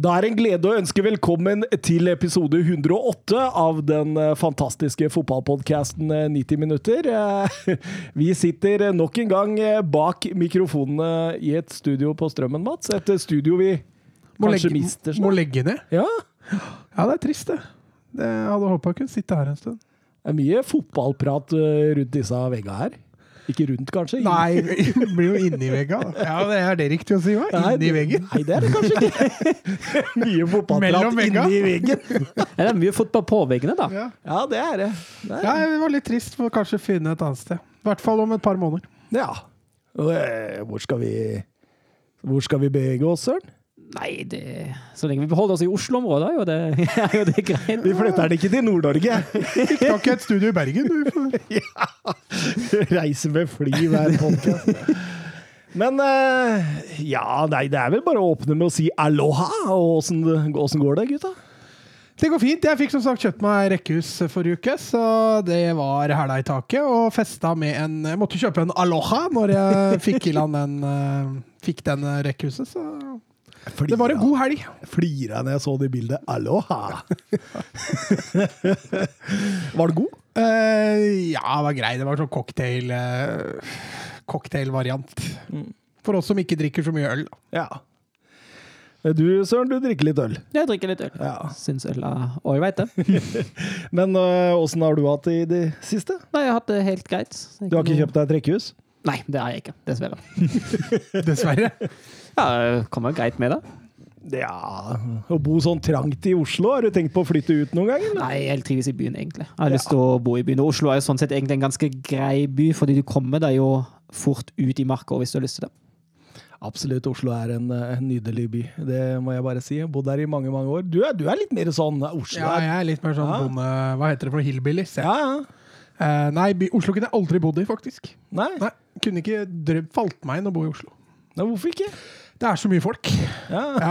Da er det en glede å ønske velkommen til episode 108 av den eh, fantastiske fotballpodkasten 90 eh, minutter. Eh, vi sitter nok en gang bak mikrofonene i et studio på Strømmen, Mats. Et studio vi må kanskje legge, mister snart. Må legge ned? Ja. ja, det er trist, det. Jeg hadde håpa jeg kunne sitte her en stund. Det er mye fotballprat rundt disse veggene her. Ikke rundt, kanskje? Nei, det blir jo inni veggen. Ja, det er det riktig å si? Hva? Inni veggen? Nei, det er det kanskje ikke. mye fotballprat inni veggen. det er mye fotball på veggene, da. Ja, ja det er det. det er. Ja, det var litt trist for kanskje finne et annet sted. I hvert fall om et par måneder. Ja. Eh, hvor skal vi Hvor skal vi bevege oss, Søren? Nei, det, så lenge vi beholder oss i Oslo-området, er jo det, er jo det greit. Vi flytter den ikke til Nord-Norge. Kan ikke et studio i Bergen, du. ja. Reiser med fly hver podkast. Men uh, ja, nei, det er vel bare å åpne med å si aloha. Og åssen går det, gutta? Det går fint. Jeg fikk som sagt kjøpt meg rekkehus forrige uke, så det var hæla i taket. Og festa med en Jeg måtte kjøpe en Aloha når jeg fikk i land den, uh, fikk den rekkehuset, så Flira. Det var en god helg. Flira når jeg så det bildet. Aloha! var det god? Uh, ja, det var grei. Det var sånn cocktail uh, cocktailvariant. Mm. For oss som ikke drikker så mye øl. Ja. Du Søren, du drikker litt øl? Jeg drikker litt øl. Ja. Syns øl er ålreit, det. Men åssen uh, har du hatt det i det siste? Nei, Jeg har hatt det helt greit. Du har ikke kjøpt deg et rekkehus? Nei, det har jeg ikke. Dessverre. Dessverre? Ja, kommer greit med det. Ja Å bo sånn trangt i Oslo, har du tenkt på å flytte ut noen gang? Eller? Nei, jeg trives i byen, egentlig. Jeg har ja. lyst til å bo i byen. Og Oslo er jo sånn sett egentlig en ganske grei by, fordi du kommer deg jo fort ut i marka hvis du har lyst til det. Absolutt. Oslo er en, en, nydelig by. Det må jeg bare si. Jeg har bodd der i mange mange år. Du er, du er litt mer sånn Oslo? Ja, jeg er litt mer sånn ja. bonde... Hva heter det for hillbillies? Ja, ja. Uh, nei, by, Oslo kunne jeg aldri bodd i, faktisk. Nei? nei kunne ikke drømt, falt meg inn å bo i Oslo. Nei, hvorfor ikke? Det er så mye folk. Ja. ja.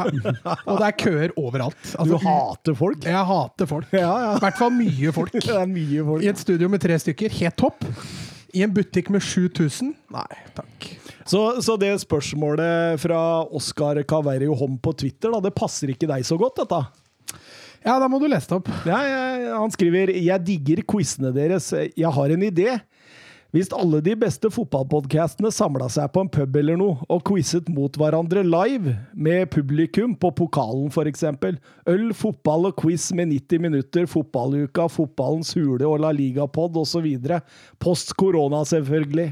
Og det er køer overalt. Altså, du hater folk? Jeg hater folk. I ja, hvert fall mye folk. mye folk. I et studio med tre stykker, helt topp. I en butikk med 7000? Nei, takk. Så, så, det spørsmålet fra Oskar Caverio Hom på Twitter, da, det passer ikke deg så godt, dette? Ja, da må du lese det opp. Ja, ja, han skriver 'Jeg digger quizene deres. Jeg har en idé'. Hvis alle de beste fotballpodkastene samla seg på en pub eller noe, og quizet mot hverandre live, med publikum på pokalen f.eks. Øl, fotball og quiz med 90 minutter, fotballuka, fotballens hule og La Liga-pod osv. Post korona, selvfølgelig.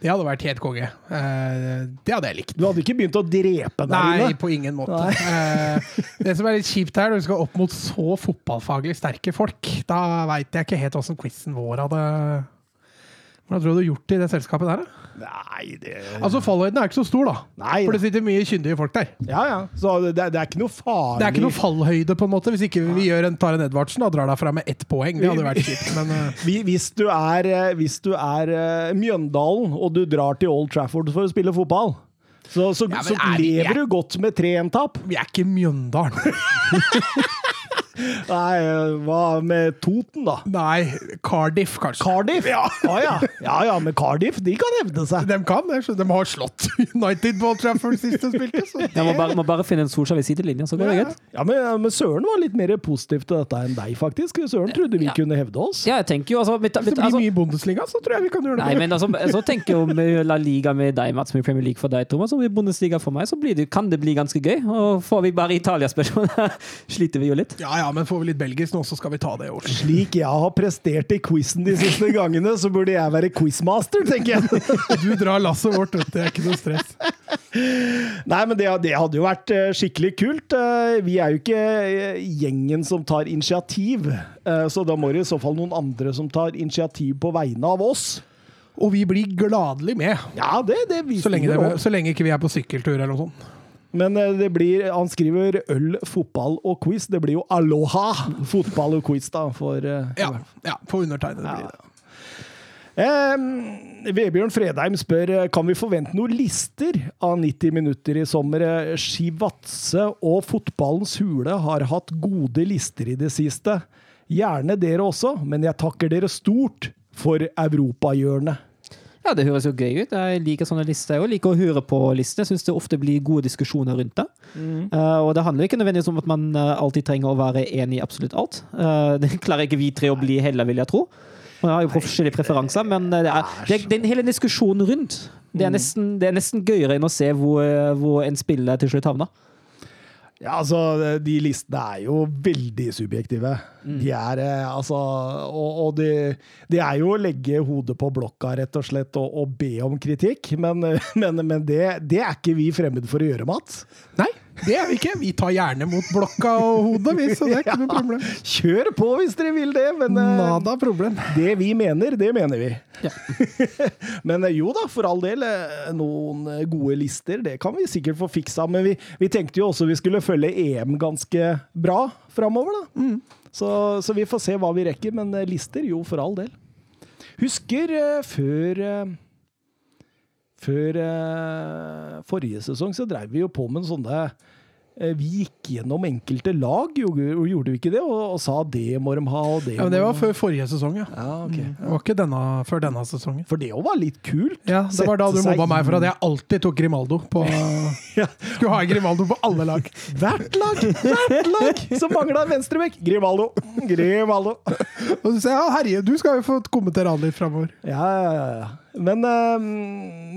Det hadde vært helt konge. Eh, det hadde jeg likt. Du hadde ikke begynt å drepe der inne? Nei, på ingen måte. Eh, det som er litt kjipt her, når du skal opp mot så fotballfaglig sterke folk, da veit jeg ikke helt åssen quizen vår hadde hvordan tror du du har gjort det i det selskapet der? da? Nei, det Altså, Fallhøyden er ikke så stor, da. Nei, For det sitter mye kyndige folk der. Ja, ja. Så det, det, er ikke noe farlig Det er ikke noe fallhøyde, på en måte, hvis ikke vi gjør en Taren Edvardsen og drar derfra med ett poeng. Det hadde vært kjipt, men uh... Hvis du er, eh, hvis du er uh, Mjøndalen, og du drar til Old Trafford for å spille fotball så, så, ja, så lever jeg... du godt med 3-1-tap. Vi er ikke Mjøndalen. Nei, hva med Toten, da? Nei, Cardiff, kanskje. Cardiff? Ja. Ah, ja. ja, ja, men Cardiff de kan hevde seg. De kan det. De har slått United på Trafford sist de spilte. Det... Jeg må bare, må bare, finne en Solskjær ved sidelinja, så går det greit. Ja, men, men, Søren var litt mer positiv til dette enn deg, faktisk. Søren trodde vi kunne hevde oss. Ja, jeg tenker jo altså, mitt, mitt, Hvis det blir altså, mye Bundesliga, så tror jeg vi kan gjøre det. Nei, men altså, så tenker jo med La Liga med deg, Mats, med Premier League for deg, Thomas, og med Bundesliga for meg, så det, kan det bli ganske gøy. Og får vi bare Italia-spørsmål, sliter vi jo litt. Ja ja, men får vi litt belgisk nå, så skal vi ta det i år. Slik jeg har prestert i quizen de siste gangene, så burde jeg være quizmaster, tenker jeg. Du drar lasset vårt, vet du. Det er ikke noe stress. Nei, men det, det, hadde jo vært eh, skikkelig kult. Eh, vi er jo ikke eh, gjengen som tar initiativ, så da må det i så fall noen andre som tar initiativ på vegne av oss. Og vi blir gladelig med. Ja, det, det så, lenge det, så lenge ikke vi er på sykkeltur eller noe sånt. Men eh, det blir Han skriver øl, fotball og quiz. Det blir jo aloha! Fotball og quiz, da. For, uh, ja, ja, på undertegnede ja. blir det. Eh, Vebjørn Fredheim spør kan vi forvente noen lister av 90 minutter i sommer. Skivatse og Fotballens hule har hatt gode lister i det siste. Gjerne dere også, men jeg takker dere stort for europahjørnet. Ja, det høres jo gøy ut. Jeg liker sånne lister. Jeg liker å høre på lister. Jeg syns det ofte blir gode diskusjoner rundt det. Eh, og det handler ikke nødvendigvis om at man eh, alltid trenger å være enig i absolutt alt. Uh, det klarer ikke vi tre å bli heller, vil jeg tro. Man har jo forskjellige preferanser, men det er, det er, den hele diskusjonen rundt det er, nesten, det er nesten gøyere enn å se hvor, hvor en spiller til slutt havner. Ja, altså, de listene er jo veldig subjektive. De er eh, altså Og, og det, de er jo å legge hodet på blokka, rett og slett, og, og be om kritikk. Men, men, men det, det er ikke vi fremmed for å gjøre, Mats. Nei, det er vi ikke. Vi tar gjerne mot blokka og hodet, vi, så det er ikke noe problem. Kjør på hvis dere vil det, men eh, Nada problem. det vi mener, det mener vi. men eh, jo da, for all del, eh, noen gode lister, det kan vi sikkert få fiksa. Men vi, vi tenkte jo også vi skulle følge EM ganske bra framover, da. Så, så vi får se hva vi rekker, men lister, jo, for all del. Husker før Før eh, forrige sesong så dreiv vi jo på med sånne eh, Vi gikk gjennom enkelte lag, gjorde, gjorde vi ikke det? Og, og sa det må de ha, og det Ja, men det var før forrige sesong, ja. Ja, ok. Det var ikke denne, før denne sesongen. For det òg var litt kult. Ja, Det var da du mobba meg for at jeg alltid tok Grimaldo på Ja. Skulle ha Grimaldo på alle lag. Hvert lag! Hvert lag! som mangla venstrebekk. Grimaldo. Grimaldo. Og du sier ja, herje, du skal jo få kommentere han litt framover. Ja, ja, ja, ja. Men eh,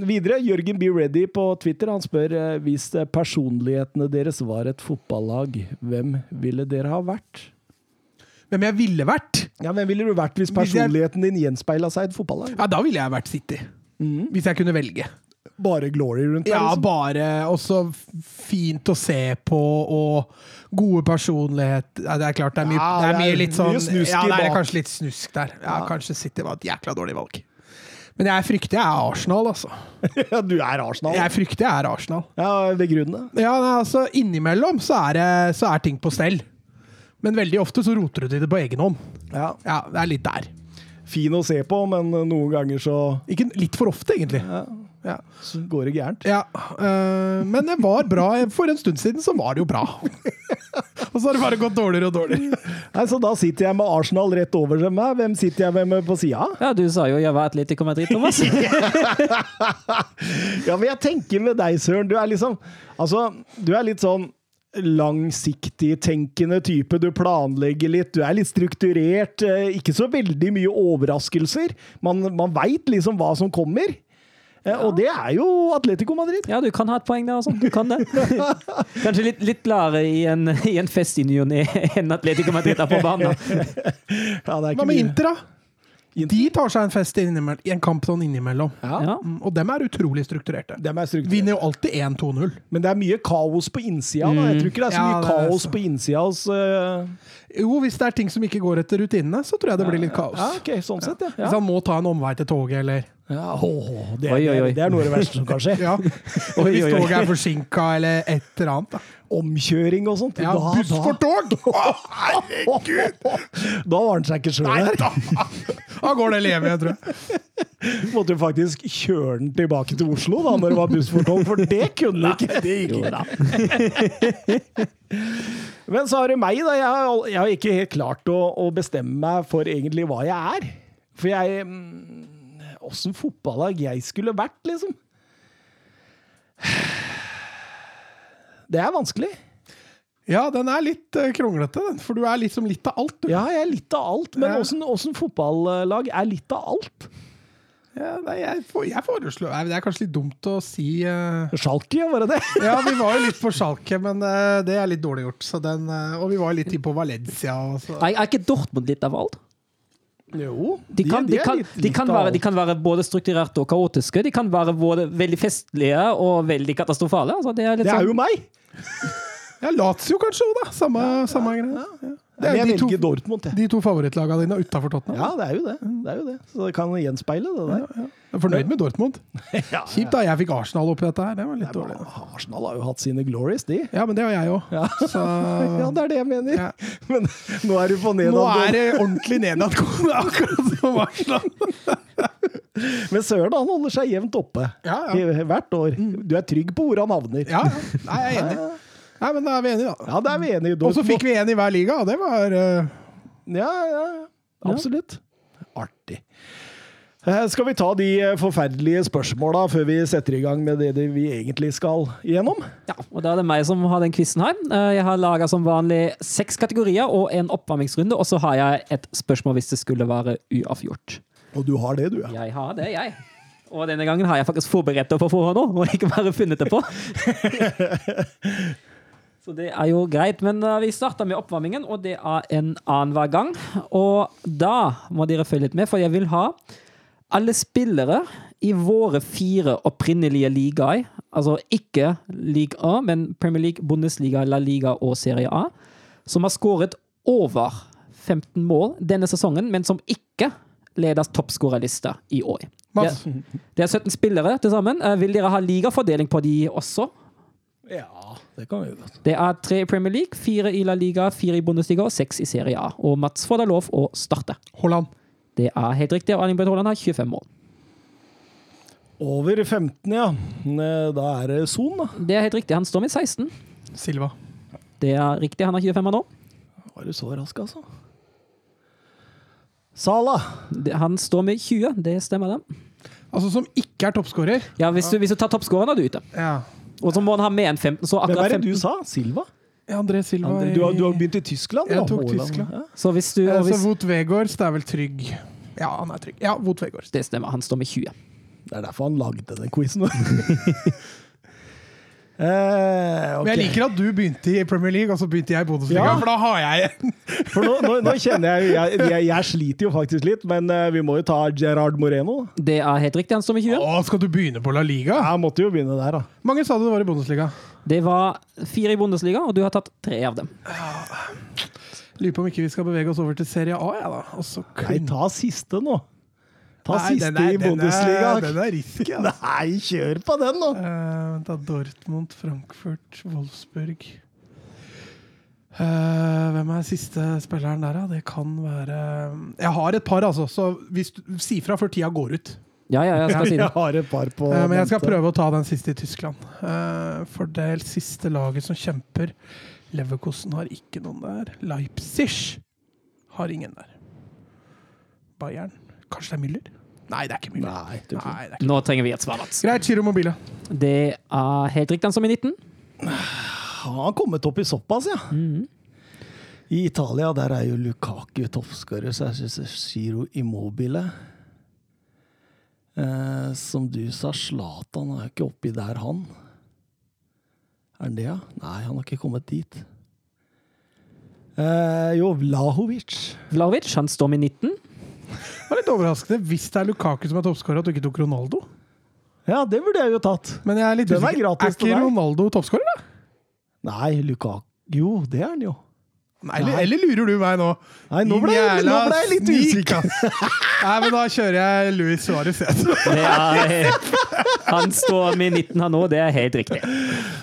videre, Jørgen Be Ready på Twitter han spør eh, hvis eh, personlighetene deres var et fotballag, hvem ville dere ha vært? Hvem jeg ville vært? Ja, Hvem ville du vært hvis personligheten din gjenspeila seg i et fotballag? Ja, Da ville jeg vært City. Hvis jeg kunne velge. Bare glory rundt der? Ja, liksom? bare også fint å se på og gode personlighet ja, Det er klart det er mye, Ja, det er mye litt sånn mye snusk Ja, det er kanskje litt snusk der. Ja, Kanskje City var et jækla dårlig valg. Men jeg frykter jeg er Arsenal, altså. Ja, du er Arsenal. Jeg frykter jeg er Arsenal. Ja, ved grunnen. Ja, nei, altså Innimellom så er, det, så er ting på stell. Men veldig ofte så roter du til det på egen hånd. Ja. Ja, det er litt der. Fin å se på, men noen ganger så, Ikke litt for ofte, egentlig. Ja. Så går det gærent. Ja, Uh, men det var bra. For en stund siden så var det jo bra. og så har det bare gått dårligere og dårligere. Nei, Så da sitter jeg med Arsenal rett over meg. Hvem sitter jeg med på sida? Ja, du sa jo jeg var Atletico Madrid, Thomas. Ja, men jeg tenker med deg, Søren. Du er liksom Altså, du er litt sånn langsiktig tenkende type. Du planlegger litt, du er litt strukturert. eh, Ikke så veldig mye overraskelser. Man, man veit liksom hva som kommer. Eh, Og det er jo Atletico Madrid. Ja, du kan ha et poeng der, også. Du kan det. Kanskje litt, litt gladere i en, i en fest i ny og ne enn Atletico Madrid er på banen. Ja, det er ikke Hva med. Inter, da? De tar seg en fest innimellom, i en kamp sånn innimellom. Ja, Ja. Mm, Og dem er utrolig strukturerte. dem er strukturerte. Vinner jo alltid 1-2-0. Men det er mye kaos på innsida. Mm. Jeg tror ikke det er så Ja, mye er kaos så. på innsida hos eh, Jo, hvis det er ting som ikke går etter rutinene, så tror jeg det blir litt kaos. Ja, ok, sånn sett, ja. Hvis han må ta en omvei til toget, eller ja åh, det, er, Oi, oi, oi. det er noe av det verste som kan skje. Ja. Hvis toget er forsinka, eller et eller annet. Da, Omkjøring og sånt. ja, Da- buss da- for tog! Å, herregud! Da var han seg ikke sjøl her. da! Da går det leve, jeg tror jeg. Måtte jo faktisk kjøre den tilbake til Oslo da når det var buss for tog, for det kunne du ikke. Det gikk ikke. Men så har du meg, da. Jeg har, jeg har ikke helt klart å, å bestemme meg for egentlig hva jeg er. For jeg Åssen fotballag jeg skulle vært, liksom. Det er vanskelig. Ja, den er litt eh, kronglete, den. For du er liksom litt av alt, du. Ja, jeg er litt av alt, men åssen ja. fotballag er litt av alt? Ja, nei, jeg, jeg foreslår Det er kanskje litt dumt å si uh... Schalke, var det det? Ja, vi var jo litt på Schalke, men uh, det er litt dårlig gjort. Så den, uh, og vi var litt på Valencia. Nei, så. Er, er ikke Dortmund litt av alt? Jo. De kan, de, er kan, litt- de, litt kan av være, alt. de kan være både strukturerte og kaotiske. De kan være både veldig festlige og veldig katastrofale. Altså, det er litt Det er sånn, jo meg! Ja, Lazio kanskje òg, da. Samme, samme greie. Ja. Det er de to, Dortmund, jeg. de to favorittlagene dine utafor Tottenham. Ja, det er jo det. det er jo det. Så det kan gjenspeile det der. Jeg er fornøyd med Dortmund. Ja, Kjipt da, jeg fikk Arsenal oppi dette her. Det var litt dårlig. Arsenal har jo hatt sine glories, de. Ja, men det har jeg òg. Ja. Så Ja, det er det jeg mener. Ja. Men nå er du på nå er det ordentlig nedadgående, akkurat som Arsenal. Men Søren han holder seg jevnt oppe Ja, ja. Hvert år. Du er trygg på hvor han havner. Ja, ja. Nei, jeg er enig. Nei, men da er vi enige, da. Ja, det er vi enige. Og så fikk vi én i hver liga, og det var uh... Ja, ja, ja. Absolutt. Artig. Eh, Skal vi ta de eh, forferdelige spørsmåla før vi setter i gang med det vi egentlig skal igjennom? Ja, og da er det meg som har den quizen her. Eh, Jeg har laga som vanlig seks kategorier og en oppvarmingsrunde, og så har jeg et spørsmål hvis det skulle være uavgjort. Og du har det, du, ja. Jeg har det, jeg. Og denne gangen har jeg faktisk forberedt det på forhånd òg, og ikke bare funnet det på. Så det er jo greit. Men eh, vi starter med oppvarmingen, og det er en annenhver gang. Og da må dere følge litt med, for jeg vil ha alle spillere i våre fire opprinnelige ligaer, altså ikke League A, men Premier League, Bundesliga, La Liga og Serie A, som har skåret over 15 mål denne sesongen, men som ikke leder toppskårerlista i år. Det, det er 17 spillere til sammen. Eh, Vil dere ha ligafordeling på de også? Ja, det kan vi godt. Det er tre i Premier League, fire i La Liga, fire i Bundesliga og seks i Serie A. Og Mats får da lov å starte. Haaland. Det er helt riktig. og Erling Braut Haaland har 25 mål. Over 15, ja. Da er det Son, da. Det er helt riktig. Han står med 16. Silva. Det er riktig. Han har 25 nå. Var du så rask, altså? Sala. Han står med 20. Det stemmer, det. Altså som ikke er toppskårer. Ja, hvis du, hvis du tar toppskåreren, er du ute. Ja. Og så må han ha med en 15. Så Hvem akkurat er det 15. du sa? Silva? André Silva André, du, har, du har begynt i Tyskland? Jeg tok. Tyskland. Ja. Så hvis du Eh, og Så hvis, Wout Vegårds, det er vel trygg. Ja, han er trygg. Ja, Wout Vegårds. Det stemmer. Han står med 20. Det er derfor han lagde den quizen. eh, okay. Men jeg liker at du begynte i Premier League, og så begynte jeg i Bundesliga, Ja. for da har jeg en. For nå, nå, nå kjenner jeg, jeg, jeg Jeg sliter jo faktisk litt, men eh, vi må jo ta Gerard Moreno. Det er helt riktig. Han står med 20. Å, skal du begynne på La Liga? Jeg måtte jo begynne der, da. Mange sa du det var i Bundesliga? Det var fire i Bundesliga, og du har tatt tre av dem. Lurer på om ikke vi skal bevege oss over til Serie A, ja da. Og så Nei, ta siste nå. Ta Nei, siste den er- i den er- Den er risky, altså. Nei, kjør på den, nå! Uh, da Dortmund, Frankfurt, Wolfsburg uh, Hvem er siste spilleren der, da? Det kan være Jeg har et par, altså. Så hvis du, si fra før tida går ut. Ja, ja, jeg skal si det. Jeg har et par på uh, men jeg skal prøve å ta den siste i Tyskland. Uh, fordel siste laget som kjemper Leverkosten har ikke noen der. Leipzig har ingen der. Bayern Kanskje det er Müller? Nei, det er ikke Müller. Nei, det er ikke. Nei, det er ikke. Nå trenger vi et svar, Mats. Greit, Giro Mobile. Det er helt riktig. Han som i 19. Han har kommet opp i såpass, ja. I Italia der er jo Lukaku toppskårer, så jeg syns Giro Immobile eh, Som du sa, Zlatan er jo ikke oppi der, han. Er han det, ja? Nei, han har ikke kommet dit. Eh, jo, Vlahovic. Vlahovic, han står med 19. Det var litt overraskende hvis det er Lukaku som er toppskårer, at du ikke tok Ronaldo. Ja, det burde jeg jo tatt. Men jeg er litt er Er ikke. Ronaldo toppskårer, da? Nei, Lukaku Jo, det er han jo. Nei, eller, eller lurer du meg nå? Nei, nå ble jeg, nå ble jeg litt usikker. Nei, men da kjører jeg Luis Suárez. han står med 19 her nå, det er helt riktig.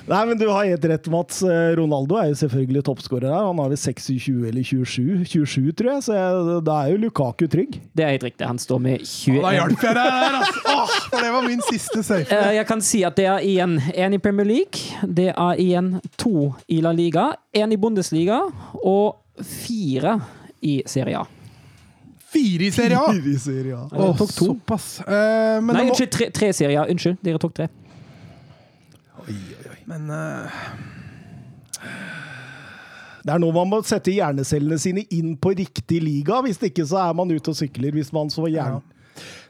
Nei, men du har helt rett, Mats. Eh, Ronaldo er jo selvfølgelig toppskårer her. Han har vel 26 eller 27, 27 tror jeg, så jeg, da er jo Lukaku trygg. Det er helt riktig. Han står med 21. Da 21. hjalp jeg deg der, altså! Åh, for det var min siste safe. Eh, Jeg kan si at det er igjen én i Premier League, det er igjen to i La Liga, én i Bundesliga og fire i Serie A. Fire i Serie A! I Serie A. Ja, tok to. Såpass. Uh, men Nei, unnskyld, tre, tre Serie A. Unnskyld, dere tok tre. Oi, oi, oi. Men uh... Det er nå man må sette hjernecellene sine inn på riktig liga. Hvis ikke så er man ute og sykler. Hvis man så hjernen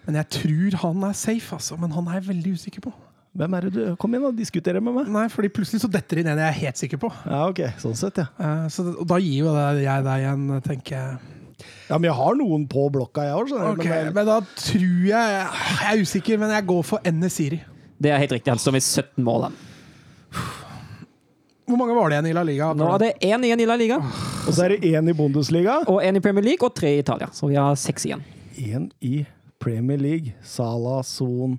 Men jeg tror han er safe, altså. Men han er jeg veldig usikker på. Hvem er det du Kom igjen, og diskutere med meg. Nei, fordi plutselig så detter det inn en jeg er helt sikker på. Ja, ok. Sånn sett, ja. Uh, så, og da gir jo det jeg deg en, tenker jeg. Ja, Men jeg har noen på blokka, jeg òg. Ok, men da tror jeg Jeg er usikker, men jeg går for Enesiri. Det er helt riktig. Han står med 17 mål. Hvor mange var det igjen i La Liga? Nå er det én igjen i La Liga, Og så er det én i Bundesliga. og én i Premier League og tre i Italia. Så vi har seks igjen. Én i Premier League. Salah, Son.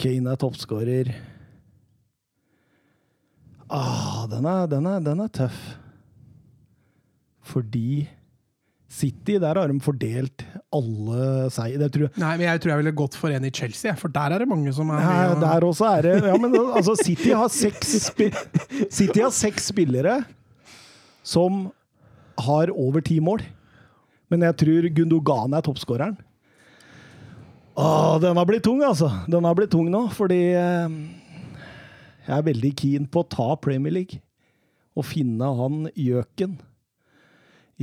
Kane er toppskårer. Ah, den er, den, er, den er tøff. Fordi City, der har de fordelt alle seier. Tror jeg Nei, men jeg tror jeg ville gått for en i Chelsea, for der er det mange som er Nei, og- der også er det Ja, men altså, City har seks spi City har seks spillere som har over ti mål. Men jeg tror Gundogan er toppskåreren. Åh, den har blitt tung, altså. Den har blitt tung nå, fordi eh, jeg er veldig keen på å ta Premier League. Og finne han gjøken.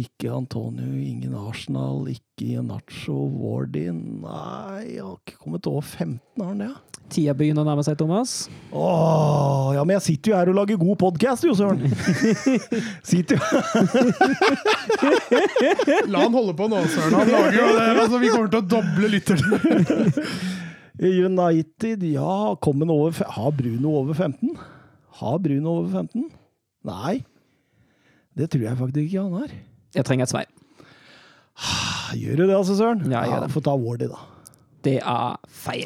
Ikke Antonio, ingen Arsenal, ikke Nacho Wardy. Nei, jeg har ikke kommet over 15, har han det? Ja? Tida begynner å nærme seg, Thomas. Åh, ja, men jeg sitter jo her og lager god podkast, jo, søren! sitter jo La han holde på nå, Søren. Han lager jo det. Altså, vi kommer til å doble lytterne. United, ja, kom han over Har Bruno over 15? Har Bruno over 15? Nei. Det tror jeg faktisk ikke han har. Jeg trenger et svar. Gjør du det, altså, Søren? Ja, jeg gjør det. Få ta Wardy, da. Det er feil.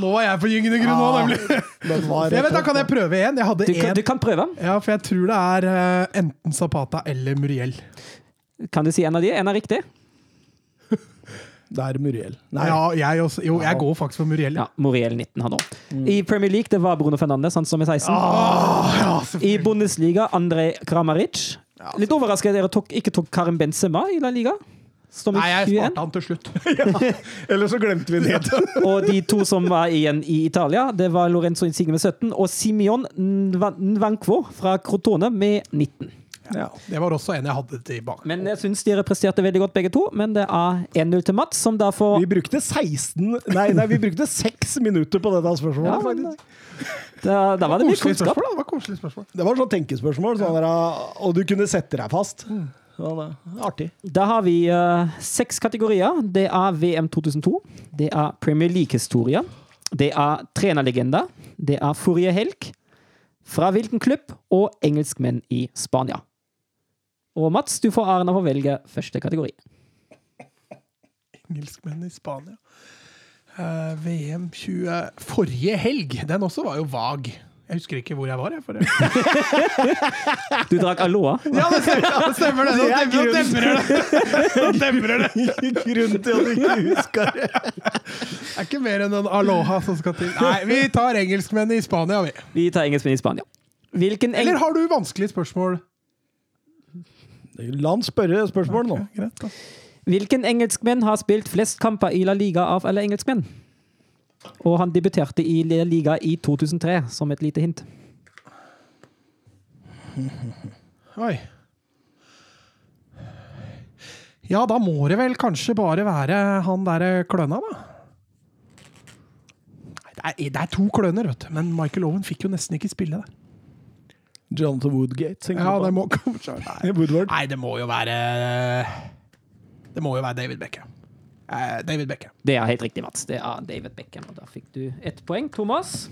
Nå var jeg på gyngende grunn nå, nemlig. Jeg vet, da kan jeg prøve igjen. Jeg hadde Du kan, én. du kan prøve. Ja, for jeg tror det er uh, enten Zapata eller Muriel. Kan du si en av de? En er riktig. Det er Muriel. Nei. Ja, jeg også. Jo, jeg går faktisk for Muriel. Ja, Muriel 19 han òg. I Premier League det var Bruno Fernandes, han som er 16. Oh, ja, I. Bundesliga Andrej Kramaric. Litt overrasket at dere tok, ikke tok Karim Benzema i La Liga. Nei, jeg sparte han til slutt. Eller så glemte vi det. Og de to som var igjen i Italia, det var Lorenzo Insigne med 17 og Simeon Nvankvo fra Crotone med 19. Ja. Det var også en jeg hadde tilbake. Men jeg syns dere presterte veldig godt, begge to. Men det er 1-0 til Mats, som da får Vi brukte 16 Nei, nei, vi brukte 6 minutter på dette spørsmålet, Ja, faktisk. Da, da var det mye kunnskap. spørsmål. Det var koselig spørsmål. Det var sånn tenkespørsmål, sånn der, og du kunne sette deg fast. Sånn, ja, artig. Da har vi uh, seks kategorier. Det er VM 2002. Det er Premier League-historie. Det er trenerlegender. Det er forrige helg. Fra hvilken klubb? Og engelskmenn i Spania. Og Mats, du får æren av å velge første kategori. Engelskmenn i Spania. Uh, VM 20 Forrige helg! Den også var jo vag. Jeg husker ikke hvor jeg var. Jeg, for Du drakk Aloha. Ja, det stemmer det! stemmer det. Nå Det er demrer- det! Nå demrer det! Grunnen til at du ikke husker det. Det er ikke mer enn en aloha som skal til. Nei, vi tar engelskmenn i Spania, vi. Vi tar engelskmenn i Spania. Hvilken, eng Eller har du vanskelige spørsmål? La han spørre spørsmål nå. Ja, greit, da. Hvilken engelskmenn har spilt flest kamper i La Liga av alle engelskmenn? Og han debuterte i La Liga i 2003, som et lite hint. Oi. Ja, da må det vel kanskje bare være han derre kløna, da. Det er, det er to kløner, vet du. Men Michael Owen fikk jo nesten ikke spille det. Jonathan Woodgate, tenker Ja, du det må kanskje Nei, Woodward. Nei det må jo være Det må jo være David Beckham. Eh, David Beckham. Det er helt riktig, Mats. Det er David Beckham. Og da fikk du ett poeng. Thomas?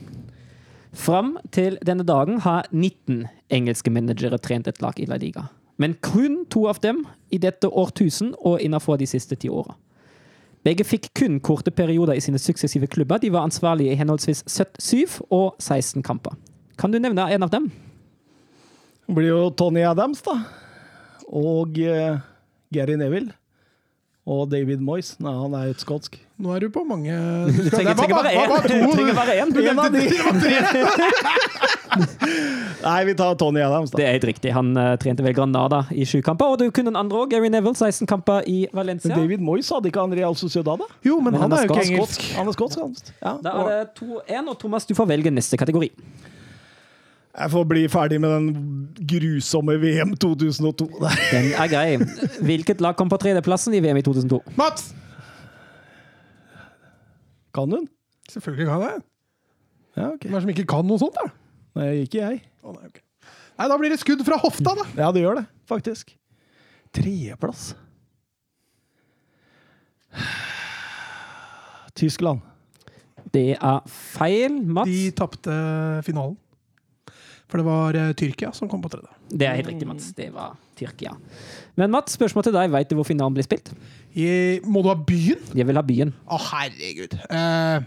Fram til denne dagen har 19 engelske managere trent et lag i La Liga. Men kun to av dem i dette årtusen og innenfor de siste ti åra. Begge fikk kun korte perioder i sine suksessive klubber. De var ansvarlige i henholdsvis 77 og 16 kamper. Kan du nevne en av dem? Det blir jo Tony Adams, da. Og uh, Gary Neville. Og David Moyes. Nei, han er jo skotsk. Nå er du på mange Du trenger, trenger bare én. Du trenger bare én. En av de! Nei, vi tar Tony Adams, da. Det er helt riktig. Han uh, trente vel Granada i sju kamper. Og du kunne en andre òg. Gary Neville, 16 kamper i Valencia. Men David Moyes hadde ikke han Real Sociedad, da? Jo, men, Men han, han er er jo ikke engelsk. Han er skotsk, han. Ja. Da er det 2-1, og Thomas, du får velge neste kategori. Jeg får bli ferdig med den grusomme VM 2002. der. Den er grei. Hvilket lag kom på tredjeplassen i VM i 2002? Mats! Kan hun? Selvfølgelig kan jeg. Ja, okay. Hvem er det som ikke kan noe sånt, da? Nei, ikke jeg. Oh, nei, okay. nei, da blir det skudd fra hofta, da. Ja, det gjør det, faktisk. Tredjeplass. Tyskland. Det er feil, Mats. De tapte finalen. For det var uh, Tyrkia som kom på tredje. Det er helt riktig, Mats. Det var Tyrkia. Men Mats, spørsmål til deg. Veit du hvor finalen blir spilt? I, må du ha byen? Jeg vil ha byen. Å, herregud. Uh,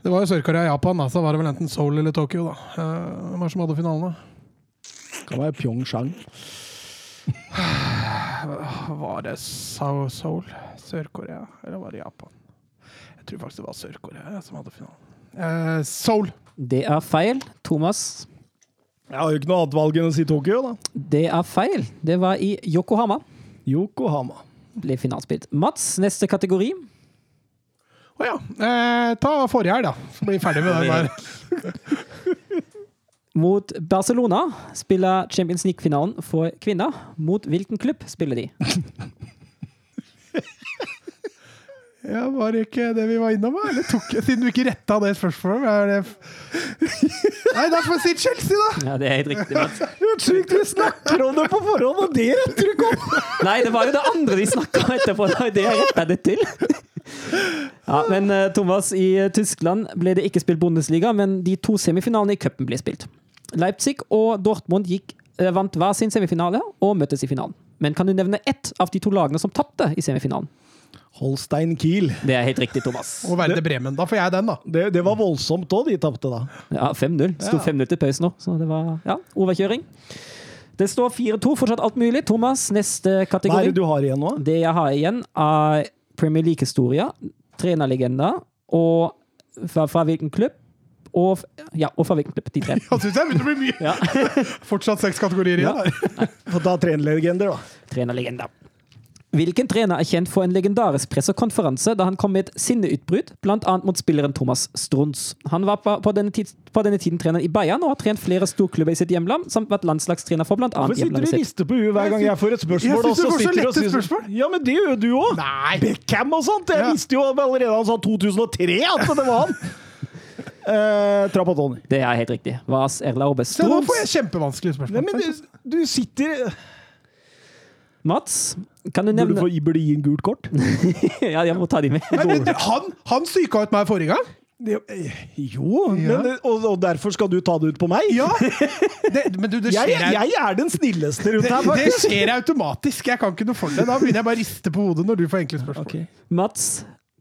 det var jo Sør-Korea og Japan, da, så var det vel enten Seoul eller Tokyo. da. Eh, Hvem var det som hadde finalen, da? Kan være Pyeongchang. Var det Seoul? Sør-Korea? Eller var det Japan? Jeg tror faktisk det var Sør-Korea som hadde finalen. Uh, Seoul! Det er feil. Thomas? Jeg har jo ikke noe annet valg enn å si Tokyo, da. Det er feil. Det var i Yokohama. Yokohama. Ble finalspilt. Mats, neste kategori. Å ja. Eh, ta forrige helg, da. Så blir vi ferdig med den der. Mot Barcelona spiller Champions League-finalen for kvinner. Mot hvilken klubb spiller de? Ja, Var det ikke det vi var innom? Eller tok jeg, siden du ikke retta det spørsmålet? Det Nei, da får vi si Chelsea, da! Ja, det er helt riktig. Men... Sykt vi snakker om det på forhånd, og det retter du ikke opp! Nei, det var jo det andre de snakka om etterpå. Det det jeg retta det til. Ja, men eh, Thomas, i eh, Tyskland ble det ikke spilt Bundesliga, men de to semifinalene i cupen ble spilt. Leipzig og Dortmund gikk, eh, vant hver sin semifinale og møttes i finalen. Men kan du nevne ett av de to lagene som tapte i semifinalen? Holstein Kiel. Det er helt riktig, Thomas. Og Verde Bremen. Da får jeg den, da. Det, det var voldsomt òg, de tapte da. Ja, 5-0. Sto Ja. 5-0 til pause nå, så det var ja, overkjøring. Det står 4-2, fortsatt alt mulig. Thomas, neste Hva er kategori. det du har igjen nå? Det jeg har igjen, er Premier League-historia, trenerlegenda og fra, fra hvilken klubb? Og, ja, og fra hvilken klubb? De tre. Ja, syns jeg begynner å bli mye. Ja. Fortsatt seks kategorier igjen. Ja. Få ta trenerlegender, da. Trenerlegender. Hvilken trener er kjent for en legendarisk pressekonferanse da han kom med et sinneutbrudd, bl.a. mot spilleren Thomas Strunz? Han var på, på, denne tid, på denne tiden trener i Bayern og har trent flere storklubber i sitt hjemland, samt vært landslagstrener for bl.a. Hvorfor sitter du hjemlandet og rister på huet hver gang jeg får et spørsmål? Jeg synes det var så lette sånn- spørsmål. Ja, men det gjør du òg! Nei! Beckham og sånt! Jeg Ja. visste jo allerede han sa 2003 at det var han! Uh, Trapattoni. Det er helt riktig. Vas Erla Orbe Se, nå får jeg kjempevanskelige Nei, spørsmål. men du, du sitter Mats, kan du Burde nevne få burde gi en gult kort. Ja, jeg må ta de med. Men han, han psyka ut meg forrige gang! Det, jo, Ja. men, og, og derfor skal du ta det ut på meg? Ja! Det, men du, det Jeg, skjer, jeg er den snilleste rundt det, her, det det, skjer automatisk. Jeg kan ikke noe for det. Da begynner jeg bare å riste på hodet når du får enkle spørsmål. Okay. Mats,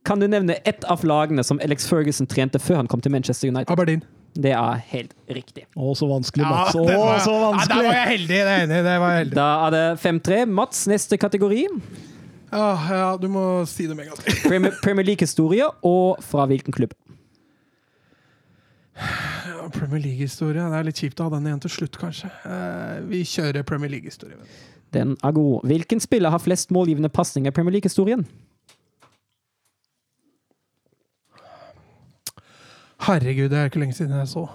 kan du nevne ett av lagene som Alex Ferguson trente før han kom til Manchester United? Aberdeen. Det er helt riktig. Å, så vanskelig, Mats. Å, så ja, der var jeg heldig. Det er enig i. Var jeg heldig. Da er det 5-3. Mats, neste kategori. Ja, ja, du må si det med en gang. Premier, Premier League-historie og fra hvilken klubb? Ja, Premier League-historie. Det er litt kjipt å ha den igjen til slutt, kanskje. Eh, vi kjører Premier League-historie. Den er god. Hvilken spiller har flest målgivende pasninger i Premier League-historien? Herregud, det er ikke lenge siden jeg så.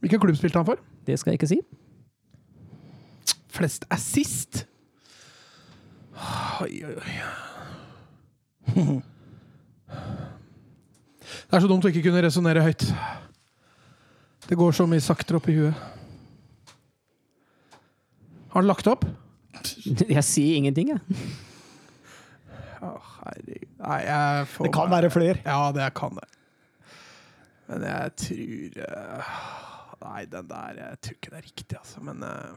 Hvilken klubb spilte han for? Det skal jeg ikke si. Flest assist? Oi, oi, oi. Det er så dumt å ikke kunne resonnere høyt. Det går så mye saktere opp i huet. Har han lagt opp? Jeg sier ingenting, jeg. Å, herregud. Nei, jeg får Det kan meg- være flere. Ja, det kan det. Men jeg tror eh, Nei, den der Jeg tror ikke det er riktig, altså. Men eh,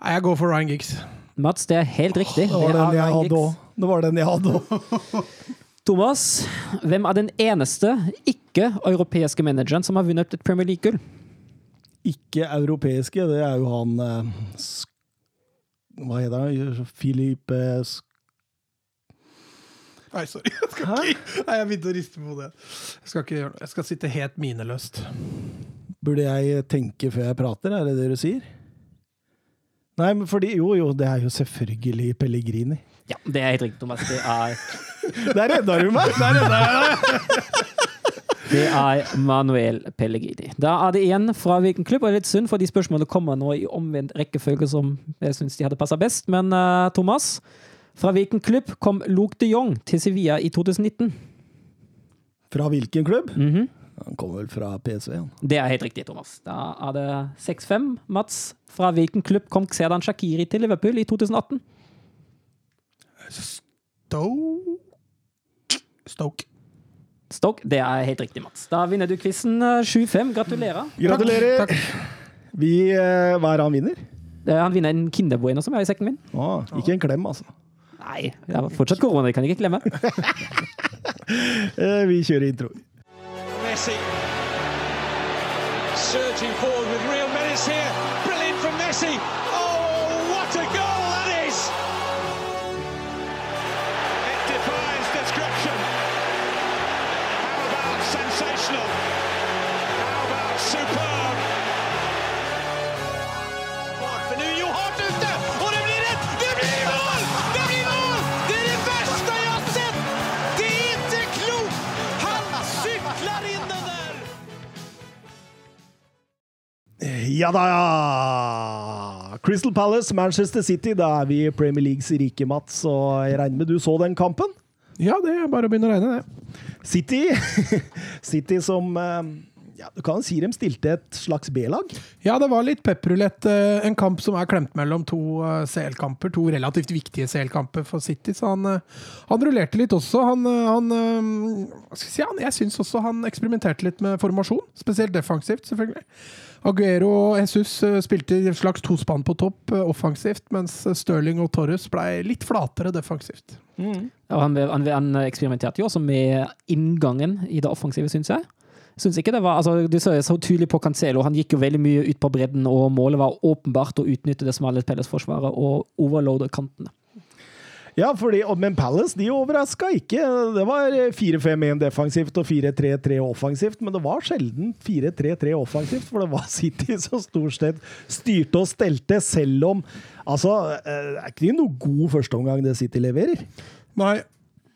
Nei, jeg går for Ryan Giggs. Mats, det er helt riktig. Det var Det er den jeg hadde Giggs. òg. Det var den jeg hadde òg. Thomas, hvem er den eneste ikke-europeiske manageren som har vunnet et Premier League-gull? Ikke europeiske, det er jo han eh, Hva heter han? Filip Sk- Nei, sorry. Jeg skal Hæ? ikke Nei, jeg begynte å riste på det. Jeg skal ikke gjøre noe. Jeg skal sitte helt mineløst. Burde jeg tenke før jeg prater, er det det du sier? Nei, men fordi Jo, jo, det er jo selvfølgelig Pellegrini. Ja, det er helt riktig, Thomas. Det er, Der redda du meg! Der redda jeg deg! det er Manuel Pellegrini. Da er det igjen fra hvilken klubb, og det er litt synd, for de spørsmålene kommer nå i omvendt rekkefølge som jeg syns de hadde passa best. Men uh, Thomas, fra hvilken klubb kom Luke de Jong til Sevilla i 2019? Fra hvilken klubb? Mhm. Han kommer vel fra PSV, han. Det er helt riktig, Thomas. Da er det 6-5. Mats, fra hvilken klubb kom Xedan Shakiri til Liverpool i 2018? Stoke Stoke. Stoke. Det er helt riktig, Mats. Da vinner du quizen eh, 7-5. Gratulerer. Gratulerer! Takk. Vi, eh, hva er det han vinner? Eh, Han vinner en Kinderbueno som jeg har i sekken min. Å, ikke en klem, altså. Nei, det er fortsatt korona, det kan jeg ikke glemme. Eh, vi kjører intro. Messi Ja da, ja! Crystal Palace, Manchester City. Da er vi i Premier Leagues rike, Mats. Og jeg regner med du så den kampen? Ja, det er bare å begynne å regne, det. City City som eh, ja, Du kan si de stilte et slags B-lag. Ja, det var litt pepperulett. eh, En kamp som er klemt mellom to eh, CL-kamper. To relativt viktige CL-kamper for City. Så han, han rullerte litt også. Han, si, han Jeg syns også han eksperimenterte litt med formasjon. Spesielt defensivt, selvfølgelig. Aguero og Jesus eh, spilte i et slags tospann på topp eh, offensivt, mens Stirling og Torres ble litt flatere defensivt. Og han, han, han eksperimenterte jo også med inngangen i det offensive, syns jeg. Synes ikke det var, altså Du ser så tydelig på Cancelo. Han gikk jo veldig mye ut på bredden, og målet var åpenbart å utnytte det smale Pelles-forsvaret og overloade kantene. Ja, fordi, men Palace de overraska ikke. Det var 4-5-1 defensivt og 4-3-3 offensivt, men det var sjelden 4-3-3 offensivt, for det var City som stort sett styrte og stelte, selv om Altså, eh, det er ikke noe god førsteomgang det City leverer. Nei,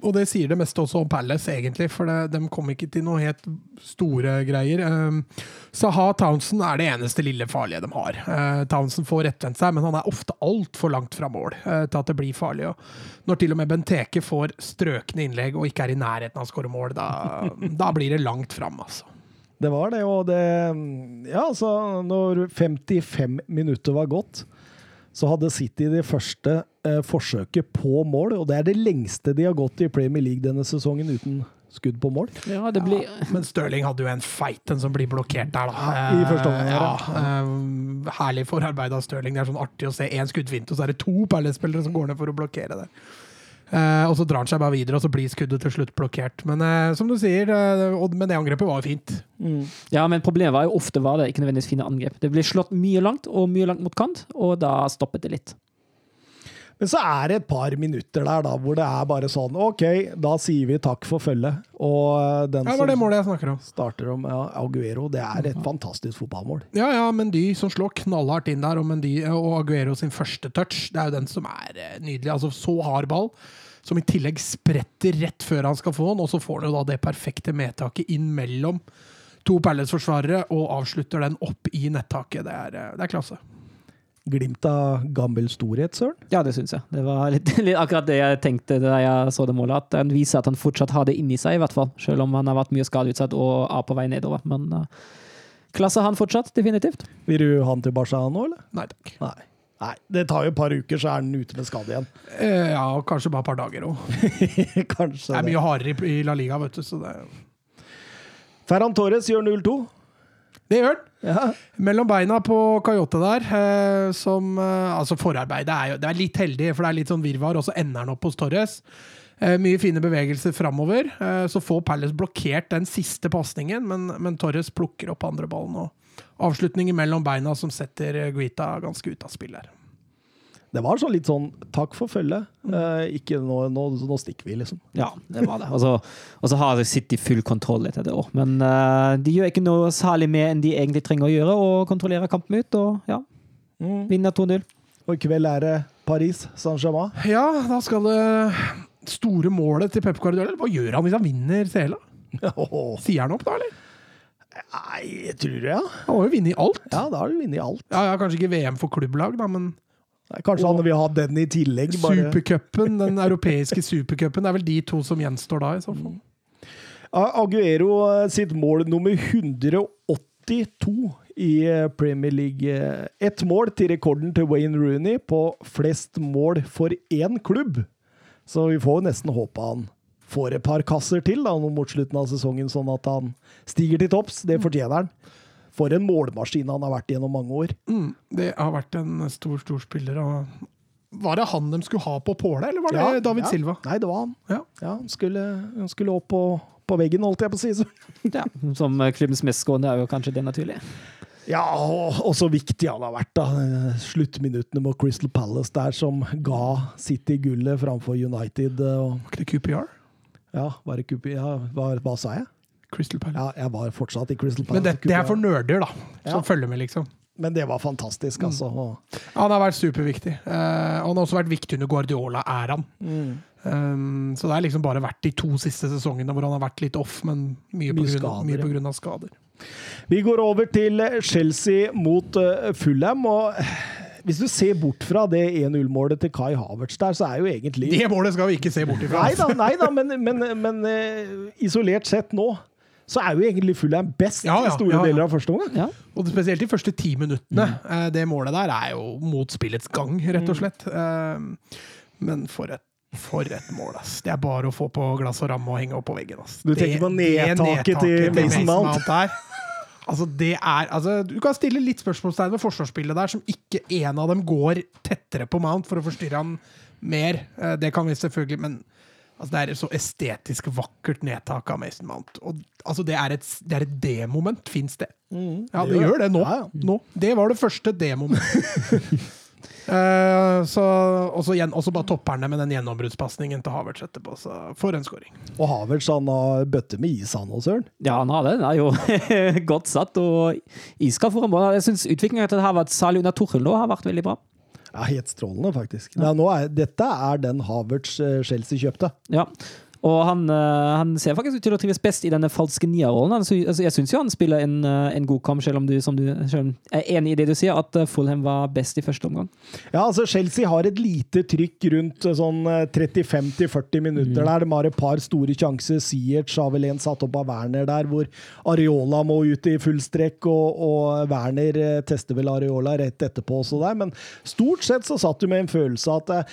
og det sier det meste også om Palace, egentlig, for det, de kom ikke til noe helt store greier. Eh, Saha Townsend er det eneste lille farlige de har. Eh, Townsend får rettvendt seg, men han er ofte altfor langt fra mål eh, til at det blir farlig. Og når til og med Benteke får strøkne innlegg og ikke er i nærheten av å skåre mål, da, da blir det langt fram, altså. Det var det, og det Ja, altså, når 55 minutter var gått, så hadde City det første eh, forsøket på mål, og det er det lengste de har gått i Premier League denne sesongen uten skudd på mål. Ja, det blir Men Stirling hadde jo en fight den som blir blokkert der, da. I første omgang, Eh, ja. ja. eh, herlig forarbeid av Stirling. Det er sånn artig å se én skuddfinte, og så er det to Palace-spillere som går ned for å blokkere det. Eh, og så drar han seg bare videre, og så blir skuddet til slutt blokkert. Men uh, som du sier, uh, men det angrepet var jo fint. Ja, men problemet var jo ofte var det ikke nødvendigvis fine angrep. Det ble slått mye langt, og mye langt mot kant, og da stoppet det litt. Men så er det et par minutter der da, hvor det er bare sånn OK, da sier vi takk for følget. Og eh, den Ja, det var det målet jeg snakker om. starter om ja, Aguero, det er et fantastisk fotballmål. Ja, ja, Mendy som slår knallhardt inn der, og, Mendy, og Aguero sin første touch. Det er jo den som er eh, nydelig. Altså Så hard ball, som i tillegg spretter rett før han skal få den, og så får han jo da det perfekte medtaket inn mellom to Palace-forsvarere og avslutter den opp i nettaket. Det er, eh, det er klasse. Glimt av gammel storhet, søren. Ja, det syns jeg. Det var litt, litt akkurat det jeg tenkte da jeg så det målet. At han viser at han fortsatt har det inni seg, i hvert fall. Selv om han har vært mye skadeutsatt og er på vei nedover. Men uh, klasse han fortsatt, definitivt. Vil du ha han til Barca nå, eller? Nei takk. Nei. Nei. Det tar jo et par uker, så er han ute med skade igjen. Eh, ja, og kanskje bare et par dager òg. Det er mye hardere i, i La Liga, vet du. Så det, Ferran Torres gjør 0-2. Det gjør den. Ja. Mellom beina på Coyote der, eh, som eh, Altså, forarbeidet er jo Det er litt heldig, for det er litt sånn virvar, og så ender han opp hos Torres. Eh, mye fine bevegelser framover. Så får Palace blokkert den siste pasningen, men, men Torres plukker opp andre ballen. Og avslutninger mellom beina som setter Guita ganske ut av spill her. Det var sånn litt sånn takk for følget. Eh, ikke nå, nå, nå stikker vi, liksom. Ja, det var det. Og så, har de har City full kontroll etter det òg. Men eh, de gjør ikke noe særlig mer enn de egentlig trenger å gjøre, og kontrollerer kampen ut. Og ja, vinner 2-0. Og i kveld er det Paris Saint-Germain. Ja, da skal det store målet til Pep Guardiola. Hva gjør han hvis han vinner Sela? Sier han opp, da, eller? Nei, jeg tror det, ja. Han har jo vunnet alt. Ja, da har du vunnet alt. Ja, ja, Kanskje ikke VM for klubblag, da, men Kanskje han vil ha den i tillegg. Bare. Supercupen, den europeiske supercupen, det er vel de to som gjenstår da, i så fall. Aguero eh, sitt mål nummer 182 i eh, Premier League. Eh, Ett mål til rekorden til Wayne Rooney på flest mål for én klubb. Så vi får nesten håpe han får et par kasser til da, mot slutten av sesongen, sånn at han stiger til topps. Det fortjener han. For en målmaskin han har vært gjennom mange år. Mm, det har vært en stor, stor spiller. Og var det han de skulle ha på påle, eller var det Ja, David ja. Silva? Nei, det var han. Ja. Ja, han skulle, han skulle opp på, på veggen, holdt jeg på å si. Så. Ja, som klubbens mestskårende er jo kanskje det naturlige. Ja, og, og så viktig han har vært, da. Sluttminuttene mot Crystal Palace der, som ga City gullet framfor United. eh, Og, Var ikke det QPR? ja, var det QPR? Ja, hva, hva sa jeg? Crystal Palace. Ja, jeg var fortsatt i Crystal Palace. Men det, det er for nerder, da, som Ja. følger med, liksom. Men det var fantastisk, altså. Og, Han har vært superviktig. Uh, han har også vært viktig under Guardiola-æraen. Um, så det har liksom bare vært de to siste sesongene hvor han har vært litt off, men mye, Mye på grunn, ja. av skader. Vi går over til Chelsea mot uh, Fulham. og hvis du ser bort fra det 1-0-målet til Kai Havertz der, så er jo egentlig Det målet skal vi ikke se bort ifra. Nei da, nei da men, men, men isolert sett nå, så er jo egentlig Fulham best Ja, ja, i store ja, ja. deler av første omgang. Ja. Og spesielt de første ti minuttene. Mm. Det målet der er jo mot spillets gang, rett og slett. Mm. Men for et, for et mål, ass. Det er bare å få på glass og ramme og henge opp på veggen. Ass. Du tenker på Det- på nedtaket til Mason Mount. der. Altså, det er, altså, du kan stille litt spørsmålstegn ved forsvarsspillet der, som ikke en av dem går tettere på Mount for å forstyrre han mer. Eh, Det kan vi selvfølgelig, men altså, det er så estetisk vakkert nedtak av Mason Mount. Og, altså, det er et, det er et D-moment. Fins det? Ja, det gjør gjør det nå. Ja, ja. nå. Det var det første D-momentet. uh, så, og så igjen- og bare topper han det med den gjennombruddspasningen til Havertz etterpå. Så for en scoring. Og Havertz han har bøtte med is, han og Søren. Ja, han har det. Den er jo godt satt og iskald foran mål. Jeg syns utviklinga til det her var at særlig under Torhild nå har vært veldig bra. Ja, Helt strålende, faktisk. Ja, nå er, dette er den Havertz eh, Chelsea kjøpte. Ja. Og han, eh, han ser faktisk ut til å trives best i denne falske nia-rollen. Altså, jeg syns jo han spiller en, eh, en god kamp, selv om du, som du selv er enig i det du sier, at eh, Fulham var best i første omgang. Ja, altså Chelsea har et lite trykk rundt sånn eh, 35-40 minutter der. De har et par store sjanser. Siertz har vel en satt opp av Werner der, hvor Areola må ut i full strekk, og, og Werner tester vel Areola rett etterpå også der. Men stort sett så satt du med en følelse av at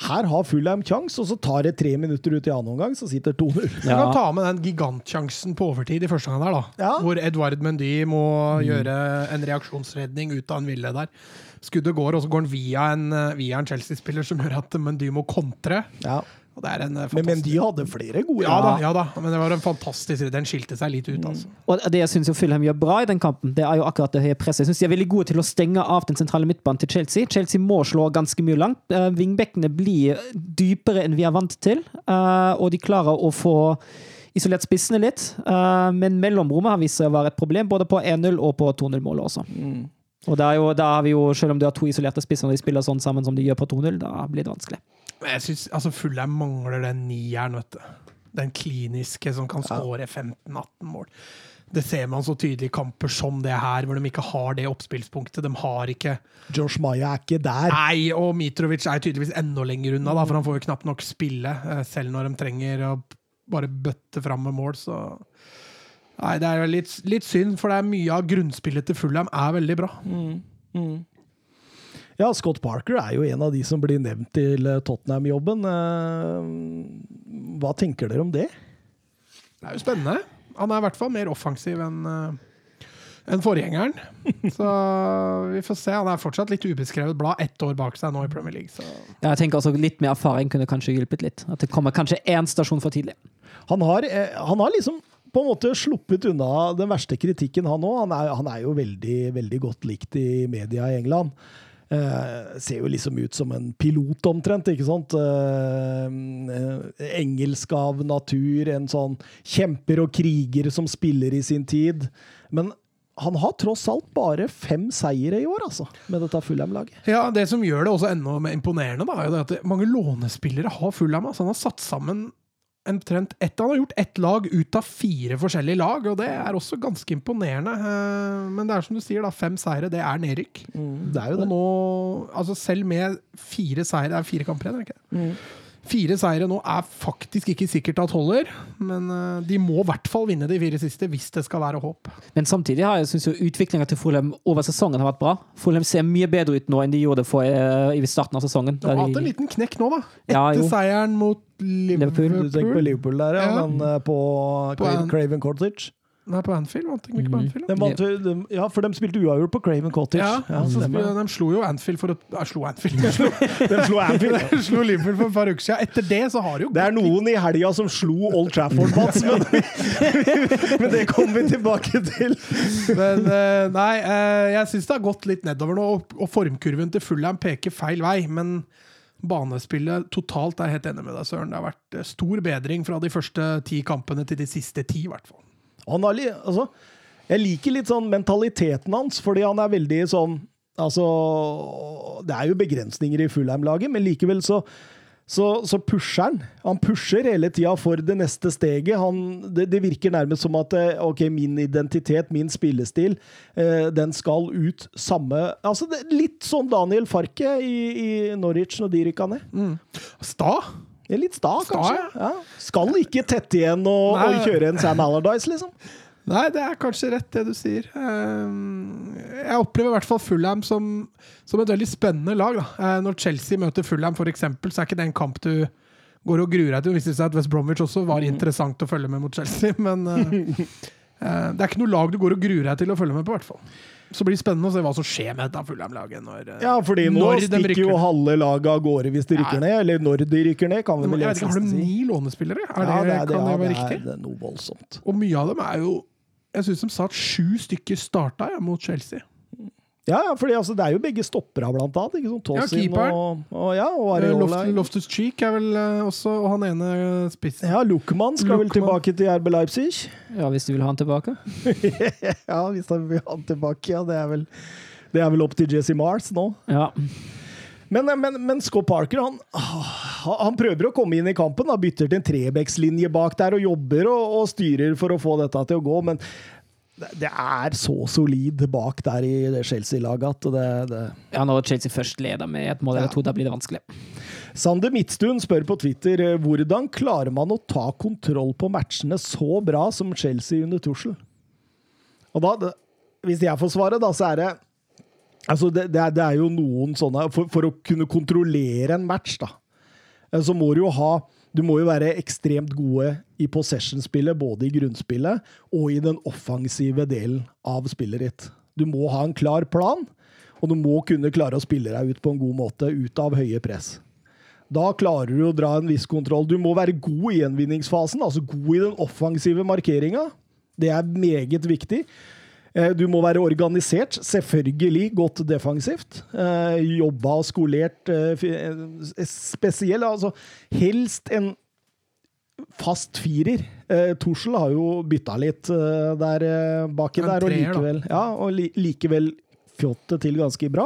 her har Fulham kjangs, og så tar det tre minutter ut i annen omgang, så sitter 2-0. Du kan ta med den gigantsjansen på overtid i første gang der, da. Ja. Hvor Edvard Mendy må gjøre en reaksjonsredning ut av en ville der. Skuddet går, og så går han via en, eh, via en Chelsea-spiller som gjør at Mendy må kontre. Ja. Og det er en eh, Men, men de hadde flere gode. ja da, ja da, men det var en fantastisk Den skilte seg litt ut, altså. Og det jeg syns Fulham gjør bra i den kampen, det er jo akkurat det høye presset. Jeg synes de er veldig gode til å stenge av den sentrale midtbanen til Chelsea. Chelsea må slå ganske mye langt. Uh, Vingbekkene blir dypere enn vi er vant til, eh, og de klarer å få isolert spissene litt. eh, men mellomrommet har vist seg å være et problem, både på 1-0 og på 2-0-målet også. Og er jo, da har vi jo, Selv om du har to isolerte spisser når de spiller sånn sammen som de gjør på 2-0, da blir det vanskelig. Men jeg synes, altså Fullheim mangler den nieren, vet du. Den kliniske som kan skåre 15-18 mål. Det ser man så tydelig i kamper som det her, hvor de ikke har det oppspillspunktet. De har ikke Josh Maya er ikke der. Nei, og Mitrovic er tydeligvis enda lenger unna, da, for han får jo knapt nok spille, eh, selv når de trenger å bare bøtte fram med mål, så Nei, det er jo litt, litt synd, for det er mye av grunnspillet til Fullheim er veldig bra. Ja, Scott Parker er jo en av de som blir nevnt til eh, Tottenham-jobben. Eh, Hva tenker dere om det? Det er jo spennende. Han er i hvert fall mer offensiv enn eh, enn forgjengeren. Så vi får se. Han er fortsatt litt ubeskrevet blad, ett år bak seg nå i Premier League. Så. Ja, jeg tenker altså Litt mer erfaring kunne kanskje hjulpet litt. At det kommer kanskje én stasjon for tidlig. Han har, han har liksom på en måte sluppet unna den verste kritikken, han òg. Han, er- han er jo veldig, veldig godt likt i media i England. Eh, ser jo liksom ut som en pilot, omtrent. ikke sant? Eh, eh, engelsk av natur, en sånn kjemper og kriger som spiller i sin tid. Men han har tross alt bare fem seire i år, altså, med dette Fulham-laget. Ja, Det som gjør det også enda mer imponerende, da, er jo at mange lånespillere har Fulham. Altså, han har satt sammen omtrent ett Han har gjort ett lag ut av fire forskjellige lag, og det er også ganske imponerende. Eh, Men det er som du sier, da, fem seire, det er nedrykk. Det er jo det. Og nå, altså selv med fire seire Det er fire kamper igjen, er det ikke? Fire seire nå er faktisk ikke sikkert at holder, men eh, de må i hvert fall vinne de fire siste hvis det skal være håp. Men samtidig har jeg synes jo utviklinga til Fulham over sesongen har vært bra. Fulham ser mye bedre ut nå enn de gjorde for, uh, i starten av sesongen. De har hatt en liten knekk nå, da. Etter ja, seieren mot Liverpool. Liverpool. Du tenker på Liverpool der, ja. Ja. Men uh, på, På Craven, en- Craven Cottage. Nei, på Anfield. Vant de ikke på Anfield? De vant, de, ja, for de spilte uavgjort på Craven Cottage. Ja, Ja, så spil- de slo jo Anfield for å ja, Slo Anfield! De slo, De slo Anfield. de slo Liverpool for et par uker siden. Etter det så har de jo Det er noen i helga som slo Old Trafford, Mats, men, men det kommer vi tilbake til. Men eh, nei, eh, jeg syns det har gått litt nedover nå, og, og formkurven til Fulham peker feil vei. Men banespillet totalt er jeg helt enig med deg, Søren. Det har vært eh, stor bedring fra de første ti kampene til de siste ti, i hvert fall. Han har, altså, jeg liker litt sånn mentaliteten hans, fordi han er veldig sånn Altså Det er jo begrensninger i Fulheim-laget, men likevel så så, så pusher han. Han pusher hele tida for det neste steget. Han, det, det, virker nærmest som at eh, ok, min identitet, min spillestil, eh, den skal ut samme altså det, Litt sånn Daniel Farke i, i Norwich når de rykka ned. Mm. Sta? Det litt sta, kanskje. Ja. Skal ikke tette igjen og, og kjøre en Sam Allardyce, liksom. Nei, det er kanskje rett, det du sier. Ehm, jeg opplever i hvert fall Fulham som, som et veldig spennende lag. Da. Eh, når Chelsea møter Fulham, f.eks., så er ikke det en kamp du går og gruer deg til. Det viste seg at West Bromwich også var mm. interessant å følge med mot Chelsea, men uh, det er ikke noe lag du går og gruer deg til å følge med på, i hvert fall. Så blir det spennende å se hva som skjer med dette Fulham-laget. Ja, fordi nå stikker jo halve laget av gårde hvis de rykker ja. ned. Eller når de rykker ned, kan vi vel vet Har de ni lånespillere? Er ja, det, er, det, kan det, ja, være riktig? Det er noe voldsomt. Og mye av dem er jo Jeg syns de sa at sju stykker starta ja, mot Chelsea. Ja, ja, for altså, det er jo begge stoppere, blant annet. Ikke sånn Tosin ja, og, og, ja, og eh, Areola. Loftus Cheek er vel uh, også Og han ene spissen. Ja, Luckman skal Lukman. vel tilbake til RB Leipzig. Ja, hvis du vil ha han tilbake. ja, hvis han vil ha han tilbake, ja. Det er vel det er vel opp til Jesse Mars nå. Ja. Men, men, men, Scott Parker han, han, prøver å komme inn i kampen. Da, bytter til en trebekslinje bak der og jobber og, og, styrer for å få dette til å gå. Men det er så solid bak der i det Chelsea-laget at det, det, Ja, når Chelsea først leder med et mål eller ja. to, da blir det vanskelig. Sander Midtstuen spør på Twitter hvordan klarer man å ta kontroll på matchene så bra som Chelsea under Tussel? Og da, hvis jeg får svaret, da, så er det Altså, det, det, er, det, er, jo noen sånne for, for, å kunne kontrollere en match, da, eh, så må du jo ha Du må jo være ekstremt gode i possession-spillet, både i grunnspillet og i den offensive delen av spillet ditt. Du må ha en klar plan, og du må kunne klare å spille deg ut på en god måte, ut av høye press. Da klarer du å dra en viss kontroll. Du må være god i gjenvinningsfasen, altså god i den offensive markeringa. Det er meget viktig. Eh, du må være organisert, selvfølgelig godt defensivt. Eh, jobba og skolert spesielt, spesiell. Altså helst en fast firer. Tussel har jo bytta litt der baki der, og likevel, ja, og likevel fått det til ganske bra.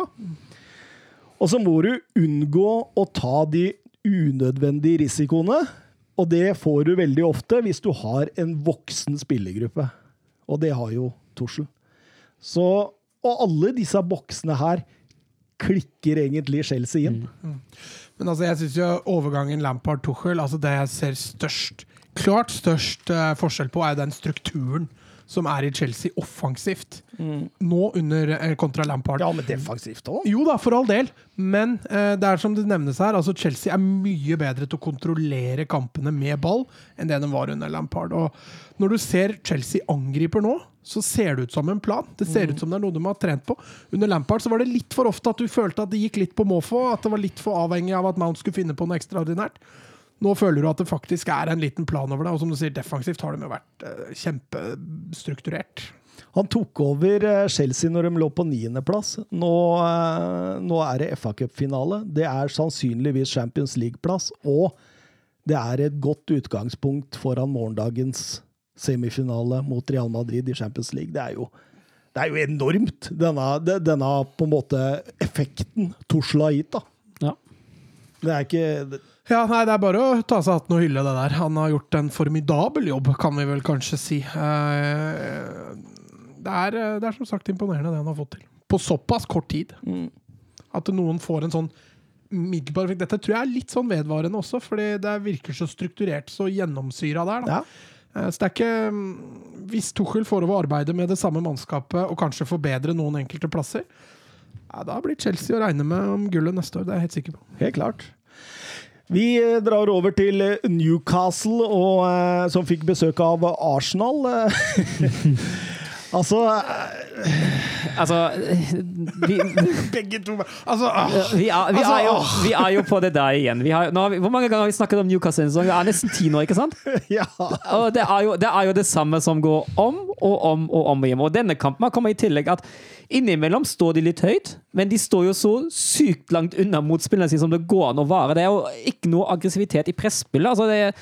Og så må du unngå å ta de unødvendige risikoene. Og det får du veldig ofte hvis du har en voksen spillergruppe. Og det har jo Tussel. Så, og alle disse boksene her klikker egentlig Chelsea inn. Mm. Mm. Men altså, jeg syns jo overgangen Lampard-Tuchel altså Det jeg ser størst, klart størst uh, forskjell på, er den strukturen som er i Chelsea offensivt. Mm. Nå under uh, kontra Lampard. Ja, men defensivt òg? Jo da, for all del. Men uh, det er som det nevnes her, altså Chelsea er mye bedre til å kontrollere kampene med ball enn det de var under Lampard. Og når du ser Chelsea angriper nå, så ser det ut som en plan. Det ser ut som det er noe de har trent på. Under Lampard så var det litt for ofte at du følte at det gikk litt på måfå, at det var litt for avhengig av at Mount skulle finne på noe ekstraordinært. Nå føler du at det faktisk er en liten plan over det, og som du sier, defensivt har de jo vært uh, kjempestrukturert. Han tok over eh, Chelsea når de lå på niendeplass. Nå, uh, nå er det FA Cup-finale. Det er sannsynligvis Champions League-plass, og det er et godt utgangspunkt foran morgendagens semifinale mot Real Madrid i Champions League. Det er jo, det er jo enormt, denne, denne, på en måte effekten Tusla har gitt. da. Ja. Det er ikke det, ja, nei, Det er bare å ta seg hatten og hylle det der. Han har gjort en formidabel jobb, kan vi vel kanskje si. Eh, det er, det er som sagt imponerende, det han har fått til. På såpass kort tid. Mm. At noen får en sånn middelbar Dette tror jeg er litt sånn vedvarende også, fordi det virker så strukturert, så gjennomsyra der. da. Ja. Eh, så det er ikke mm, Hvis Tuchel får over å arbeide med det samme mannskapet og kanskje forbedre noen enkelte plasser, ja, da blir Chelsea å regne med om gullet neste år. Det er jeg helt sikker på. Helt klart. Vi eh, drar over til eh, Newcastle, og, som fikk besøk av Arsenal. altså Altså vi, Begge to altså, vi, er, vi, altså, er jo, vi, er, jo, på det der igjen. Har, vi, hvor mange ganger har vi snakket om Newcastle? Vi er nesten ti nå, ikke sant? Ja. Og det er, jo, det er, jo, det samme som går om og om og om igjen. Og denne kampen kommer i tillegg at innimellom står de litt høyt, men de står jo så sykt langt unna motspillerne sine som det går an å vare. Det er jo ikke noe aggressivitet i presspillet. Altså det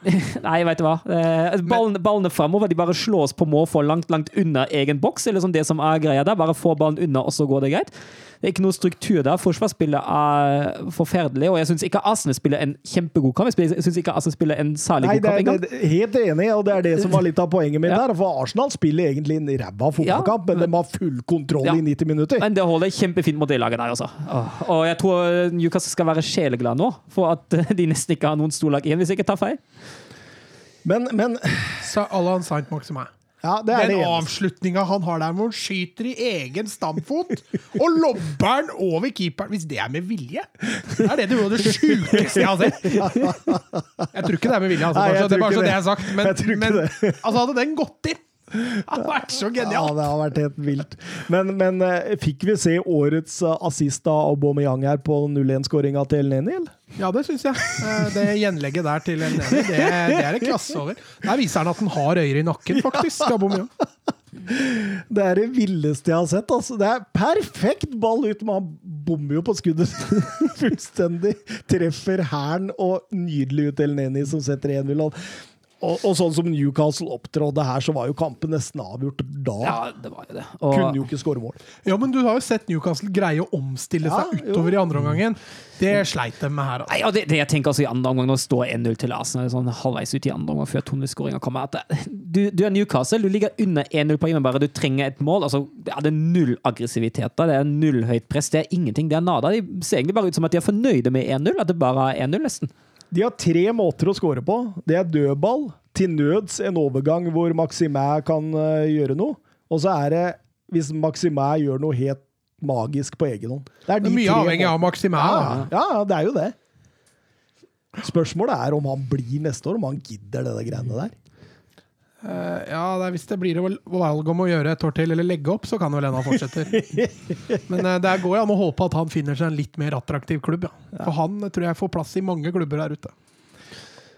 Nei, vet du hva. Eh, ballene, ballene fremover de bare slås på måfå langt langt unna egen boks. eller som det som er greia der. Bare få ballen unna, og så går det greit. Det er ikke noe struktur der. Forsvarsspillet er forferdelig, og jeg syns ikke Arsenal spiller en kjempegod kamp. Jeg syns ikke Arsenal spiller en særlig Nei, god kamp engang. det, helt enig, og det er det som var litt av poenget mitt Ja. her. For Arsenal spiller egentlig en ræva fotballkamp, men de har full kontroll Ja. i 90 minutter. Men det holder kjempefint mot det laget der, altså. Og jeg tror Newcastle skal være sjeleglad nå for at eh, de nesten ikke har noen storlag igjen, hvis jeg ikke tar feil. Men, men Sa Allan Saint Maximin. Ja, det er Den avslutninga han har der, hvor han skyter i egen stamfot og lobber den over keeperen. Hvis det er med vilje, det er det det, det sjukeste jeg har sett. Jeg tror ikke det er med vilje, altså, Nei, det er bare så det jeg har sagt. Men, men altså, hadde den gått inn Det har vært så genialt! Ja, det har vært helt vilt. Men, men eh, fikk vi se årets eh, assist av Aubameyang her på 0-1-skåringa til Neni? eller? Ja, det syns jeg. Eh, Det gjenlegget der til en enig, det, det er det klasse over. Der viser han at han har øyer i nakken, faktisk. Aubameyang. Det er det villeste jeg har sett. Altså. Det er perfekt ball ut, men han bommer jo på skuddet fullstendig. Treffer hælen og nydelig ut El Neni, som setter 1-0. Og, og sånn som Newcastle opptrådde her, så var jo kampen nesten avgjort da. Ja, det var jo det. Og, Kunne jo ikke skåre mål. Ja, men du har jo sett Newcastle greie å omstille Ja, seg jo. utover i andre omgangen. Det sleit de med her. Altså. Nei, og det, det jeg tenker altså i andre omgang, det står 1-0 til Arsenal sånn halvveis ut i andre omgang før Tone-skåringa kommer. At du, du er Newcastle, du ligger under 1-0 på hjemmebane, du trenger et mål. altså Det er null aggressivitet der, det er null høyt press, det er ingenting. Det er nada. De ser egentlig bare ut som at de er fornøyde med 1-0, at det bare er 1-0, nesten. De har tre måter å score på. Det er dødball, til nøds en overgang hvor Maximæ kan eh, gjøre noe. Og så er det hvis Maximæ gjør noe helt magisk på egen hånd. Det er Det er mye avhengig av Maximæ. Ja, ja, ja, det er jo det. Spørsmålet er om han blir neste år, om han gidder det der greiene der. Eh, ja, det er, Hvis det blir valg om å gjøre et år til eller legge opp, så kan vel hende han fortsetter. Men uh, det går jo an å håpe at han finner seg en litt mer attraktiv klubb. Ja. For han eh, tror jeg får plass i mange klubber der ute.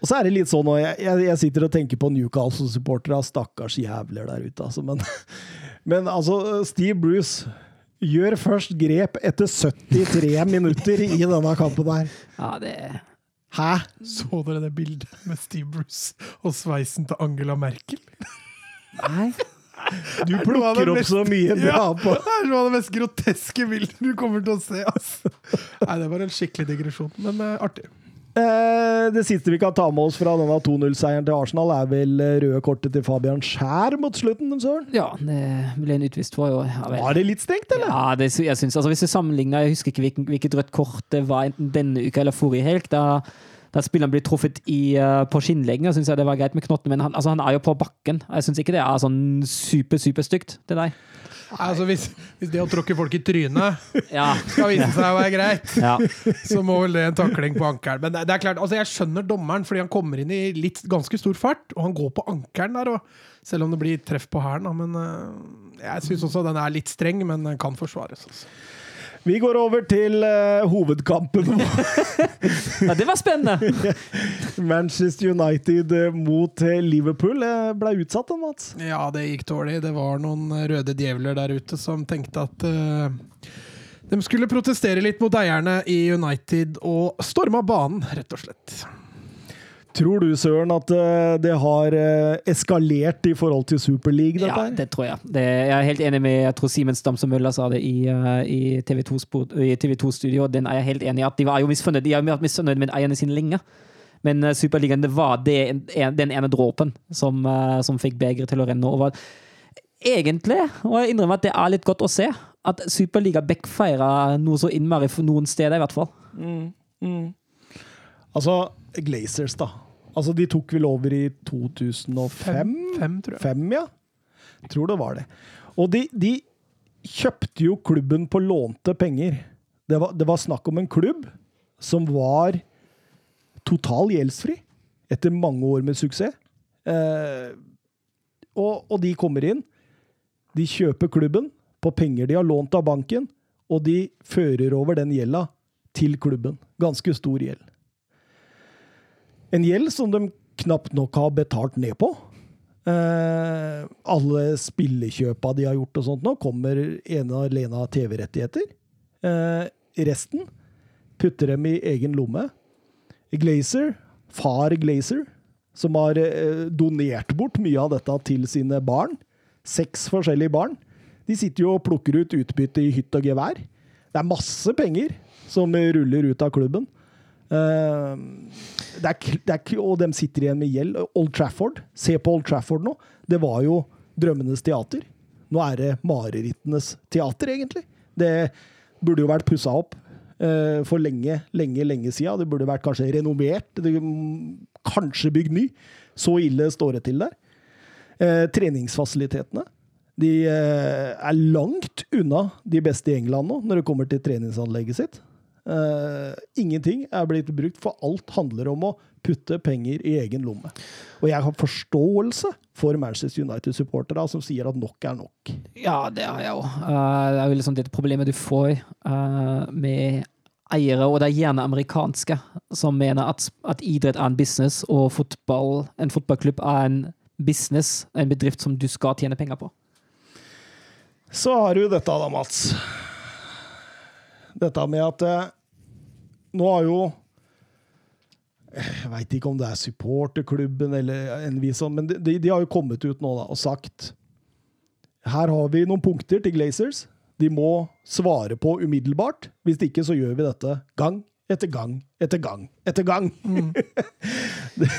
Og så er det litt sånn, òg, jeg, jeg, jeg sitter og tenker på Newcastle-supportere, stakkars jævler der ute, altså. Men, men altså, Steve Bruce gjør først grep etter 73 minutter i denne kampen der. Ja, det Hæ? Så dere det bildet med Steve Bruce og sveisen til Angela Merkel? Nei. Du plukker opp så mye bra Ja, på Det er noe av det mest groteske bildet du kommer til å se. Altså. Nei, Det var en skikkelig digresjon, men uh, artig. Eh, Det siste vi kan ta med oss fra denne 2-0-seieren til Arsenal, er vel eh, røde kortet til Fabian Skjær mot slutten, Søren? Ja, det ble en utvist for jo. Ja. Var det litt stengt, eller? Ja, det, jeg synes, altså Hvis du sammenligner Jeg husker ikke hvilket rødt kort det var enten denne uka eller forrige helg. Da, da spilleren blir truffet i, eh, på skinnleggen, syns jeg det var greit med knotten. Men han, altså, han er jo på bakken. Jeg syns ikke det er sånn super, superstygt til deg. Altså, hvis, hvis det å tråkke folk i trynet Ja. skal vise seg å være greit, ja. så må vel det en takling på ankelen. Men det, det er klart, altså jeg skjønner dommeren, fordi han kommer inn i litt ganske stor fart, og han går på ankelen der. Og, selv om det blir treff på hælen. Men øh, jeg syns også den er litt streng, men kan forsvares. Altså. Vi går over til uh, hovedkampen. ja, det var spennende! Manchester United eh, mot eh, Liverpool. Ble utsatt da, Mats. Ja, det gikk dårlig. Det var noen røde djevler der ute som tenkte at uh, de skulle protestere litt mot eierne i United og storma banen, rett og slett. Tror du, Søren, at eh, det har eh, eskalert i forhold til Super League, dette Ja, det tror jeg. Det, jeg er helt enig med jeg tror Simen Stamse Møller sa det i, eh, i TV2-studio. Den er jeg helt enig i. at De var jo misfornøyd De har vært misfornøyd med eierne sine lenge. Men Superligaen det var det, den ene dråpen som, som fikk begeret til å renne over. Egentlig, og jeg innrømmer at det er litt godt å se, at Superliga backfeirer noe så innmari for noen steder, i hvert fall. Altså, Glazers, da. Altså, De tok vel over i 2005? Fem, tror jeg. Fem, ja. Tror det var det. Og de, de kjøpte jo klubben på lånte penger. Det var, det var snakk om en klubb som var total gjeldsfri etter mange år med suksess. Eh, og, og de kommer inn. De kjøper klubben på penger de har lånt av banken, og de fører over den gjelda til klubben. Ganske stor gjeld. En gjeld som de knapt nok har betalt ned på. Eh, alle spillekjøpa de har gjort og sånt nå, kommer ene og alene av TV-rettigheter. Eh, resten putter dem i egen lomme. Glazer, far Glazer, som har eh, donert bort mye av dette til sine barn. Seks forskjellige barn. De sitter jo og plukker ut utbytte i hytt og gevær. Det er masse penger som ruller ut av klubben. Eh, det er, det er, og de sitter igjen med gjeld. Old Trafford. Se på Old Trafford nå. Det var jo drømmenes teater. Nå er det marerittenes teater, egentlig. Det burde jo vært pussa opp eh, for lenge, lenge, lenge siden. Det burde vært kanskje renovert. Kanskje bygd ny. Så ille står det til der. Eh, treningsfasilitetene. De er langt unna de beste i England nå, når det kommer til treningsanlegget sitt. Eh, ingenting er blitt brukt, for alt handler om å putte penger i egen lomme. Og jeg har forståelse for Manchester United-supportere som sier at nok er nok. Ja, det har jeg òg. det er jo liksom det problemet du får uh, med eiere, og det er gjerne amerikanske, som mener at, at idrett er en business, og fotball, en fotballklubb er en business, en bedrift som du skal tjene penger på. Så har du dette da, Mats. Dette med at eh, Nå har jo Jeg veit ikke om det er supporterklubben eller en vis sånn, men de, de har jo kommet ut nå da, og sagt Her har vi noen punkter til Glazers. De må svare på umiddelbart. Hvis ikke så gjør vi dette gang etter gang etter gang etter gang. det,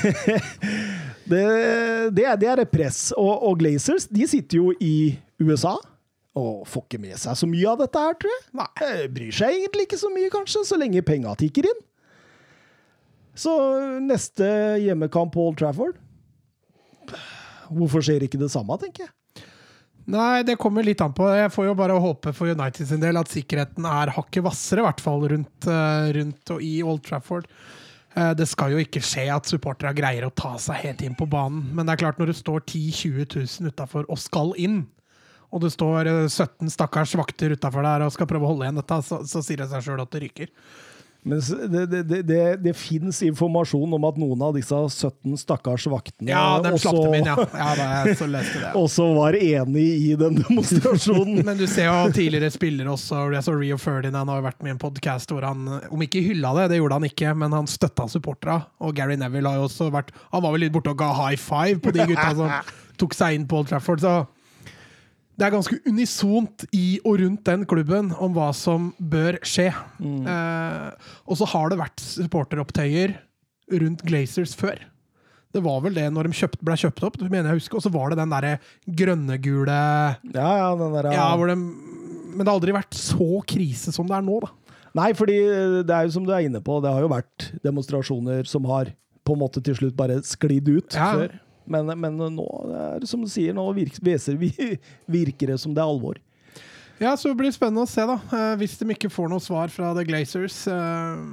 det, det, er, det er et press. Og, og Glazers de sitter jo i USA og får ikke med seg så mye av dette her, tror jeg. Nei, eh, Bryr seg egentlig ikke så mye, kanskje, så lenge penga tikker inn. Så neste hjemmekamp på Old Trafford Hvorfor skjer ikke det samme, tenker jeg. Nei, det kommer litt an på. Jeg får jo bare håpe for United sin del at sikkerheten er hakket hvassere, i hvert fall rundt, eh, rundt og i Old Trafford. Eh, Det skal jo ikke skje at supporterne greier å ta seg helt inn på banen. Men det er klart, når det står 10 000-20 000 utafor og skal inn, og det står eh, 17 stakkars vakter utafor der og skal prøve å holde igjen dette, så, så sier det seg sjøl at det ryker. Men det, det, det, det, fins informasjon om at noen av disse 17 stakkars vaktene Ja, de slapp dem inn, ja. ja da, så leste det. også var enig i den demonstrasjonen. Men du ser jo tidligere spillere også. Jeg så Rio Ferdinand har jo vært med i en podkast hvor han, om ikke hylla det, det gjorde han ikke, men han støtta supportera. Og Gary Neville har jo også vært Han var vel litt borte og ga high five på de gutta som tok seg inn på Old Trafford. Så det er ganske unisont i og rundt den klubben om hva som bør skje. Eh, og så har det vært supporteropptøyer rundt Glazers før. Det var vel det når de kjøpt, ble kjøpt opp, mener jeg husker. Og så var det den derre grønne-gule Ja, ja, den der, ja, hvor de, men det har aldri vært så krise som det er nå, da. Nei, fordi det er jo som du er inne på, det har jo vært demonstrasjoner som har på en måte til slutt bare sklidd ut Ja. før. Men, men nå er som du sier, nå virker, virker det som det er alvor. Ja, så det blir spennende å se, da. Eh, hvis de ikke får noe svar fra The Glazers eh,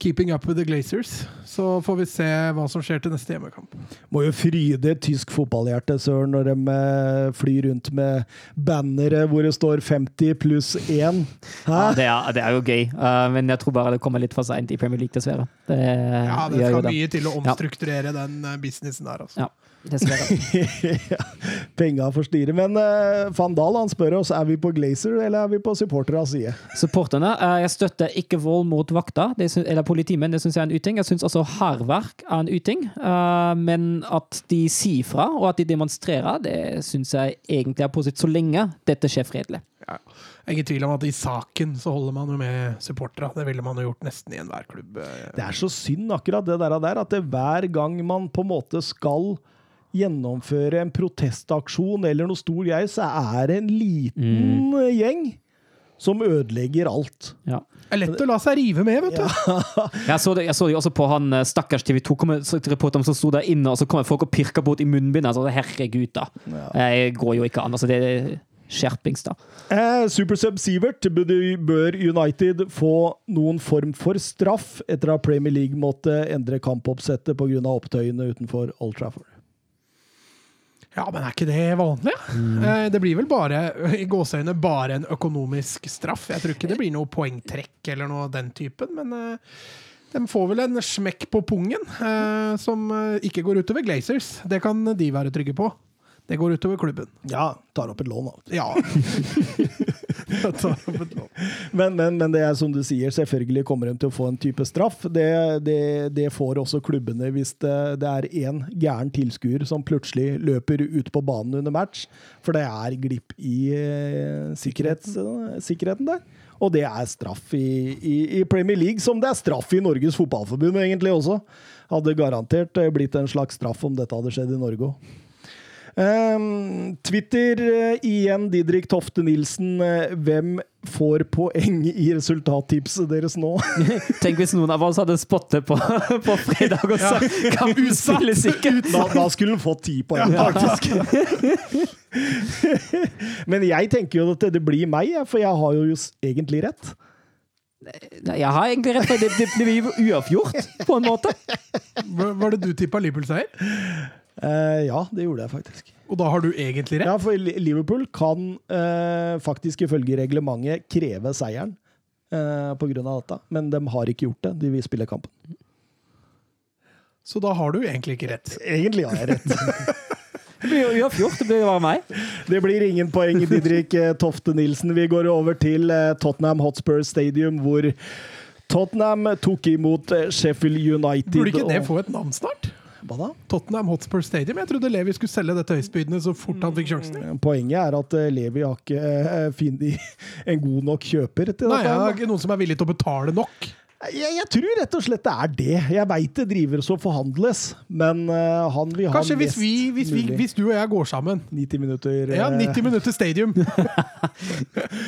Keeping up with the Glazers. Så får vi se hva som skjer til neste hjemmekamp. Må jo fryde tysk fotballhjerte, Søren, når de eh, flyr rundt med bannere hvor det står 50 pluss 1. Ja, det, er, det er jo gøy, eh, men jeg tror bare det kommer litt for seint i Premier League, dessverre. Det, Ja, det skal mye til å omstrukturere den eh, businessen der, altså. Ja. ja, penga forstyrrer. Men uh, Van Dahl han spør oss er vi på Glazer eller er vi på supporternes side. Supporterne, Uh, jeg støtter ikke vold mot vakter, eller politimenn, det syns jeg er en uting. Jeg syns også hærverk er en uting. Uh, Men at de sier fra, og at de demonstrerer, det syns jeg egentlig er positivt, så lenge dette skjer fredelig. Ja. Ingen tvil om at i saken så holder man jo med supporterne. Det ville man jo gjort nesten i enhver klubb. Det er så synd akkurat det der, der at det hver gang man på en måte skal gjennomføre en protestaksjon eller noe stor greie, så er det en liten mm. gjeng som ødelegger alt. Ja. Det er lett å la seg rive med, vet du. Jeg så det, jeg så det også på han eh, stakkars TV 2-reporteren som sto der inne, og så kommer folk og pirker bort i munnbindet. Altså, herregud, da. Det går jo ikke an. Altså, det er skjerpings, da. Eh, Supersub Sivert, bør United få noen form for straff etter at Premier League måtte endre kampoppsettet pga. opptøyene utenfor Old Trafford? Ja, men er ikke det vanlig? Mm. Det blir vel bare i gåseøyne bare en økonomisk straff. Jeg tror ikke det blir noe poengtrekk eller noe av den typen, men eh, de får vel en smekk på pungen eh, som eh, ikke går utover Glazers. Det kan de være trygge på. Det går utover klubben. Ja, tar opp et lån, da. Ja. Men, men, men det er som du sier, selvfølgelig kommer de til å få en type straff. Det, det, det får også klubbene hvis det, det er én gæren tilskuer som plutselig løper ut på banen under match. For det er glipp i eh, sikkerheten der. Og det er straff i, i, i Premier League, som det er straff i Norges Fotballforbund egentlig også. Hadde garantert eh, blitt en slags straff om dette hadde skjedd i Norge òg. Um, Twitter uh, igjen, Didrik Tofte Nilsen. Uh, hvem får poeng i resultattipset deres nå? Tenk hvis noen av oss hadde spottet på, på fredag og sagt ja. kampen spilles ikke! Da, da skulle han fått ti poeng, faktisk. Men jeg tenker jo at det blir meg, for jeg har jo egentlig rett. Jeg har egentlig rett, for det, det blir uavgjort, på en måte. Var det du tippa Liverpool-seier? Uh, ja, det gjorde jeg faktisk. Og da har du egentlig rett? Ja, for Liverpool kan eh, faktisk ifølge reglementet kreve seieren eh, pga. dette, men de har ikke gjort det. De vil spille kampen. Så da har du egentlig ikke rett? Egentlig har jeg rett. det blir jo uavgjort. Det blir jo bare meg. Det blir ingen poeng, Didrik Tofte Nilsen. Vi går over til Tottenham Hotspur Stadium, hvor Tottenham tok imot Sheffield United. Burde ikke det få et navn snart? Hva da? Tottenham Hotspur Stadium. Jeg trodde Levi skulle selge dette høystbydende så fort han fikk sjansen. Mm, poenget er at Levi har ikke funnet en god nok kjøper til Nei, dette. Nei, ikke noen som er villig til å betale nok. Jeg, jeg, tror rett og slett det er det. Jeg veit det driver og forhandles, men uh, han vil Kanskje ha hvis, vi, hvis, vi, hvis, du og jeg går sammen 90 minutter Ja, 90 minutter stadium.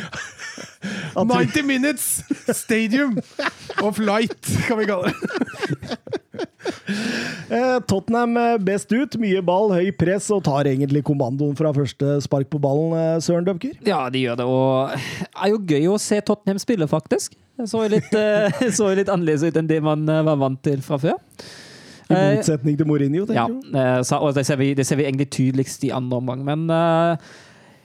90 minutes stadium of light, kan vi kalle det. uh, Tottenham best ut. Mye ball, høy press og tar egentlig kommandoen fra første spark på ballen, Søren Dømker? Ja, de gjør det, og det er jo gøy å se Tottenham spille, faktisk. Det så litt, så litt annerledes ut enn det man var vant til fra før. I motsetning til Mourinho, tenker ja, du? og det ser, vi, det ser, vi, egentlig tydeligst i andre omgang. Men uh,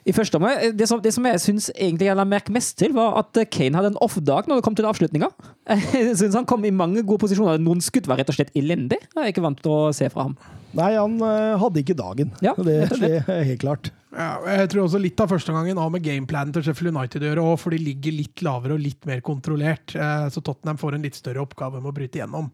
i første omgang, det som, det som jeg syns egentlig jeg la merke mest til, var at Kane hadde en off-dag når det kom til avslutninga. Jeg syns han kom i mange gode posisjoner. Noen skudd var rett og slett elendig. Jeg er ikke vant til å se fra ham. Nei, han uh, hadde ikke dagen. Ja, det, det er helt klart. Ja, jeg tror også litt av første gangen har med gameplanen til Sheffield United å gjøre, òg, for de ligger litt lavere og litt mer kontrollert. Så Tottenham får en litt større oppgave med å bryte gjennom.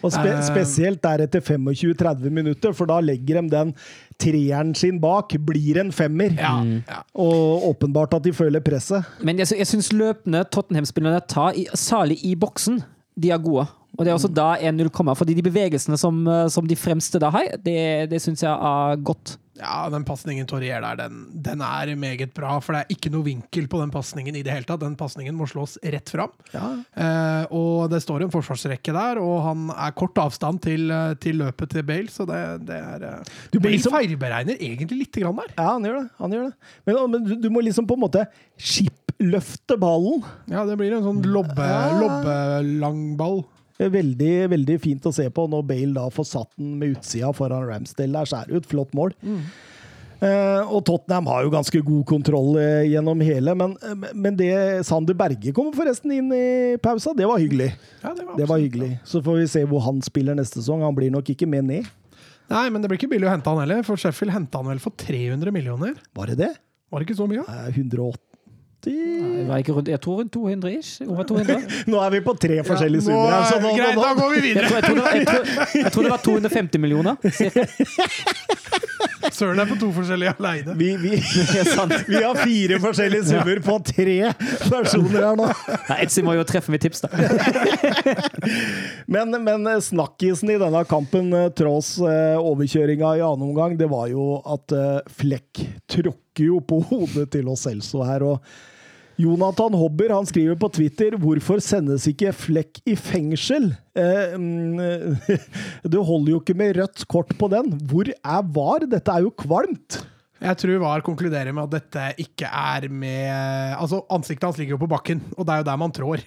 Og spe spesielt der etter 25-30 minutter, for da legger de den treeren sin bak, blir en femmer. Ja, ja. Og åpenbart at de føler presset. Men jeg, jeg syns løpende Tottenham-spillerne tar, særlig i boksen, de er gode. Og det er også da 1-0 kommer. fordi de bevegelsene som, som de fremste da har, det, det syns jeg er godt. Ja, den pasningen Torrier der, den, den, er meget bra. For det er ikke noe vinkel på den pasningen i det hele tatt. Den pasningen må slås rett fram. Ja. Eh, og det står en forsvarsrekke der, og han er kort avstand til, til løpet til Bale, så det, det er eh, du Bale liksom, feilberegner egentlig lite grann der. Ja, han gjør det. Han gjør det. Men, men du, du, må liksom på en måte skipløfte ballen. Ja, det blir en sånn lobbe, ja. lobbelangball. Veldig, veldig fint å se på når Bale da får satt den med utsida foran Ramsdale. Der Skjærer ut. Flott mål. Mm. Uh, og Tottenham har jo ganske god kontroll uh, gjennom hele, men, uh, men det Sander Berge kommer forresten inn i pausa. Det var hyggelig. Ja, det var, det var hyggelig. Så får vi se hvor han spiller neste sesong. Han blir nok ikke med ned. Nei, men det blir ikke billig å hente han heller, for Sheffield henta han vel for 300 millioner. Var det det? Var det ikke så mye? 180 Nei, var ikke rundt, jeg tror rundt 200 ish. Over 200. nå er vi på tre forskjellige summer. Ja, nå, nå, greit, da går vi videre. Jeg tror, jeg, tror, jeg, tror, jeg tror, det var 250 millioner. Søren er på to forskjellige aleine. Vi, vi, vi, har fire forskjellige summer på tre personer her nå. Ja, Etzy må jo treffe med tips, da. men, men snakkisen i denne kampen, tross overkjøringa i annen omgang, det var jo at Flekk tråkker jo på hodet til oss Celso her. og Jonathan Hobber han skriver på Twitter hvorfor sendes ikke Flekk i fengsel? Eh, det holder jo ikke med rødt kort på den. Hvor er VAR? Dette er jo kvalmt! Jeg tror VAR konkluderer med at dette ikke er med Altså, ansiktet hans ligger jo på bakken, og det er jo der man trår.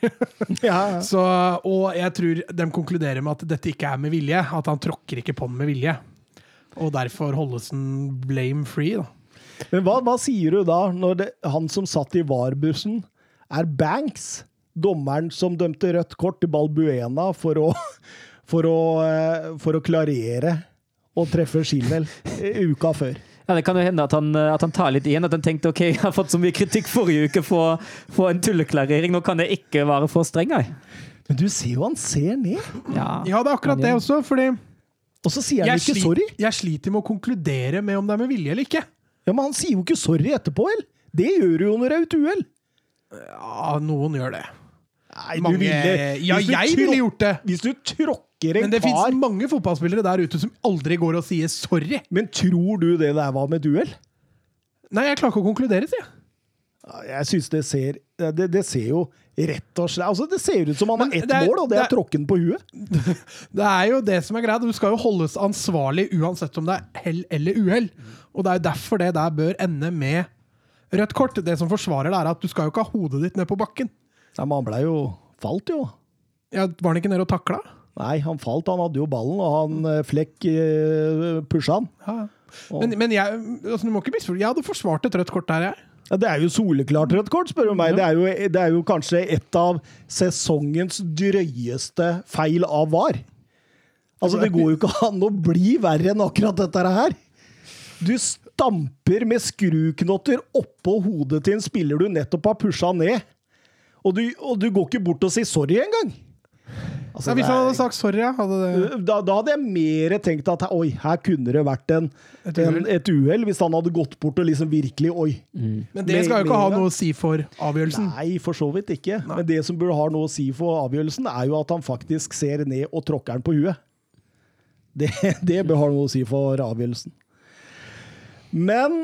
ja, ja. Så, og jeg tror de konkluderer med at dette ikke er med vilje. At han tråkker ikke på den med vilje. Og derfor holdes den blame free, da. Men hva, hva, sier du da, når det, han som satt i VAR-bussen, er Banks? Dommeren som dømte rødt kort til Balbuena for å, for å, eh, for å klarere og treffe Schilwell uka før. Ja, Det kan jo hende at han, at han tar litt igjen. At han tenkte ok, jeg har fått så mye kritikk forrige uke for, for en tulleklarering, nå kan jeg ikke være for streng. Jeg. Men du ser jo han ser ned. Ja. Ja, det er akkurat det også, fordi Og så sier han ikke sli- sorry. jeg sliter med å konkludere med om det er med vilje eller ikke. Ja, Men han sier jo ikke sorry etterpå, vel? Det gjør du jo når det er et uhell. Ja, noen gjør det. Nei, Mange, ville ja, jeg ville gjort det. Hvis du tråkker en Men det kar fins mange fotballspillere der ute som aldri går og sier sorry. Men tror du det der var med et uhell? Nei, jeg klarer ikke å konkludere, sier jeg. Jeg syns det ser det, det ser jo rett og slett Altså, det ser ut som han har ett er- mål, og det er det er- tråkken på huet. Det er jo det som er greia. Du skal jo holdes ansvarlig uansett om det er hell eller uhell. Og det er jo derfor det der bør ende med rødt kort. Det som forsvarer det, er at du skal jo ikke ha hodet ditt ned på bakken. Nei, men han blei jo Falt jo. Ja, var han ikke nede og takla? Nei, han falt. Han hadde jo ballen, og han eh, Flekk uh, pusha han. Ja. Men, men jeg, altså, du må ikke misforstå. Jeg hadde forsvart et rødt kort der, jeg. Ja, det er jo soleklart rødt kort, spør du meg. Det er, jo, det er jo kanskje et av sesongens drøyeste feil av VAR. Altså, det går jo ikke an å bli verre enn akkurat dette her. Du stamper med skruknotter oppå hodet til en spiller du nettopp har pusha ned. Og du, og du går ikke bort og sier sorry engang. Altså, Ja, hvis han hadde sagt sorry, ja, hadde det da, da hadde jeg mer tenkt at oi, her kunne det vært en, Et uhell. hvis han hadde gått bort og liksom virkelig Oi. Men det skal jo ikke ha noe å si for avgjørelsen. Nei, for så vidt ikke. Men det som burde ha noe å si for avgjørelsen, er jo at han faktisk ser ned og tråkker den på huet. Det, det bør ha noe å si for avgjørelsen. Men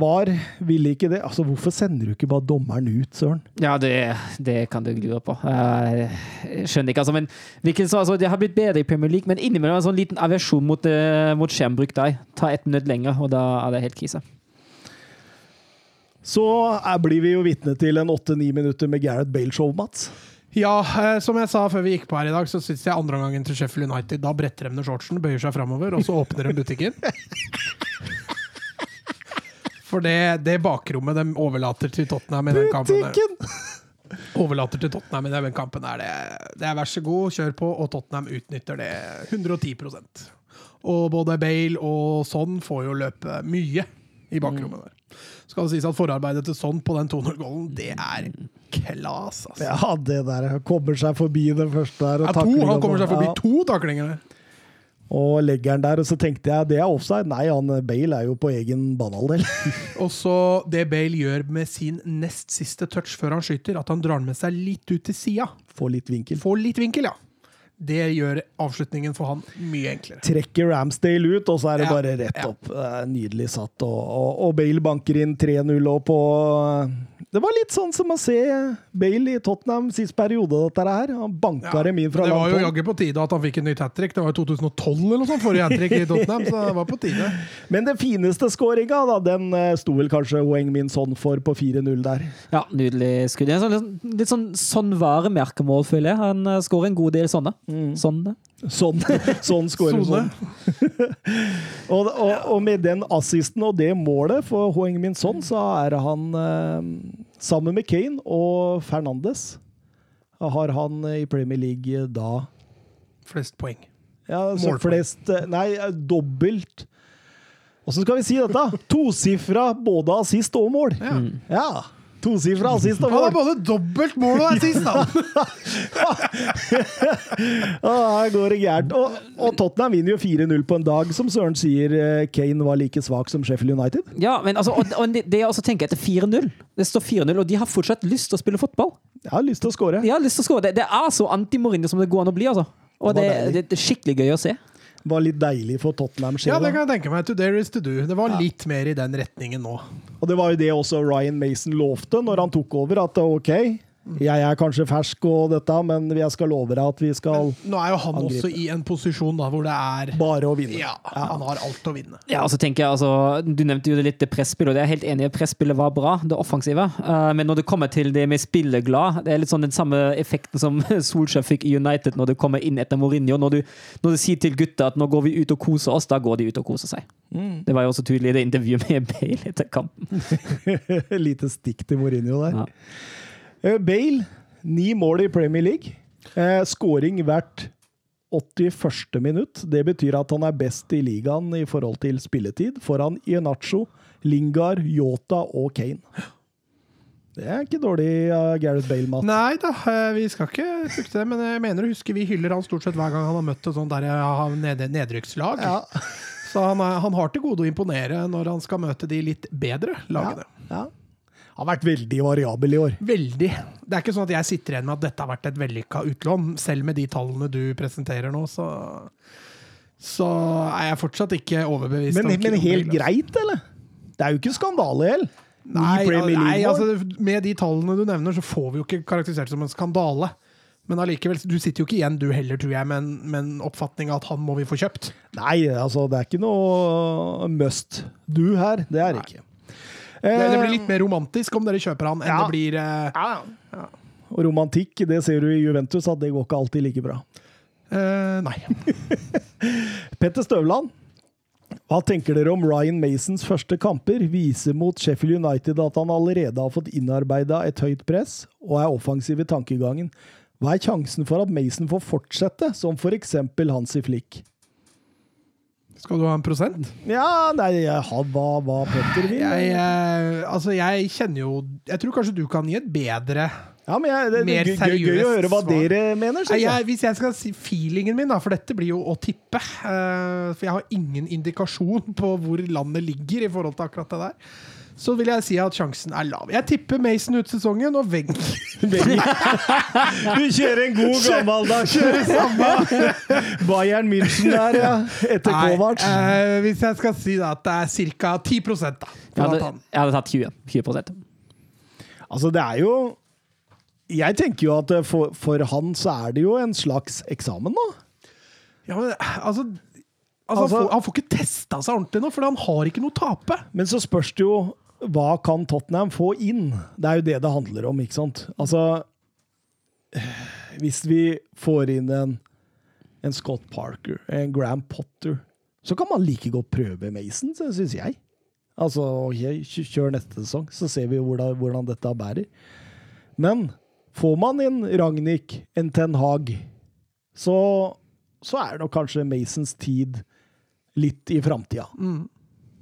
VAR ville ikke det. Altså, hvorfor sender du ikke bare dommeren ut, Søren? Ja, det, det kan du lure på. Jeg skjønner ikke, altså. Men hvilken, altså, det har blitt bedre i Premier League, men innimellom en sånn liten aversjon mot, eh, mot skjermbruk der. Ta ett minutt lenger, og da er det helt krise. Så er, blir vi jo vitne til en åtte-ni minutter med Gareth Bale-show, Mats. Ja, eh, som jeg sa før vi gikk på her i dag, så syns jeg andreomgangen til Sheffield United Da bretter de ned shortsen, bøyer seg framover, og så åpner de butikken. For det, det bakrommet de overlater til Tottenham i den kampen der- Overlater til Tottenham i den kampen er det, det er vær så god, kjør på, og Tottenham utnytter det 110% Og både Bale og Son får jo løpe mye i bakrommet der. Skal det sies at forarbeidet til Son på den 200-gålen, det er klas, altså. Ja, det der kommer seg forbi det første der. Ja, to, han kommer seg forbi Ja. to taklinger der. Og legger den der, og så tenkte jeg det er offside. Nei, han Bale er jo på egen banehalvdel. Og så det Bale gjør med sin nest siste touch før han skyter, at han drar den med seg litt ut til sida. Får litt vinkel. Får litt vinkel, ja. Det gjør avslutningen for han mye enklere. Trekker Ramsdale ut, og så er det Ja, bare rett opp. Nydelig satt. Og, og, og Bale banker inn 3-0 på Det var litt sånn som å se Bale i Tottenham sist periode, dette her. Han banka Ja, dem inn fra det var jo langt jaggu på tide at han fikk et nytt hat trick. Det var jo 2012 eller noe sånt, forrige hat trick i Tottenham, så det var på tide. Men den fineste skåringa, da, den eh, sto vel kanskje Weng Min Son for på 4-0 der. Ja, nydelig skudd. Det er sånn, litt, litt sånn sånn varemerkemål, føler jeg. Han uh, skårer en god del sånne. Sånn, det. Sånn, sånn skårer sånn. og, og, og med den assisten og det målet for Hoeng Min Son, så er han eh, sammen med Kane og Fernandes har han eh, i Premier League da Flest poeng. ja, så Målpoeng. flest eh, Nei, eh, dobbelt Åssen skal vi si dette? Tosifra både assist og mål. Ja. Ja. Tosifra assist og Han har både dobbelt mål og assist, her går det gærent. Og, og Tottenham vinner jo 4-0 på en dag som Søren sier eh, Kane var like svak som Sheffield United. Ja, men altså, og, og det det jeg også tenker etter 4-0 Det står 4-0, og de har fortsatt lyst til å spille fotball. Jeg har lyst til å skåre. De har lyst til å score. Det, det er så anti-Mourinho som det går an å bli, altså. Og Det det, det er skikkelig gøy å se. Var litt deilig for Tottenham. Ja, det kan jeg tenke meg. To there is to do. Det var litt mer i den retningen nå. og det var jo det også Ryan Mason lovte når han tok over, at OK, jeg er kanskje fersk og dette, men jeg skal love deg at vi skal Nå er jo han Angripe. også i en posisjon da hvor det er bare å vinne. Ja, han har alt å vinne. Ja, og så tenker jeg altså, Du nevnte jo det litt det presspillet, og det er jeg helt enig i. Presspillet var bra, det offensive. Eh, men når det kommer til det med spilleglad, det er litt sånn den samme effekten som Solskjær fikk i United når det kommer inn etter Mourinho. Når du, når du sier til gutta at nå går vi ut og koser oss, da går de ut og koser seg. Det var jo også tydelig i det intervjuet med Bale etter kampen. Lite stikk til Mourinho der. Ja. Eh, Bale, ni mål i Premier League. Eh, Skåring hvert 81. minutt. Det betyr at han er best i ligaen i forhold til spilletid, foran Ienacho, Lingard, Yota og Kane. Det er ikke dårlig av Gareth Bale, Matt. Nei da, vi skal ikke frykte det, men jeg mener å huske vi hyller han stort sett hver gang han har møtt et sånt der ja, ned nedrykkslag. Ja, Så han, er, han har til gode å imponere når han skal møte de litt bedre lagene. ja. Han har vært veldig variabel i år. Veldig. Det er ikke sånn at jeg sitter igjen med at dette har vært et vellykka utlån. Selv med de tallene du presenterer nå, så, så er jeg fortsatt ikke overbevist. Men, om men helt greit, eller? Det er jo ikke skandale, heller. Nei, nei altså, med de tallene du nevner, så får vi jo ikke karakterisert som en skandale. Men allikevel, du sitter jo ikke igjen, du heller, tror jeg, med en oppfatning av at han må vi få kjøpt. Nei, altså, det er ikke noe must do her. Det er det ikke. Det, det blir Eh, litt mer romantisk om dere kjøper han, enn Ja. det blir eh, Og romantikk, det ser du i Juventus, at det går ikke alltid like bra. eh, Nei. Petter Støvland, hva tenker dere om Ryan Masons første kamper? Viser mot Sheffield United at han allerede har fått innarbeida et høyt press og er offensiv i tankegangen. Hva er sjansen for at Mason får fortsette, som f.eks. Hansi Flick? Skal du ha en prosent? Ja, nei, jeg har hva, hva Petter vil. Jeg, eh, altså, jeg kjenner jo Jeg tror kanskje du kan gi et bedre Ja, men jeg, det, mer er gøy, gøy å seriøst høre hva svar. dere mener. Synes jeg, Hvis jeg skal si feelingen min, da, for dette blir jo å tippe eh, For jeg har ingen indikasjon på hvor landet ligger i forhold til akkurat det der. Så vil jeg si at sjansen er lav. Jeg tipper Mason ut sesongen og Wenger. Du kjører en god gammeldags Bayern München der, ja. Etter Kovac. eh, hvis jeg skal si da, at det er ca. 10 da, Jeg hadde, jeg hadde tatt 20. 20 Altså, det er jo Jeg tenker jo at for, for han så er det jo en slags eksamen, da. ja, men, altså, altså, Altså- han, får, han får ikke testa seg ordentlig nå, for han har ikke noe å tape. Men så spørs det jo hva kan Tottenham få inn? Det er jo det det handler om, ikke sant? Altså Hvis vi får inn en, en Scott Parker, en Graham Potter, så kan man like godt prøve Mason, syns jeg. Altså, okay, kjør neste sesong, så ser vi hvordan, hvordan dette bærer. Men får man inn Ragnhild, en Ten Hag, så, så er nok kanskje Masons tid litt i framtida.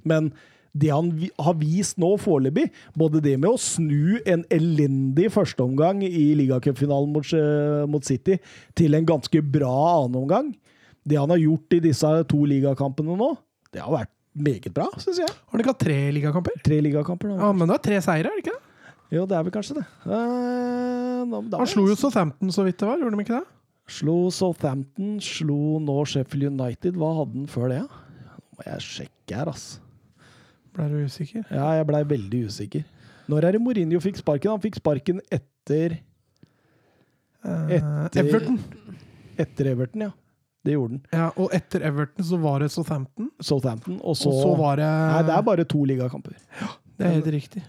Men det han har vist nå foreløpig, både det med å snu en elendig førsteomgang i ligacupfinalen mot, eh, mot City til en ganske bra annenomgang, det han har gjort i disse to ligakampene nå, det har vært meget bra, syns jeg. Har han ikke hatt tre ligakamper? Tre ligakamper. Ja, men det er tre seire, er det ikke det? Jo, det er vel kanskje det. Eh, da, da- Han slo jo Southampton så vidt det var, gjorde de ikke det? Slo Southampton, slo nå Sheffield United. Hva hadde han før det? da? Nå må jeg sjekke her, ass. Ble du usikker? Ja, jeg blei veldig usikker. Når er det Mourinho fikk sparken? Han fikk sparken etter, Eh, Etter- Everton. etter Everton, ja. Det gjorde han. Ja, og etter Everton så var det Southampton. Southampton. Og så, Og så var det Nei, det er bare to ligakamper. Ja, Det er helt riktig.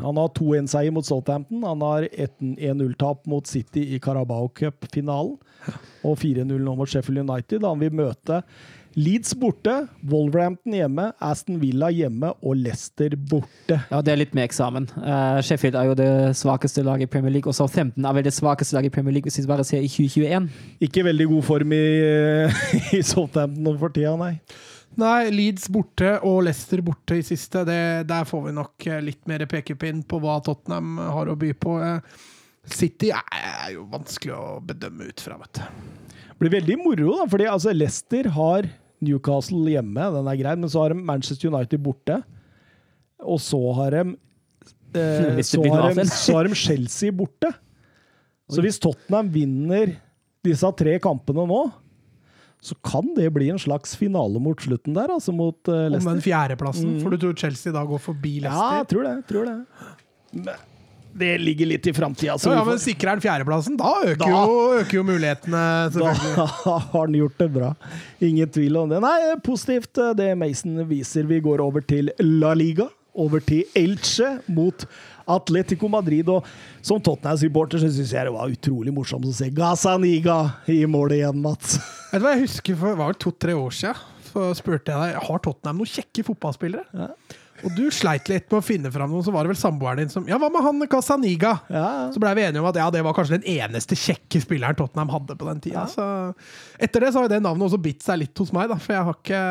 Han har 2-1-seier mot Southampton. Han har 1-0-tap mot City i Carabao Cup-finalen. Og 4-0 nå mot Sheffield United. Han vil møte Leeds borte, Wolverhampton hjemme, Aston Villa hjemme og Leicester borte. Ja, det er litt med eksamen. Uh, Sheffield er jo det svakeste laget i Premier League, og Southampton er vel det svakeste laget i Premier League hvis vi bare ser i 2021. Ikke veldig god form i, i Southampton for tida, nei. Nei, Leeds borte og Leicester borte i siste. Det, der får vi nok eh, litt mer pekepinn på hva Tottenham har å by på. Eh, City er jo vanskelig å bedømme ut fra, vet du. Det blir veldig moro, da, fordi altså, Leicester har Newcastle hjemme, den er grei, men så har de Manchester United borte. Og så har de eh, så, har de, så har de Chelsea borte. Så hvis Tottenham vinner disse tre kampene nå, så kan det bli en slags finale mot slutten der, altså mot Leicester. Om den fjerdeplassen, fjerdeplassen. For du tror Chelsea da går forbi Leicester? Ja, jeg tror det. Tror det. Det ligger litt i framtida, så Ja, ja, men sikrer han fjerdeplassen, da øker, Da- Jo, øker jo mulighetene. Da har han gjort det bra. Ingen tvil om det. Nei, positivt eh, det Mason viser. Vi går over til La Liga. Over til Elche mot Atletico Madrid. Og som Tottenham-supporter så syns jeg det var utrolig morsomt å se Gazaniga i målet igjen, Mats. Vet du hva jeg husker for det var vel to-tre år siden? Så spurte jeg deg har Tottenham noen kjekke fotballspillere. Ja. Og du sleit litt med å finne fram noen, så var det vel samboeren din som Ja, hva med han Casaniga? Ja. Så blei vi enige om at ja, det var kanskje den eneste kjekke spilleren Tottenham hadde på den tida. Så etter det så har jo det navnet også bitt seg litt hos meg, da. For jeg har ikke,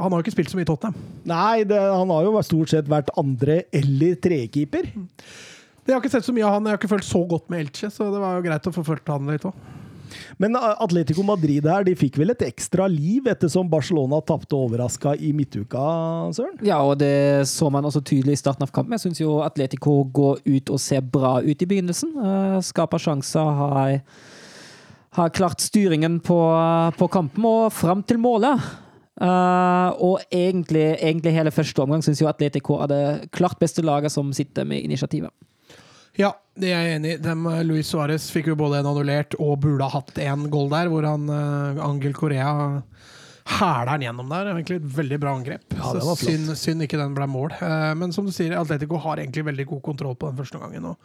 han har jo ikke spilt så mye i Tottenham. Nei, det, han har jo stort sett vært andre- eller tredjekeeper. Jeg har ikke sett så mye av han, jeg har ikke følt så godt med Elche, så det var jo greit å få fulgt han litt òg. Men uh, Atletico Madrid her, de fikk vel et ekstra liv ettersom Barcelona tapte overraska i midtuka, Søren? Ja, og det så man også tydelig i starten av kampen. Jeg syns jo Atletico går ut og ser bra ut i begynnelsen. Uh, skaper sjanser, har, har klart styringen på, på kampen og fram til målet. Uh, og egentlig, egentlig hele første omgang syns jo Atletico er det klart beste laget som sitter med initiativet. Ja, det er jeg enig i. Dem, eh, Luis Suárez fikk jo både en annullert og burde ha hatt én goal der, hvor han uh, Angel Korea hæler den gjennom der. Egentlig et veldig bra angrep. Ja, Så synd, synd ikke den ble mål. Uh, men som du sier, Atletico har egentlig veldig god kontroll på den første gangen. Og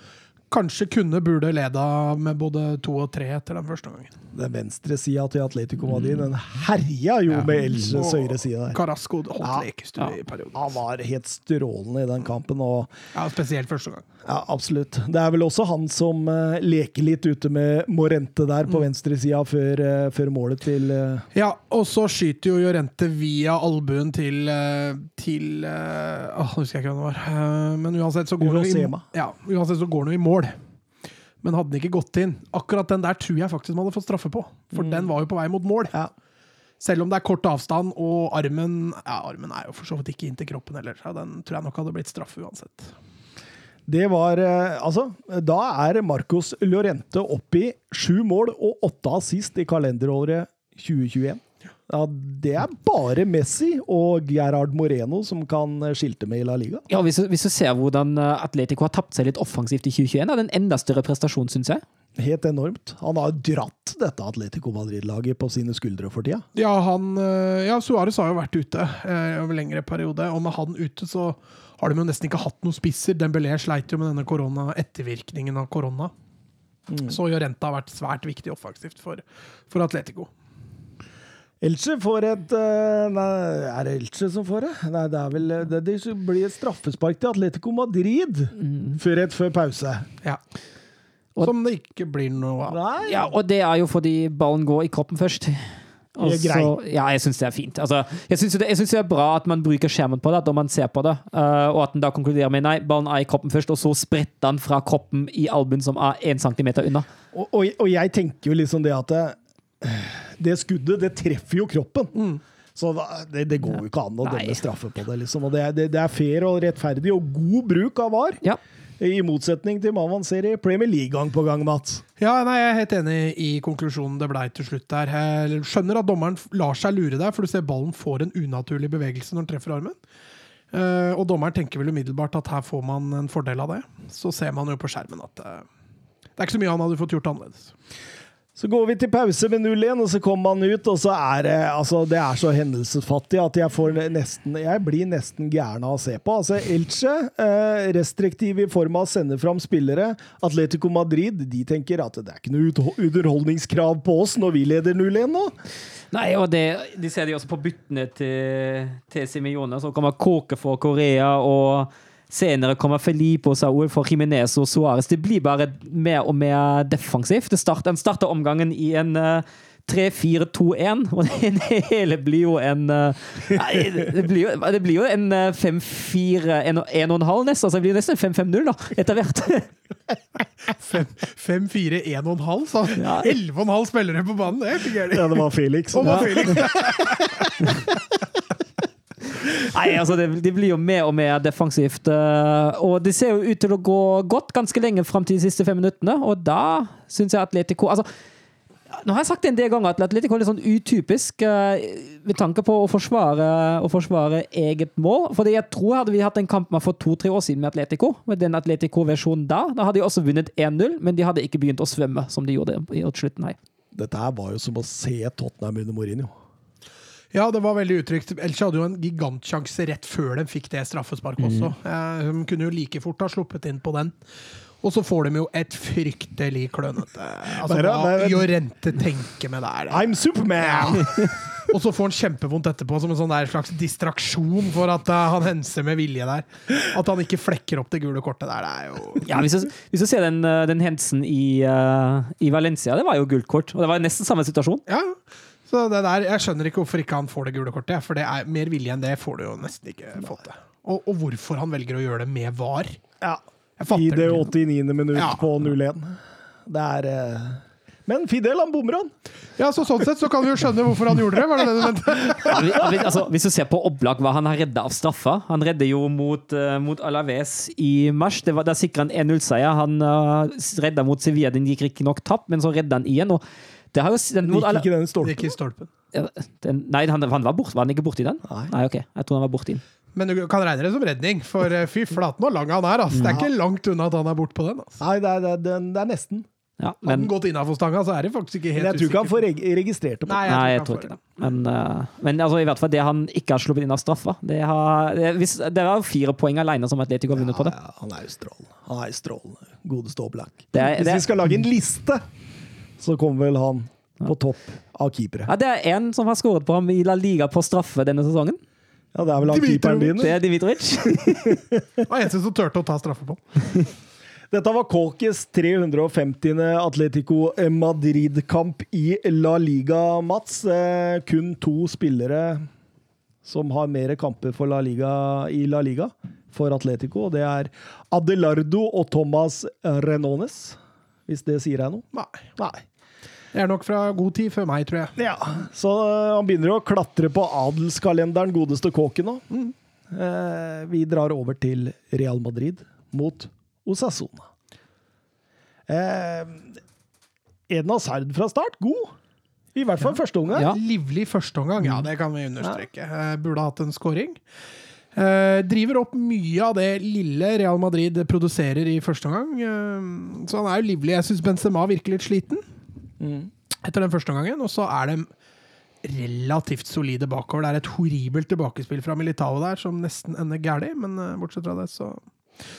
kanskje kunne, burde leda med både to og tre etter den første gangen. Den venstre sida til Atletico Madrid den herja jo Ja. med Elches Og høyre side der. Carasco holdt Ja. lekestue i perioden. Han var helt strålende i den kampen. og Ja, spesielt første gang. Ja, absolutt. Det er vel også han som uh, leker litt ute med Morente der på venstresida før, uh, før målet til uh... Ja, og så skyter jo Jorente via albuen til til nå husker jeg ikke hvem det var. Men uansett så går i, ja, uansett så går den jo i mål. Men hadde den ikke gått inn Akkurat den der tror jeg faktisk man hadde fått straffe på. For den var jo på vei mot mål. Ja. Selv om det er kort avstand, og armen Ja, armen er jo for så vidt ikke inntil kroppen heller. Så den tror jeg nok hadde blitt straffe uansett. Det var eh, Altså, da er Marcos Llorente oppe i sju mål og åtte assist i kalenderåret 2021. Ja, det er bare Messi og Gerard Moreno som kan skilte med i La Liga. Ja, hvis du, hvis du ser hvordan eh, Atletico har tapt seg litt offensivt i 2021, er det en enda større prestasjon, syns jeg. Helt enormt. Han har dratt dette Atletico Madrid-laget på sine skuldre for tida. Ja, han eh, Ja, Suárez har jo vært ute eh, over lengre periode, og med han ute så har de jo nesten ikke hatt noen spisser. Dembélé sleit jo med denne korona, ettervirkningen av korona. Så Jorenta har vært svært viktig offensivt for, for Atletico. Elche får et eh, Nei, er det Elche som får det? Nei, det er vel Det, det blir et straffespark til Atletico Madrid før et før pause. Ja. Og- Som det ikke blir noe av. Nei. Ja, og det er jo fordi ballen går i kroppen først. Så- ja, jeg syns det er fint. Altså, jeg syns det, synes det er bra at man bruker skjermen på det, at når man ser på det, uh, og at den da konkluderer med nei, ballen er i kroppen først, og så spretter den fra kroppen i albuen som er én centimeter unna. Og, og, og jeg tenker jo liksom det at det, det skuddet, det treffer jo kroppen. Så det, det går jo ikke an å dømme straffe på det. liksom. Og det, er- det, det er fair og rettferdig og god bruk av VAR. Ja. I motsetning til man ser i Premier League gang på gang, Mats. Ja, nei, Jeg er helt enig i konklusjonen det blei til slutt der. Jeg skjønner at dommeren lar seg lure der, for du ser ballen får en unaturlig bevegelse når den treffer armen. Eh, og dommeren tenker vel umiddelbart at her får man en fordel av det. Så ser man jo på skjermen at eh, det er ikke så mye han hadde fått gjort annerledes. Så går vi til pause med 0-1, og så kommer man ut, og så er det altså, det er så hendelsesfattig at jeg, får nesten, jeg blir nesten gæren av å se på. Altså, Elche, eh, restriktiv i form av å sende fram spillere. Atletico Madrid de tenker at det er ikke noe underholdningskrav på oss når vi leder 0-1 nå. Nei, og det, de ser de også på byttene til, til Simione. som kommer Kåke for Korea, og senere kommer Felipe og Saúl for Jimenez og Suárez. Det blir bare mer og mer defensivt. Det starter, den starter omgangen i en uh, 3-4-2-1, og det hele blir jo en uh, det blir jo, det blir jo en eh, 5-4 1,5 nesten. Altså, det blir nesten 5-5-0 da, etter hvert. 5-4, 1,5, han. Ja. 11,5 spillere på banen. Det er jeg. gærent. Ja, det var Felix. Og var Felix. Nei, altså det, de blir jo mer og mer defensivt. eh, Og det ser jo ut til å gå godt ganske lenge fram til de siste fem minuttene, og da syns jeg Atletico altså, Nå har jeg sagt det en del ganger at Atletico er litt sånn utypisk uh, med tanke på å forsvare, å forsvare eget mål. Fordi jeg tror hadde vi hatt en kamp med for to-tre år siden med Atletico, med den Atletico-versjonen da, da hadde de også vunnet 1-0, men de hadde ikke begynt å svømme som de gjorde i slutten her. Dette her var jo som å se Tottenham under Mourinho. Ja, det var veldig utrygt. Elche hadde jo en gigantsjanse rett før de fikk det straffesparket også. Eh, De kunne jo like fort ha sluppet inn på den. Og så får de jo et fryktelig klønete Altså, hva Jorente tenker med der. I'm Superman! Og så får han kjempevondt etterpå, som en sånn der slags distraksjon for at eh, han henser med vilje der. At han ikke flekker opp det gule kortet der, det er jo Ja, hvis, du, ser den, eh, den hendelsen i, uh, i Valencia, det var jo gult kort. Og det var nesten samme situasjon. Ja. Så det der, Jeg skjønner ikke hvorfor ikke han får det gule kortet. For det er mer vilje enn det får du jo nesten ikke fått til. Og, og hvorfor han velger å gjøre det med VAR. Ja. Jeg I det 89. minutt Ja. på 0-1. Det er eh, Men Fidel, han bommer, han. Ja, så Sånn sett så kan vi jo skjønne hvorfor han gjorde det. Var det det du mente? Altså, hvis du ser på Oblak, hva han har redda av straffer Han redder jo mot, uh, mot Alaves i mars. Det var, der sikra han 1-0-seier. Han uh, redda mot Sevilla, den gikk riktignok tapt, men så redda han igjen. Og det har jo den, mot Gikk ikke den stolpen. Gikk i stolpen. Ja, den, Nei, han, han var, bort, var han ikke borti den? Nei. ok. Jeg tror han var borti den. Men du kan regne det som redning, for eh, fy flaten hvor lang han er. Altså. Det er ikke langt unna at han er bortpå den. Altså. Nei, det er, det er, det er nesten. Ja, Hadde han men, gått innafor stanga, så er det faktisk ikke helt usikkert. jeg tror ikke han får registrert det. på. Nei, nei, jeg tror ikke det. Men, uh, men altså, i hvert fall det han ikke har sluppet inn av straffa Det, har, det, hvis, det var fire poeng alene som Atletico har vunnet på det. Ja, ja, han er jo strålende. Han er strålende. Godeste Oblak. Hvis det- vi skal lage en liste, så kommer vel han på topp av keepere. Ja, det er én som har skåret på ham i La Liga på straffe denne sesongen. Ja, det er vel han keeperen din. Det er Dimitrovic. Det var eneste som turte å ta straffe på. Dette var Kåkes 350. Atletico Madrid-kamp i La Liga, Mats. Eh, kun to spillere som har mer kamper for La Liga, i La Liga for Atletico. Det er Adelardo og Thomas Renones, hvis det sier deg noe? Nei. Nei. Det er nok fra god tid før meg, tror jeg. Ja, Så eh, han begynner å klatre på adelskalenderen, godeste Kåken nå. Eh, vi drar over til Real Madrid mot Osasona. Eh, Eden Hazard fra start, god. I hvert fall første omgang. Ja. Livlig førsteomgang, ja, det kan vi understreke. Eh, Burde hatt en scoring. Eh, driver opp mye av det lille Real Madrid produserer i første omgang. Eh, så han er jo livlig. Jeg syns Benzema virker litt sliten etter den første omgangen. Og så er de relativt solide bakover. Det er et horribelt tilbakespill fra Militao der som nesten ender gæli, men eh, bortsett fra det så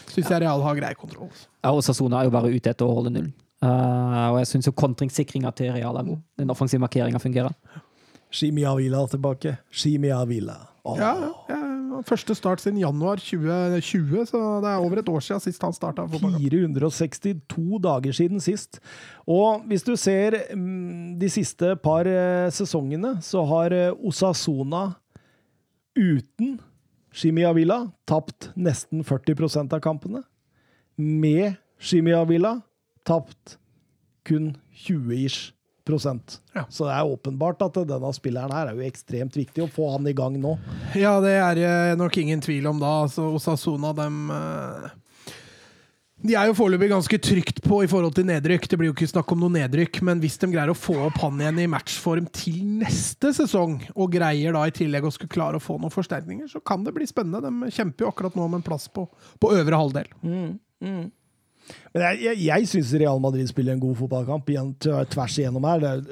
syns jeg Real har grei kontroll. Ja, og Sassona er jo bare ute etter å holde null. Uh, og jeg syns kontringssikringa til Real er god. Den offensive markeringa fungerer. Shimi Avila tilbake. Shimi Avila. Åh. Ja, ja. Første start siden januar 2020, så det er over et år siden sist han starta. 462 dager siden sist. Og hvis du ser mm, de siste par eh, sesongene, så har eh, Osasona uten Shimi Avila tapt nesten 40% av kampene. Med Shimi Avila tapt kun 20-ish prosent. Ja. Så det er åpenbart at denne spilleren her er jo ekstremt viktig å få han i gang nå. Ja, det er eh, nok ingen tvil om da. Altså, Osasona, dem eh, De er jo foreløpig ganske trygt på i forhold til nedrykk. Det blir jo ikke snakk om noe nedrykk, men hvis de greier å få opp han igjen i matchform til neste sesong, og greier da i tillegg å skulle klare å få noen forsterkninger, så kan det bli spennende. De kjemper jo akkurat nå om en plass på, på øvre halvdel. Men jeg, jeg, jeg syns Real Madrid spiller en god fotballkamp igjen, tvers igjennom her. Det er,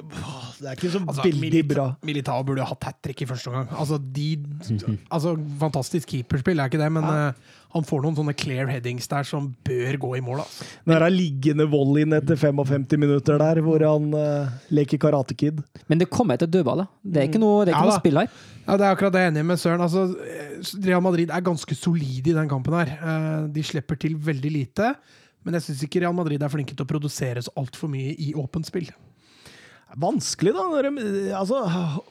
det er ikke så Altså, veldig Milita- bra. Militao burde hatt hat trick i første omgang. Altså, de, altså, fantastisk keeperspill er ikke det, men eh, han får noen sånne clear headings der som bør gå i mål. Altså. Den der liggende volleyen etter 55 minutter der, hvor han uh, leker Karate Kid. Men det kommer etter dødballet Det er ikke noe, det er ikke Ja noe spill her. Ja, det er akkurat det jeg er enig med Søren. Altså, eh, Real Madrid er ganske solide i den kampen her. Uh, De slipper til veldig lite. Men jeg syns ikke Real Madrid er flinke til å produsere så altfor mye i åpent spill. Vanskelig, da. Altså,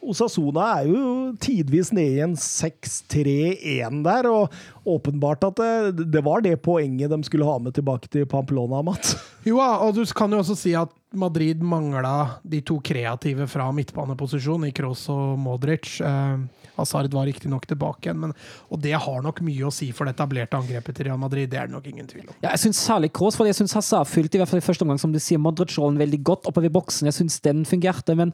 Osasona er jo tidvis nede i en 6-3-1 der, og åpenbart at det, det var det poenget de skulle ha med tilbake til Pamplona, Matt. Jo, ja, og du kan jo også si at Madrid mangla de to kreative fra midtbaneposisjon, i Kroos og Modric. Eh, Hazard var riktignok tilbake igjen, men, og det har nok mye å si for det etablerte angrepet til Real Madrid. Det er det nok ingen tvil om. Ja, jeg synes særlig Kroos, fordi jeg syns Hazard fylte i hvert fall i første omgang som du sier, Modric-rollen veldig godt oppover i boksen. Jeg syns den fungerte. men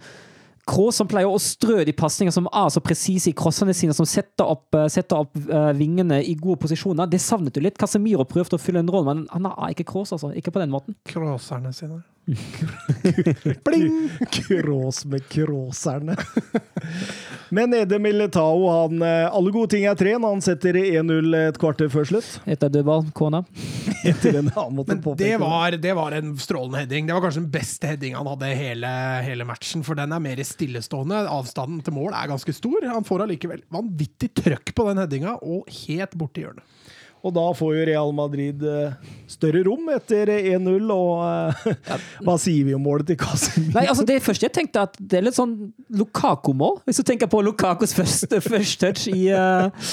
Kroos som pleier å strø de pasninger som er så presise i crossene sine, som setter opp, eh, setter opp uh, vingene i gode posisjoner, det savnet du litt. Casemiro prøvde å fylle en rolle, men han er ikke Krås, altså. Ikke på den måten. Kråserne sine. Pling! Krås med kråserne. Men Ede Militao, han eh, Alle gode ting er tre når han setter 1-0 et kvarter før slutt. Etter dødball, kona. Etter en Men det var, det var en strålende heading. Det var kanskje den beste headinga han hadde hele, hele matchen, for den er mer stillestående. Avstanden til mål er ganske stor. Han får allikevel vanvittig trøkk på den headinga, og helt borti hjørnet. Og da får jo Real Madrid eh, større rom etter 1-0, og eh, hva sier vi om målet til Casemiro? Nei, altså Det første jeg tenkte at det er litt sånn Lukaku-mål. Hvis du tenker på Lukakos første første touch i, eh,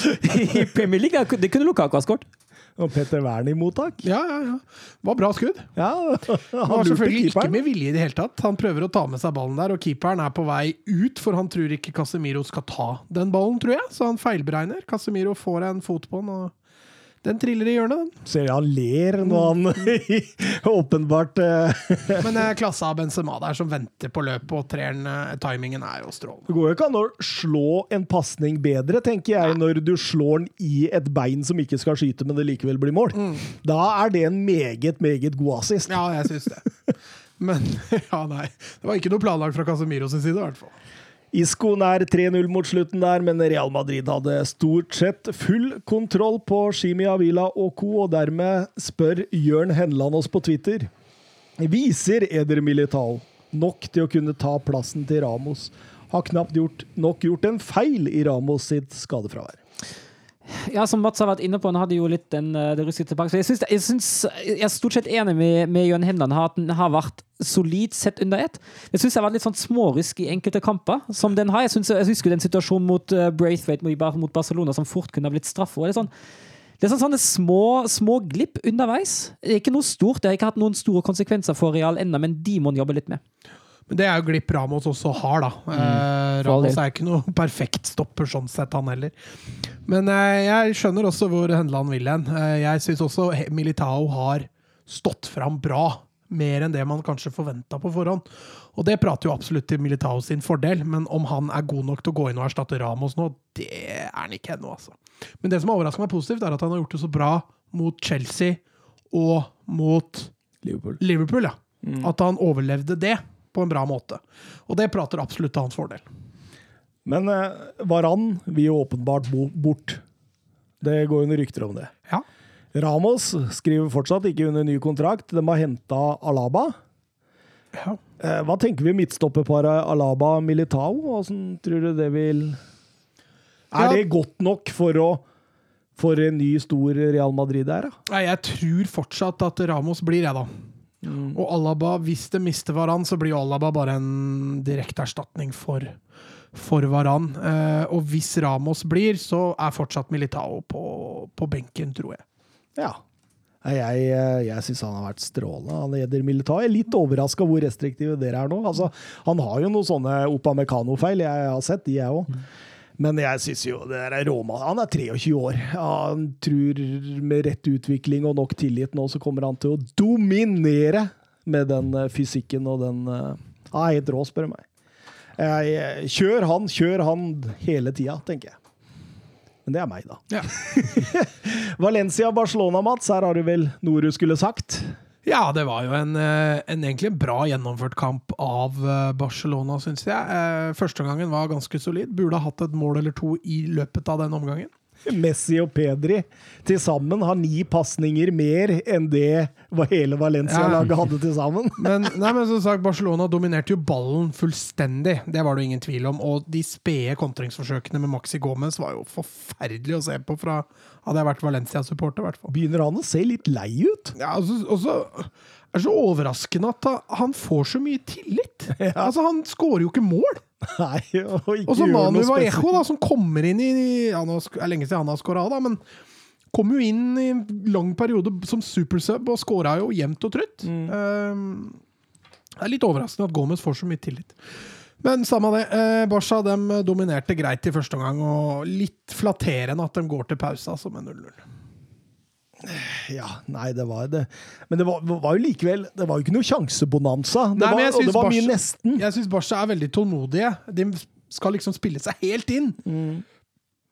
i Premier League. Det kunne Lukaku ha skåret. Og Petter Wern i mottak. Ja, ja, ja. Det var bra skudd. Ja, Han han var selvfølgelig ikke med vilje i det hele tatt. Han prøver å ta med seg ballen der, og keeperen er på vei ut, for han tror ikke Casemiro skal ta den ballen, tror jeg. Så han feilberegner. Casemiro får en fot på den, og den triller i hjørnet, den. Ser han ler når han åpenbart Men Men eh, klasse av Benzema der som venter på løpet, og treeren, eh, timingen er jo Det går jo ikke an å slå en pasning bedre, tenker jeg, når du slår den i et bein som ikke skal skyte, men det likevel blir mål. Da er det en meget, meget god assist. Ja, jeg syns det. Men ja, nei. Det var ikke noe planlagt fra Casemiro sin side, i hvert fall. Isco nær 3-0 mot slutten der, men Real Madrid hadde stort sett full kontroll på Shimi Avila og co., og dermed spør Jørn Henland oss på Twitter Viser Eder Militao nok til å kunne ta plassen til Ramos? Har knapt gjort, nok gjort en feil i Ramos sitt skadefravær. Ja, som Mats har vært inne på, han hadde jo litt den, eh, det russiske tilbake. Så jeg, synes, jeg, synes, jeg er stort sett enig med, med Jørn at den har vært solid sett under ett. Jeg syns det har vært litt sånn smårysk i enkelte kamper, som den har. Jeg, synes, jeg husker den situasjonen mot uh, Braithwaite mot, Barcelona som fort kunne ha blitt straffe. Det er sånn det er sånn, sånne små, små glipp underveis. Det er ikke noe stort. Det har ikke hatt noen store konsekvenser for Real ennå, men de må han jobbe litt med. Men det er jo glipp Ramos også har, da. Eh, Ramos er ikke noe perfekt stopper sånn sett, han heller. Men eh, jeg skjønner også hvor Hendeland vil hen. Eh, jeg syns også Militao har stått fram bra. Mer enn det man kanskje forventa på forhånd. Og det prater jo absolutt til Militao sin fordel, men om han er god nok til å gå inn og erstatte Ramos nå, det er han ikke ennå, altså. Men det som har overraska meg positivt, er at han har gjort det så bra mot Chelsea og mot Liverpool. Liverpool, ja. At han overlevde det på en bra måte. Og det prater absolutt til hans fordel. Men eh, Varan vil jo åpenbart bo bort. Det går noen rykter om det. Ja. Ramos skriver fortsatt ikke under ny kontrakt. De har henta Alaba. ja. Eh, Hva tenker vi midtstopperparet Alaba Militao? Åssen tror du det vil Er det godt nok for å for en ny, stor Real Madrid der, da? Nei, jeg tror fortsatt at Ramos blir, jeg, da. Og Alaba, hvis det mister Varan, så blir Alaba bare en direkte erstatning for, for Varan. Eh, og hvis Ramos blir, så er fortsatt Militao på, på benken, tror jeg. Ja. Jeg, eh, jeg syns han har vært strålende. Han leder Militao. Jeg er litt overraska hvor restriktive dere er nå. Altså, han har jo noen sånne Opamecano-feil, jeg har sett de, jeg òg. Men jeg syns jo det der er Roma Han er 23 år. Han tror med rett utvikling og nok tillit nå, så kommer han til å dominere med den eh, fysikken og den eh, er helt rå, spør du meg. Jeg, kjør han, kjør han hele tida, tenker jeg. Men det er meg, da. Ja. Valencia-Barcelona, Mats. Her har du vel noe du skulle sagt? Ja, det var jo en, eh, en egentlig bra gjennomført kamp av eh, Barcelona, syns jeg. Eh, Første omgangen var ganske solid. Burde ha hatt et mål eller to i løpet av den omgangen. Messi og Pedri til sammen har ni pasninger mer enn det hele Valencia-laget hadde til sammen. Men, nei, men som sagt, Barcelona dominerte jo ballen fullstendig. Det var det jo ingen tvil om. Og de spede kontringsforsøkene med Maxi Gomez var jo forferdelig å se på fra Hadde jeg vært Valencia-supporter, i hvert fall. Begynner han å se litt lei ut? Ja, altså, og så er det så overraskende at han- får så mye tillit. Altså, Han skårer jo ikke mål! Nei, og ikke Og så gjør Manu Vallejo, da, som kommer inn i ja, nå er lenge siden han har skåra, da, men kom jo inn i en lang periode som supersub og skåra jo jevnt og trutt. Um, det er litt overraskende at Gomez får så mye tillit. Men samme det. Eh, Barca de dominerte greit i første omgang, og litt flatterende at de går til pause altså med 0-0. Ja, nei, det var det. Men det var, var jo likevel Det var jo ikke noe sjansebonanza. Det Nei, var, og det var mye nesten. Jeg syns Barca er veldig tålmodige. De skal liksom spille seg helt inn.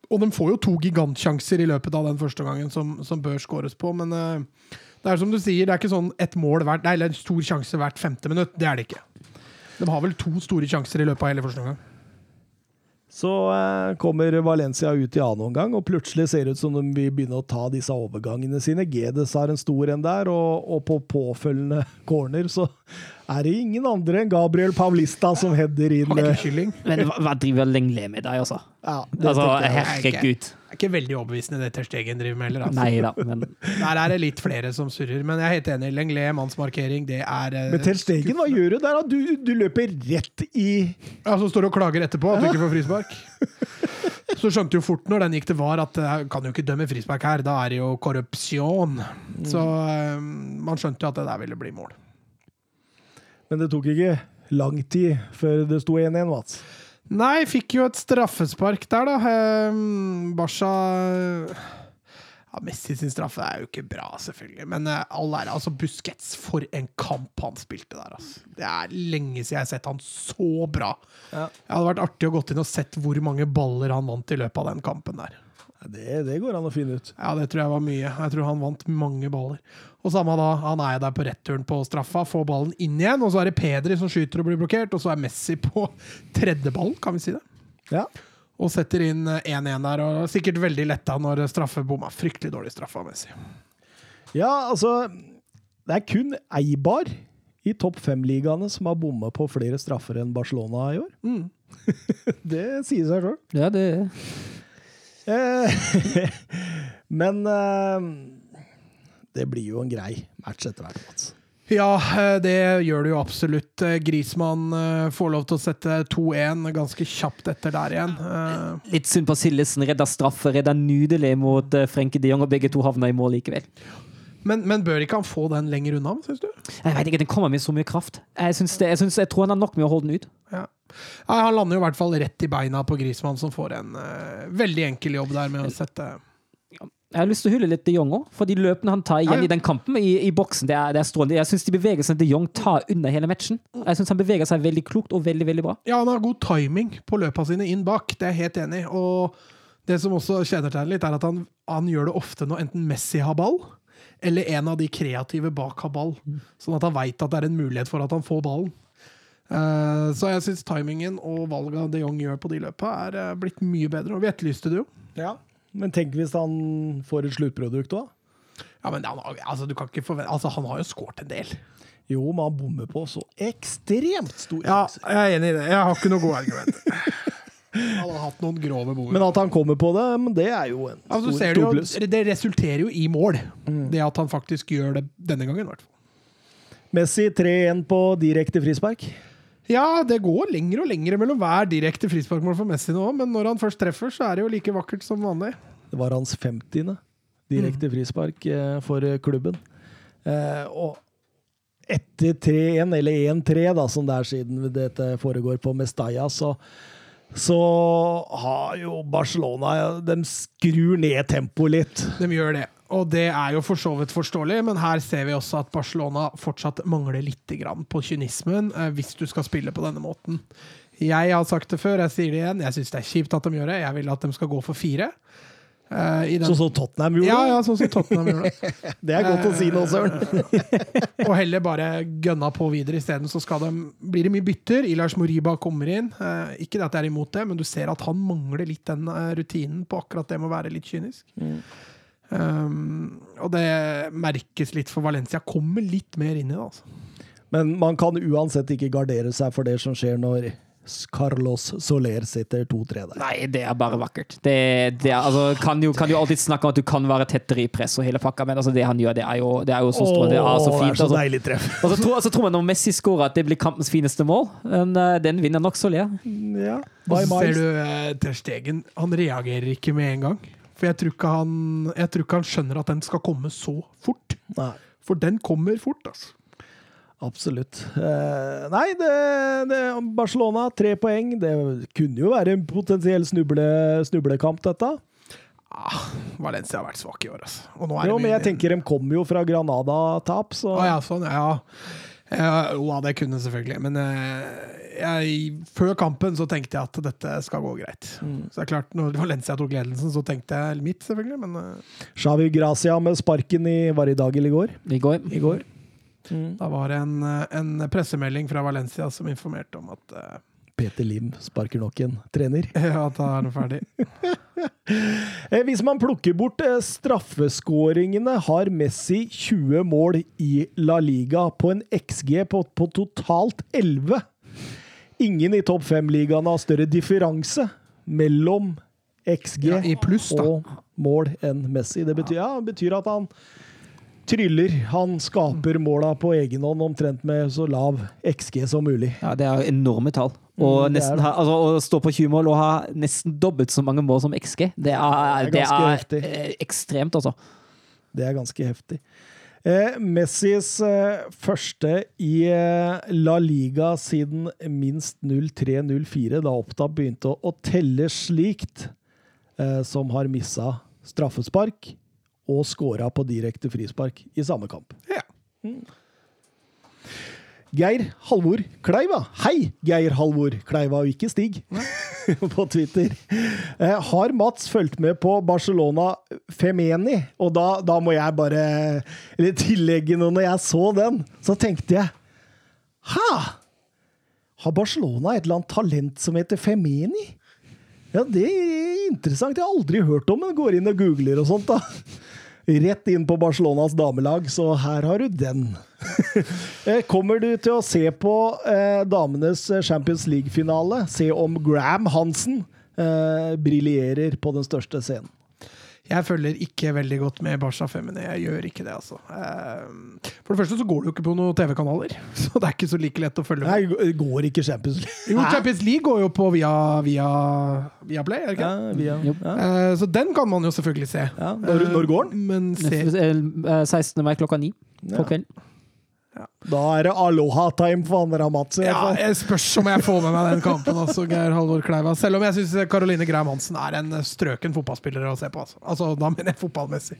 Og de får jo to gigantsjanser i løpet av den første gangen som, som bør skåres på, men uh, det er som du sier, det er ikke sånn et mål hvert, eller en stor sjanse hvert femte minutt. Det er det ikke. De har vel to store sjanser i løpet av hele første omgang. Så eh, kommer Valencia ut i annen omgang, og plutselig ser det ut som de vil begynne å ta disse overgangene sine. Gedes har en stor en der, og, og på påfølgende corner så er det ingen andre enn Gabriel Paulista som header inn. eh, Hakkekylling. Men hva, driver Lengle med deg, altså? Ja, det Altså, herregud. Det er ikke veldig overbevisende det Ter Stegen driver med heller. Altså. Nei da, men Der er det litt flere som surrer, men jeg er helt enig. Lengle, mannsmarkering, det er eh, Men Ter Stegen, hva gjør du der? Du, du løper rett i Ja, Som står og klager etterpå at du ikke får frispark. Så skjønte jo fort når den gikk til VAR at jeg kan jo ikke dømme frispark her, da er det jo korrupsjon. Så eh, man skjønte jo at det der ville bli mål. Men det tok ikke lang tid før det sto 1-1, Mats. Nei, fikk jo et straffespark der, da. Eh, Barca ja, Messi sin straffe er jo ikke bra, selvfølgelig. Men eh, all ære. Altså, Busquets, for en kamp han spilte der, altså. Det er lenge siden jeg har sett han så bra. Ja. Det hadde vært artig å gått inn og sett hvor mange baller han vant i løpet av den kampen der. Det, det går an å finne ut. Ja, det tror jeg var mye. Jeg tror han vant mange baller. Og samme da, han er der på returen på straffa, får ballen inn igjen, og så er det Pedri som skyter og blir blokkert, og så er Messi på tredje ball, kan vi si det? Ja. Og setter inn eh, 1-1 der, og sikkert veldig letta når straffe bomma. Fryktelig dårlig straffa, Messi. ja, altså Det er kun Eibar i topp fem-ligaene som har bomma på flere straffer enn Barcelona i år. Mm. det sier seg sjøl. ja, det Eh, Men eh, det blir jo en grei match etter hvert, Mats. Ja, eh, det gjør det jo absolutt. Eh, Grismann eh, får lov til å sette 2-1 ganske kjapt etter der igjen. Eh, Litt synd på Sillesen. Redda straffe, redda nydelig mot Frenke Frenkie de Jong, og begge to havna i mål likevel. Men, men bør ikke han få den lenger unna, syns du? Jeg vet ikke, Den kommer med så mye kraft. Jeg, syns det, jeg, syns, jeg tror han har nok med å holde den ut. Ja. Nei, han lander jo i hvert fall rett i beina på Grismann, som får en uh, veldig enkel jobb der med å sette Jeg har lyst til å hylle litt de Jong òg, for de løpene han tar igjen Ja, ja. i den kampen i, i boksen, det er, det er strålende. Jeg syns de bevegelsene de Jong tar under hele matchen. Jeg syns han beveger seg veldig klokt og veldig, veldig bra. Ja, han har god timing på løpene sine inn bak, det er jeg helt enig i. Og det som også kjennetegner litt, er at han, han gjør det ofte når enten Messi har ball, eller en av de kreative bak har ball. Sånn at han veit at det er en mulighet for at han får ballen. Eh, så jeg syns timingen og valget de Jong gjør på de løpa, er eh, blitt mye bedre. Og vi etterlyste det jo. Ja. Men tenk hvis han får et sluttprodukt òg? Ja, men han, altså, du kan ikke forvente, altså, han har jo skåret en del. Jo, men han bommer på så ekstremt store Ja, jeg er enig i det. Jeg har ikke noe gode argumenter. Han har hatt noen grove bord. Men at han kommer på det, men det er jo en Altså, stor, stor pluss. det resulterer jo i mål, det at han faktisk gjør det denne gangen. i hvert fall. Messi 3-1 på direkte frispark. Ja, det går lenger og lenger mellom hver direkte frisparkmål for Messi nå, men når han først treffer, så er det jo like vakkert som vanlig. Det var hans 50. direkte frispark eh, for eh, klubben. Eh, og etter 3-1, eller 1-3, da, som det er siden dette foregår på Mestalla, så, så har jo Barcelona De skrur ned tempoet litt. De gjør det. Og det er jo for så vidt forståelig, men her ser vi også at Barcelona fortsatt mangler litt på kynismen, eh, hvis du skal spille på denne måten. Jeg har sagt det før, jeg sier det igjen, jeg syns det er kjipt at de gjør det. Jeg vil at de skal gå for fire. Eh, den- Sånn som Tottenham gjorde. ja, ja, sånn som Tottenham gjorde. det. Det er godt å si nå, Søren. Og heller bare gønna på videre isteden. Så de, blir det mye bytter. Ilars Moriba kommer inn. Uh, ikke det at jeg er imot det, men du ser at han mangler litt den eh, rutinen på akkurat det med å være litt kynisk. Um, og det merkes litt for Valencia. Kommer litt mer inn i det, altså. Men man kan uansett ikke gardere seg for det som skjer når Carlos Soler sitter 2-3 der. Nei, det er bare vakkert. Det, det er, altså, kan, jo, kan jo alltid snakke om at du kan være tettere i press og hele pakka, men altså, det han gjør, det er jo, det er jo så strålende. Det er så fint. så Altså. deilig treff. Og så tror, altså, tror man når Messi scorer at det blir kampens fineste mål, men uh, den vinner nok Soler. Ja. Og Bye, så ser du uh, Ter Stegen. Han reagerer ikke med en gang. For jeg tror han, jeg tror ikke han skjønner at den skal komme så fort. Nei. For den kommer fort, altså. Absolutt. Eh, nei, det, det, Barcelona, tre poeng. Det kunne jo være en potensiell snuble, snublekamp, dette. Ah, Valencia har vært svak i år, altså. Er Jo, men jeg tenker de kommer jo fra Granada-tap, så ah, ja, sånn, ja. Ja, jo, ja, det kunne selvfølgelig. Men eh, jeg, før kampen så tenkte jeg at dette skal gå greit. Så det er klart, når Valencia tok ledelsen, så tenkte jeg mitt, selvfølgelig. Men Shawi Xavi Gracia med sparken i Var i dag eller i går? I går. I går. da var det en, eh, en pressemelding fra Valencia som informerte om at, eh, Peter Lim sparker nok en trener. ja, da er det ferdig. Eh, Hvis man plukker bort eh, straffeskåringene, har Messi 20 mål i La Liga på en XG på, på totalt 11. Ingen i topp fem-ligaene har større differanse mellom XG Ja, I pluss, og mål enn Messi. Det betyr, ja, betyr at han tryller. Han skaper måla på egen hånd omtrent med så lav XG som mulig. Ja, det er enorme tall. Og Mm, nesten ha, altså, å stå på 20 mål og ha nesten dobbelt så mange mål som XG, det er, Det er det er, heftig. eh, ekstremt, altså. Det er ganske heftig. Eh, Messis eh, første i eh, La Liga siden minst 03-04, da Oppta begynte å, å telle slikt, eh, som har missa straffespark og scora på direkte frispark i samme kamp. Ja. Geir Halvor Kleiva. Hei, Geir Halvor Kleiva, og ikke Stig, på Twitter. Eh, har Mats fulgt med på Barcelona Femeni? Og da, da må jeg bare eller tillegge noe. Når jeg så den, så tenkte jeg Ha! Har Barcelona et eller annet talent som heter Femeni? Ja, det er interessant. Jeg har aldri hørt om det. Går inn og googler og sånt, da. Rett inn på Barcelonas damelag, så her har du den. Eh, Kommer du til å se på eh, damenes Champions League-finale? Se om Graham Hansen eh, briljerer på den største scenen. Jeg følger ikke veldig godt med Barca Femini. Jeg gjør ikke det, altså. Eh, For det første så går det jo ikke på noen TV-kanaler, så det er ikke så like lett å følge med. Nei, går ikke Champions League. Jo, Champions League går jo på via, via, via Play, er det ikke? Ja, via, Jo. ja, Eh, Så den kan man jo selvfølgelig se. ja. Når, når går den? Men se, Eh, 16. mai klokka ni på Ja. Da er det aloha-time for Andra Mats. i ja, jeg spørs om jeg får med meg den kampen, altså, Geir Halvor Kleiva. Selv om jeg syns Caroline Graham Hansen er en strøken fotballspiller å se på. Altså, altså da mener jeg fotballmessig.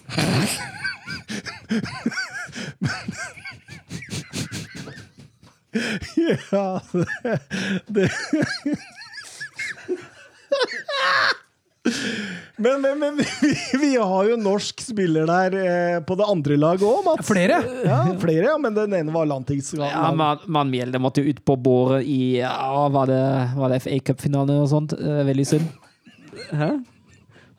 Ja, det, det. Men, men, men vi, vi har jo norsk spiller der eh, på det andre laget òg, Mats. Flere? Ja, flere, ja, men den ene var landslagsmann. Ja, Man, man Mjelde måtte jo ut på båret i ja, Var det, var det FA Cup-finale og sånt? Eh, Veldig synd. Hæ?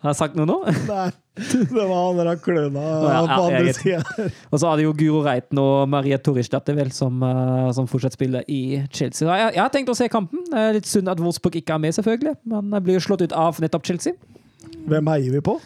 Har jeg sagt noe nå? Nei, det var han der kløna ja, på andre sida. Og så hadde jo Guro Reiten og Maria Torrisdatter vel som, eh, som fortsatt spiller i Chelsea. Jeg, jeg har tenkt å se kampen. Litt synd at Wolfsburg ikke er med, selvfølgelig. Men blir jo slått ut av nettopp Chelsea. Hvem heier vi på?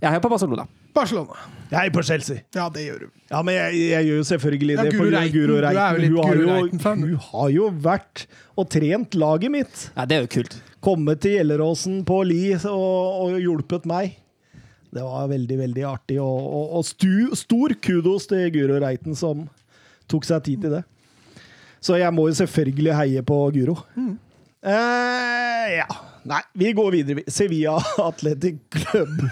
Jeg heier på Barcelona. Barcelona. Jeg heier på Chelsea. Ja, det gjør du. Ja, men jeg, jeg gjør jo selvfølgelig det. Ja, på Reiten. Jo Reiten. Hun har jo, hun har jo vært og trent laget mitt. Ja, det er jo kult. Kommet til Gjelleråsen på Li og, og hjulpet meg. Det var veldig, veldig artig. Og, og, og stu, stor kudos til Guro Reiten, som tok seg tid til det. Så jeg må jo selvfølgelig heie på Guro. Eh, ja. Nei, vi går videre. Sevilla Athletic Club.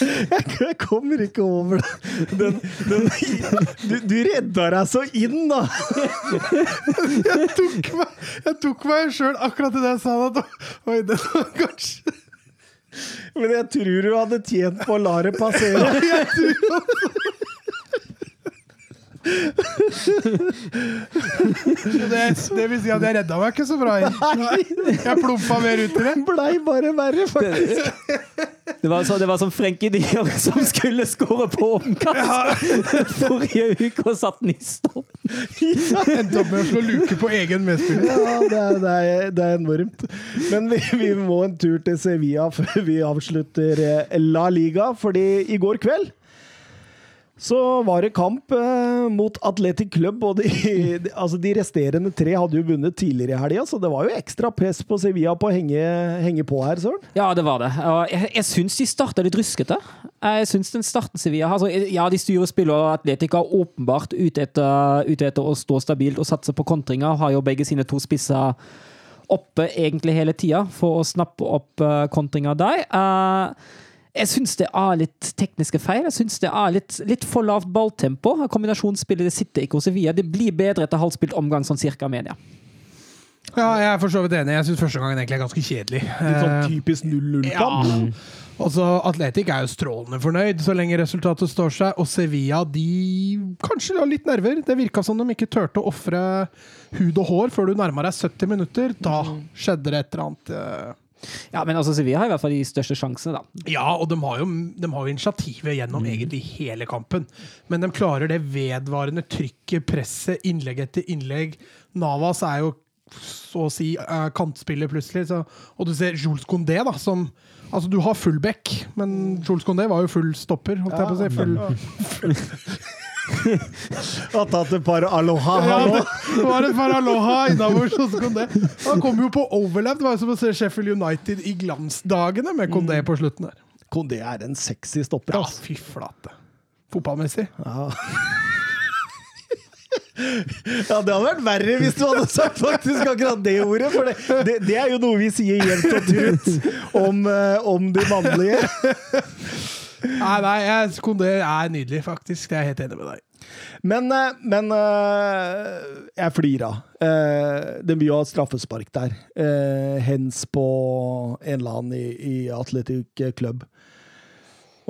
Jeg, jeg kommer ikke over det. Den, den, du, du redda deg så inn, da! Jeg tok meg, jeg tok meg sjøl akkurat i det jeg sa. det. oi, det var kanskje Men jeg tror du hadde tjent på å la det passere. Det, det vil si at jeg redda meg ikke så bra inn. Jeg plumpa mer ut i det. Blei bare verre, faktisk. Det var, så, det var som Frenkie de som skulle skåre på omkast forrige uke og satt den i stopp. Endte opp med å slå luke på egen medspiller. Ja, det er, det er, det er enormt. Men vi, vi må en tur til Sevilla før vi avslutter eh, La Liga, fordi i går kveld så var det kamp eh, mot Atletic Club, og de, de, altså de resterende tre hadde jo vunnet tidligere i helga, så det var jo ekstra press på Sevilla på å henge, henge på her, Søren. Ja, det var det. Og jeg, jeg syns de starta litt ruskete. Jeg syns den starten Sevilla altså, Ja, de styrer spillet, og Atletic er åpenbart ute etter, ute etter å stå stabilt og satse på kontringer. Har jo begge sine to spisser oppe egentlig hele tida for å snappe opp uh, kontringer der. Eh, Jeg syns det er litt tekniske feil. Jeg syns det er litt, litt for lavt balltempo. Kombinasjonsspillet det sitter ikke hos Sevilla. Det blir bedre etter halvspilt omgang, sånn cirka media. Ja, jeg er for så vidt enig. Jeg syns første gangen egentlig er ganske kjedelig. Litt sånn Eh, typisk 0-0-kamp. Ja. Altså, Atletic er jo strålende fornøyd så lenge resultatet står seg. Og Sevilla de kanskje la litt nerver. Det virka som de ikke turte å ofre hud og hår før du nærma deg 70 minutter. Da skjedde det et eller annet. Ja, men altså, Sevilla har i hvert fall de største sjansene, da. Ja, og de har jo, de har jo initiativet gjennom egentlig hele kampen. Men de klarer det vedvarende trykket, presset, innlegg etter innlegg. Navas er jo så å si uh, kantspiller plutselig. Så, og du ser Jules Condé, da, som Altså, du har full back, men Jules Condé var jo full stopper, holdt jeg på å si. Full, Har tatt et par aloha ja, det var et par aloha innabords hos Condé. Han kom jo på overlap. Det var jo som å se Sheffield United i glansdagene med Condé på slutten der. Kondé er en sexy stopper, Ja, fy flate. Fotballmessig. Ja. ja, det hadde vært verre hvis du hadde sagt faktisk akkurat det ordet. For det, det, det er jo noe vi sier jevnt og trutt om, eh, om de mannlige. Nei, nei, jeg, Kondé er nydelig, faktisk. Jeg er helt enig med deg. Men, eh, men eh, jeg flira. Uh, det blir jo et straffespark der. Hens på en eller annen i, i Atletic Club.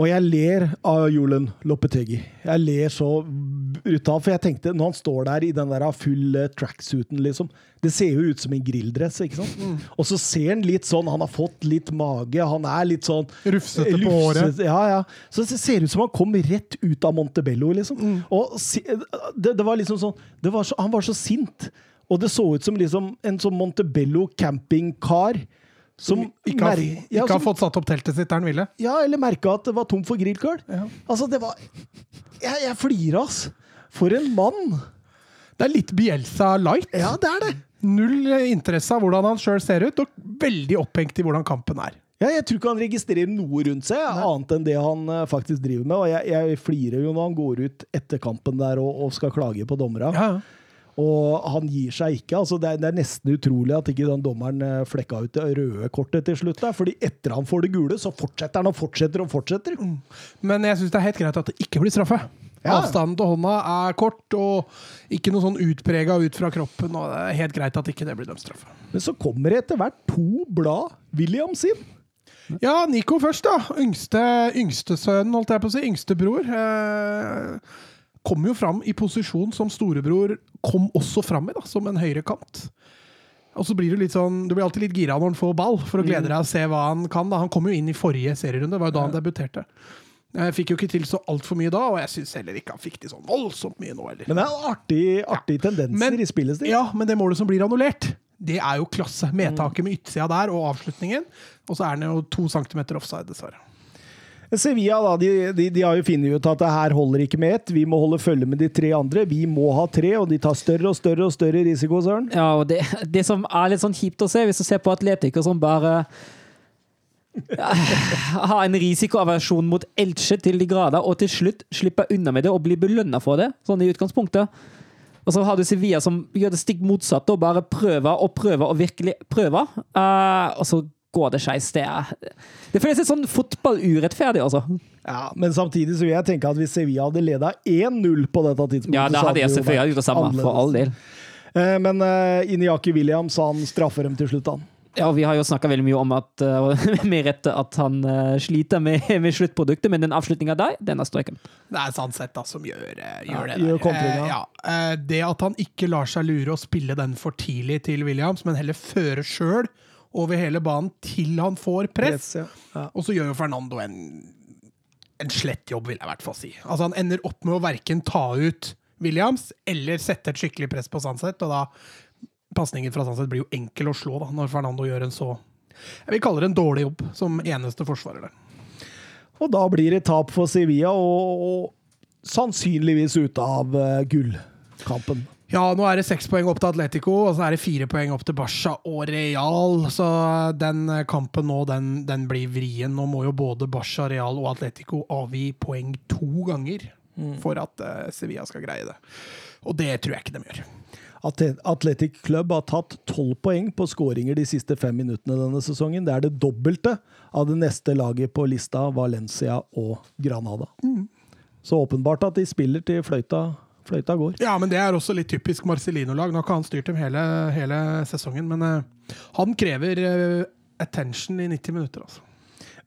Og jeg ler av Julen Lopetegui. Jeg ler så brutalt, for jeg tenkte, når han står der i den der full tracksuiten, liksom Det ser jo ut som en grilldress, ikke sant? Og så ser han litt sånn Han har fått litt mage, han er litt sånn Rufsete på håret. Ja, ja. Så det ser ut som han kom rett ut av Montebello, liksom. Mm. Og det, det var liksom sånn det var så, Han var så sint. Og det så ut som liksom en sånn Montebello campingkar. Som Ikke har, ikke ja, har fått satt opp teltet sitt der han ville. ja, eller merka at det var tomt for grillkøl. Ja. Altså, det var Jeg, jeg flirer, ass. For en mann! Det er litt Bielsa light. Ja, det er det. Null interesse av hvordan han sjøl ser ut, og veldig opphengt i hvordan kampen er. Ja, jeg tror ikke han registrerer noe rundt seg, annet enn det han eh, faktisk driver med. Og jeg, jeg flirer jo når han går ut etter kampen der og, og skal klage på dommerne. Ja. Og han gir seg ikke. altså Det er, det er nesten utrolig at ikke den dommeren eh, flekka ut det røde kortet til slutt. der, fordi etter han får det gule, så fortsetter han og fortsetter og fortsetter. Men jeg syns det er helt greit at det ikke blir straffe. Ja. Avstanden til hånda er kort, og ikke noe sånn utprega ut fra kroppen. og Det er helt greit at ikke det blir dømt straffe. Men så kommer det etter hvert to blad Williams inn. Ja, Nico først, da. Yngste, yngste sønnen, holdt jeg på å si. Yngste bror. Eh, kom jo fram i posisjon som storebror kom også fram i, da, som en høyrekant. Og så blir du litt sånn Du blir alltid litt gira når han får ball, for å glede deg og se hva han kan. da Han kom jo inn i forrige serierunde, det var jo da han debuterte. Jeg fikk jo ikke til så altfor mye da, og jeg syns heller ikke han fikk til sånn voldsomt mye nå heller. Men det er artig, artig tendenser Men- i spillestil. Ja, men det målet som blir annullert, det er jo klasse. Medtaket med yttsida der og avslutningen. Og så er den jo to centimeter offside, dessverre. Sevilla da, de, de, de har jo funnet ut at det her holder ikke med ett. Vi må holde følge med de tre andre. Vi må ha tre, og de tar større og større og større risiko, Søren. Ja, og det, det som er litt sånn kjipt å se, hvis du ser på atletikere som bare ja, har en risikoaversjon mot Elche til de grader, og til slutt slipper unna med det og blir belønna for det, sånn i utgangspunktet. Og så har du Sevilla som gjør det stikk motsatte og bare prøver og prøver og virkelig prøver. Uh, og så går det skeis. Det, det føles litt sånn fotballurettferdig, altså. Ja, Men samtidig så vil jeg tenke at hvis Sevilla hadde leda 1-0 på dette tidspunktet Ja, da hadde jeg selvfølgelig gjort det samme, for all del. Eh, Men uh, Inyaki Williams han straffer dem til slutt, han. Ja, og Vi har jo snakka veldig mye om at uh, med rette at han eh, sliter med, med sluttproduktet, men den avslutninga der, den er strøken. Det er Sandseth da som gjør, eh, gjør Ja, det gjør. Eh, ja. Eh, Det at han ikke lar seg lure og spille den for tidlig til Williams, men heller fører sjøl over hele banen til han får press. ja. Ja. Og så gjør jo Fernando en, en slett jobb, vil jeg i hvert fall si. Altså Han ender opp med å verken ta ut Williams eller sette et skikkelig press på Sandseth, og da pasningen fra Sandseth blir jo enkel å slå da, når Fernando gjør en så jeg vil kalle det en dårlig jobb som eneste forsvarer der. Og da blir det tap for Sevilla, og, og sannsynligvis ute av uh, gullkampen. Ja, nå er det seks poeng opp til Atletico, og så er det fire poeng opp til Barca og Real. Så den kampen nå, den, den blir vrien. Nå må jo både Barca, Real og Atletico avgi poeng to ganger for at uh, Sevilla skal greie det. Og det tror jeg ikke de gjør. Atletic Club har tatt tolv poeng på skåringer de siste fem minuttene denne sesongen. Det er det dobbelte av det neste laget på lista, Valencia og Granada. Så åpenbart at de spiller til fløyta, fløyta går. Ja, men det er også litt typisk Marcelino-lag. Nå har ikke han styrt dem hele, hele sesongen, men uh, han krever uh, attention i 90 minutter, altså.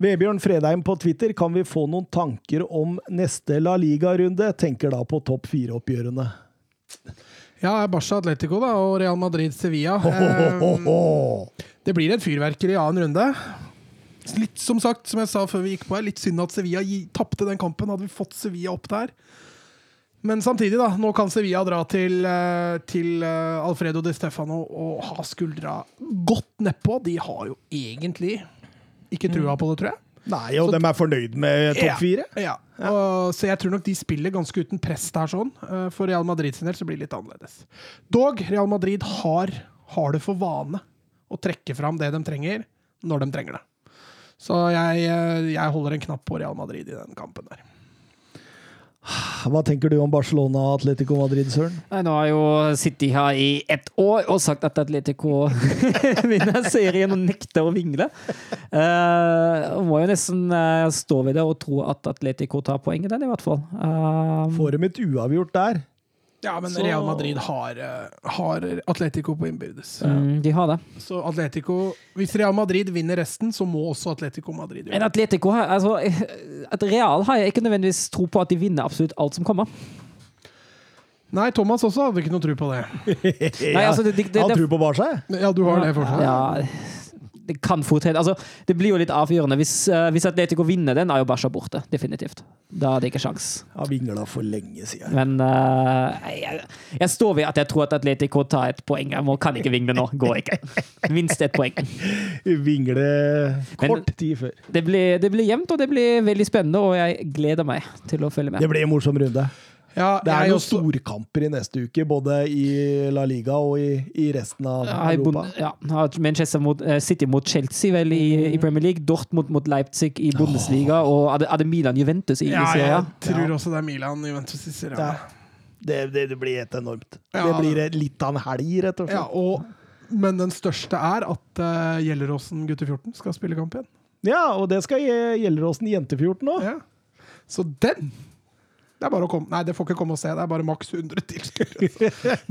Vebjørn Fredheim på Twitter, kan vi få noen tanker om neste La Liga-runde? Tenker da på topp fire-oppgjørene. Ja, Barca Atletico da, og Real Madrid Sevilla. Ho, ho, ho, ho, Eh. Det blir et fyrverkeri i annen runde. Litt som sagt, som jeg sa før vi gikk på her, litt synd at Sevilla tapte den kampen. Hadde vi fått Sevilla opp der. Men samtidig, da. Nå kan Sevilla dra til, eh, til eh, Alfredo de Stefano og ha skuldra godt nedpå. De har jo egentlig ikke trua på det, tror jeg. Nei, og de er fornøyd med topp fire? Ja. Og, så jeg tror nok de spiller ganske uten press der, sånn. Eh, For Real Madrid sin del så blir det litt annerledes. Dog, Real Madrid har, har det for vane å trekke fram det de trenger, når de trenger det. Så jeg, jeg holder en knapp på Real Madrid i den kampen der. Hva tenker du om Barcelona og Atletico Madrid, Søren? Nei, nå har jo City her i ett år og sagt at Atletico vinner serien og nekter å vingle. Uh, må jo nesten uh, stå ved det og tro at Atletico tar poenget, den i hvert fall. Uh, Får dem et uavgjort der? Ja, men Så- Real Madrid har, eh, har Atletico på innbyrdes. mm, de har det. Så Atletico Hvis Real Madrid vinner resten, så må også Atletico Madrid Men gjøre det. Atletico har, altså, at Real har jeg ikke nødvendigvis tro på at de vinner absolutt alt som kommer. Nei, Thomas også hadde ikke noe tro på det. Nei, altså, det, det, det, har det, på Barca, jeg. Ja, du har det fortsatt? ja, det kan fort hende. Altså, det blir jo litt avgjørende. Hvis, uh, hvis Atletico vinner den, er jo Barca borte. Definitivt. Da er det ikke sjans. Har vingla for lenge siden. Men uh, jeg, jeg står ved at jeg tror at Atletico tar et poeng. Jeg må, kan ikke vingle nå. Går ikke. Minst ett poeng. Vingle Men- kort tid før. Det blir, det blir jevnt, og det blir veldig spennende, og jeg gleder meg til å følge med. Det blir en morsom runde. Ja, Det er jo også- storkamper i neste uke, både i La Liga og i, i resten av Europa. Ja, Manchester mot, eh, City mot Chelsea vel i, i Premier League, Dortmund mot Leipzig i Bundesliga, og er det, er det Milan Juventus i, Ja, Serie A? jeg tror også det er Milan Juventus i Serie A. Ja. Det, det, det blir helt enormt. Ja, det blir litt av en helg, rett og Ja, slett. og, men den største er at uh, Gjelleråsen gutter 14 skal spille kamp igjen. Ja, og det skal Gjelleråsen jente-14 òg. Ja. Så den det er bare å komme. Nei, det får ikke komme og se. Det er bare maks 100 tilskuere.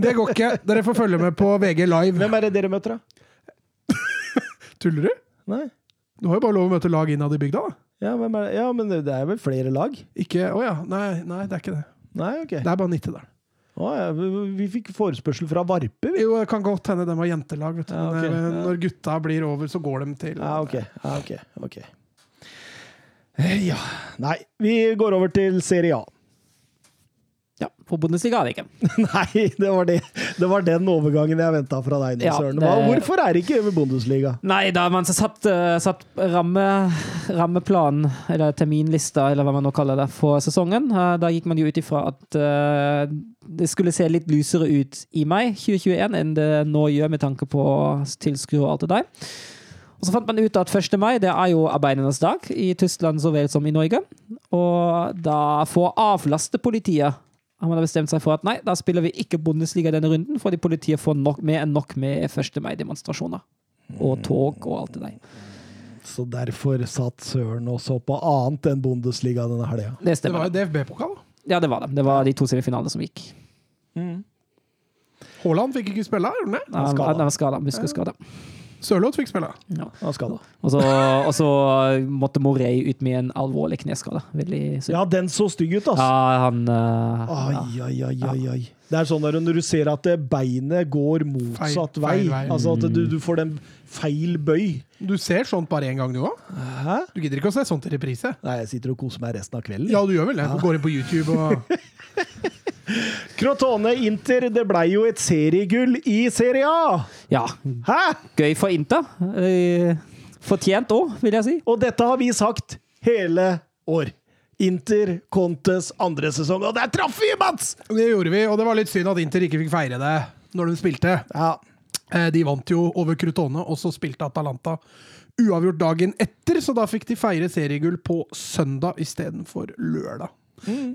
Det går ikke. Dere får følge med på VG live. Hvem er det dere møter, da? Tuller du? Nei? Du har jo bare lov å møte lag innad i bygda, da. Ja, ja, men det er vel flere lag? Ikke Å ja. Nei, nei, det er ikke det. Nei, ok. Det er bare Nittedal. Å, ja. vi, vi fikk forespørsel fra Varpe, vi. Jo, det kan godt hende de har jentelag, vet du. Ja, okay. Men, eh. Når gutta blir over, så går de til Ja, ok. Ja, ok. ok. Eh, Ja. Nei, vi går over til Serie A. Ja, for Bundesliga er det ikke. Nei, det var, det. det var den overgangen jeg venta fra deg Ja, Søren. det- Hvorfor er det ikke over Bundesliga? Nei, da man satt, eh, satt ramme, rammeplanen, eller terminlista, eller hva man nå kaller det, for sesongen, eh, da gikk man jo ut ifra at eh, det skulle se litt lysere ut i mai 2021 enn det nå gjør, med tanke på tilskuere og alt det der. Og så fant man ut at 1. mai det er jo arbeidernes dag, i Tyskland så vel som i Norge. Og da får å avlaste politiet har man bestemt seg for at nei, da spiller vi ikke Bundesliga denne runden, fordi politiet får nok, med enn nok med 1. mai-demonstrasjoner. Og tog og alt det der. Så derfor satt Søren også på annet enn Bundesliga denne helga. Det Det var jo DFB-pokal. Ja, det var det. Det var de to semifinalene som gikk. Haaland fikk ikke spille, gjorde han det? Han var skada. Muskelsskada. Sørloth fikk spille. Ja. Og så, og så måtte Morey ut med en alvorlig kneskade. Ja, den så stygg ut, altså. Ja, han uh, Ai, ja. ai, ai, ai, ai. Det er sånn der når du ser at det beinet går motsatt Feil- vei. feil vei. Altså at du, du får den feil bøy. Du ser sånt bare én gang, du òg? Du gidder ikke å se sånt i reprise? Nei, jeg sitter og koser meg resten av kvelden. Ja, du gjør vel det? Du går inn på YouTube og Crotone Inter, det blei jo et seriegull i Serie A! ja. Hæ? Gøy for Inter. Eh, Fortjent òg, vil jeg si. Og dette har vi sagt hele år. Inter Contes andre sesong, og der traff vi, Mats! Det gjorde vi, og det var litt synd at Inter ikke fikk feire det når de spilte. Ja. Eh, De vant jo over Crotone, og så spilte Atalanta uavgjort dagen etter, så da fikk de feire seriegull på søndag istedenfor lørdag.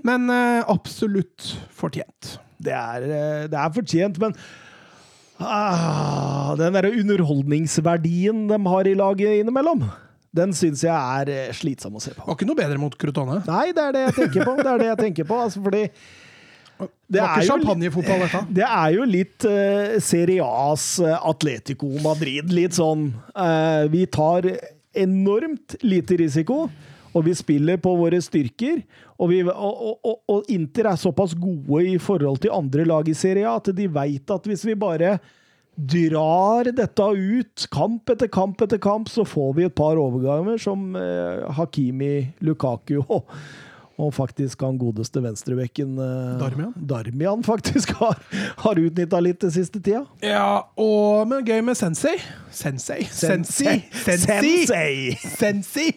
Men uh, absolutt fortjent. Det er, eh, det er fortjent, men ah, den derre underholdningsverdien de har i laget innimellom, den syns jeg er eh, slitsom å se på. Var ikke noe bedre mot Crotone. Nei, det er det jeg tenker på. Det er det jeg tenker på, altså, fordi Det er champagnefotball. Det er jo litt uh, Serie A's Atletico Madrid. Litt sånn uh, Vi tar enormt lite risiko, og vi spiller på våre styrker. Og, vi, og, og, og, Inter er såpass gode i forhold til andre lag i Serie A at de veit at hvis vi bare drar dette ut, kamp etter kamp etter kamp, så får vi et par overganger som eh, Hakimi, Lukaku og, og faktisk han godeste venstrebekken eh, Darmian. Darmian faktisk har, har utnytta litt den siste tida. Ja, og, men gøy med Sensei. Sensei? Sensei. Sensei. Sensei! Sensi!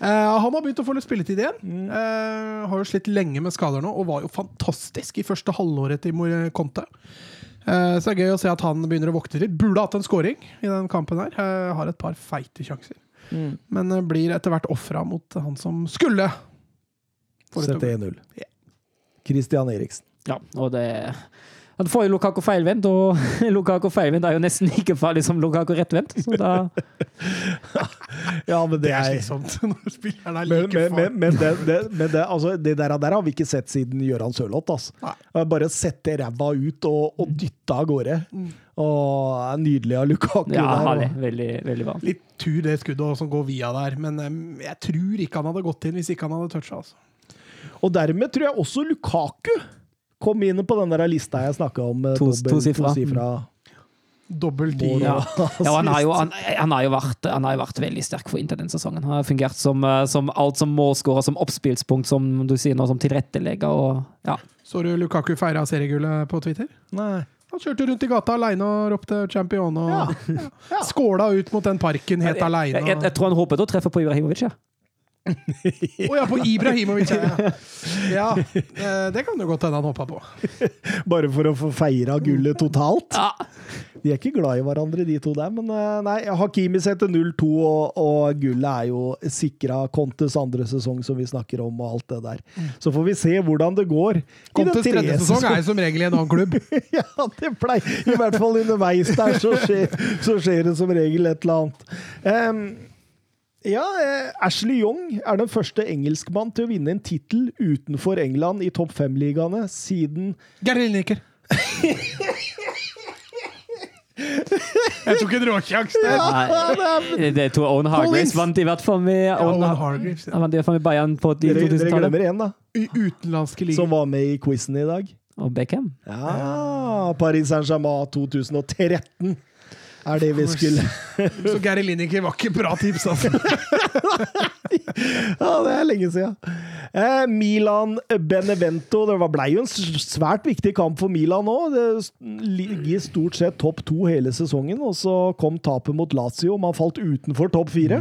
Eh, han har begynt å få litt spilletid igjen. Eh, har jo slitt lenge med skader nå, og var jo fantastisk i første halvåret til Mor- Conte. Uh, så det er gøy å se at han begynner å våkne litt. Burde hatt en scoring i den kampen her. Eh, har et par feite sjanser. Men eh, blir etter hvert ofra mot han som skulle Sette gå. 1-0. Christian Eriksen. Ja, og det Han får jo Lukaku feilvendt, og Lukaku feilvendt er jo nesten like farlig som Lukaku rettvendt. Så da Ja, men det Det er slitsomt når spilleren er men, like men, men, men, det, det, men det, altså, det der, der har vi ikke sett siden Gøran Sørloth. Altså. Bare sette ræva ut og, og dytte av gårde. Og det er nydelig av Lukaku. Ja, der, og- Veldig, veldig bra. Litt tur det skuddet som går via der, men jeg tror ikke han hadde gått inn hvis ikke han hadde toucha. Altså. Og dermed tror jeg også Lukaku kom inn på den der lista jeg snakka om. med To- sifra. To sifra. Dobbel ti. Ja. Ja, han har jo, han, han har vært, han har jo vært veldig sterk for Inter denne sesongen. Han har fungert som, eh, som alt som målskårer, som oppspillspunkt, som du sier nå, som tilrettelegger. Og, ja. Så du Lukaku feira seriegullet på Twitter? Nei. Han kjørte rundt i gata aleine og ropte 'champion' og Ja. Ja. skåla ut mot den parken helt Jeg, aleine. jeg, jeg tror han håpet å treffe på Ibrahimovic. Ja. Å ja, på Ibrahimovic! Ja, ja eh, det kan jo godt hende han hoppa på. Bare for å få feira gullet totalt. Ja. De er ikke glad i hverandre, de to der. Men eh, nei, Hakimi setter 0-2, og, og gullet er jo sikra Contes andre sesong, som vi snakker om, og alt det der. Så får vi se hvordan det går. Contes tredje sesong er jo som regel i en annen klubb. ja, det pleier I hvert fall underveis der, så skjer, så skjer det som regel et eller annet. Em, ja, eh, Ashley Young er den første engelskmann til å vinne en tittel utenfor England i topp fem-ligaene siden Gary Lineker. Jeg tok en råsjanse der. Ja, det tror Owen Hargraves Collins. vant i hvert fall med, Owen, Owen Hargreaves, ja. han vant i hvert fall med Bayern på de Dere, dere 2000-tallet. glemmer én, da. I utenlandske ligaer. Som var med i quizen i dag. Og Beckham. Ja, Paris Saint-Germain 2013 er det vi skulle Så Gary Lineker var ikke bra tips, altså. Ja, det er lenge siden. Eh, Milan Benevento. Det var- ble jo en svært viktig kamp for Milan nå. Det ligger stort sett topp to hele sesongen, og så kom tapet mot Lazio. Man falt utenfor topp fire.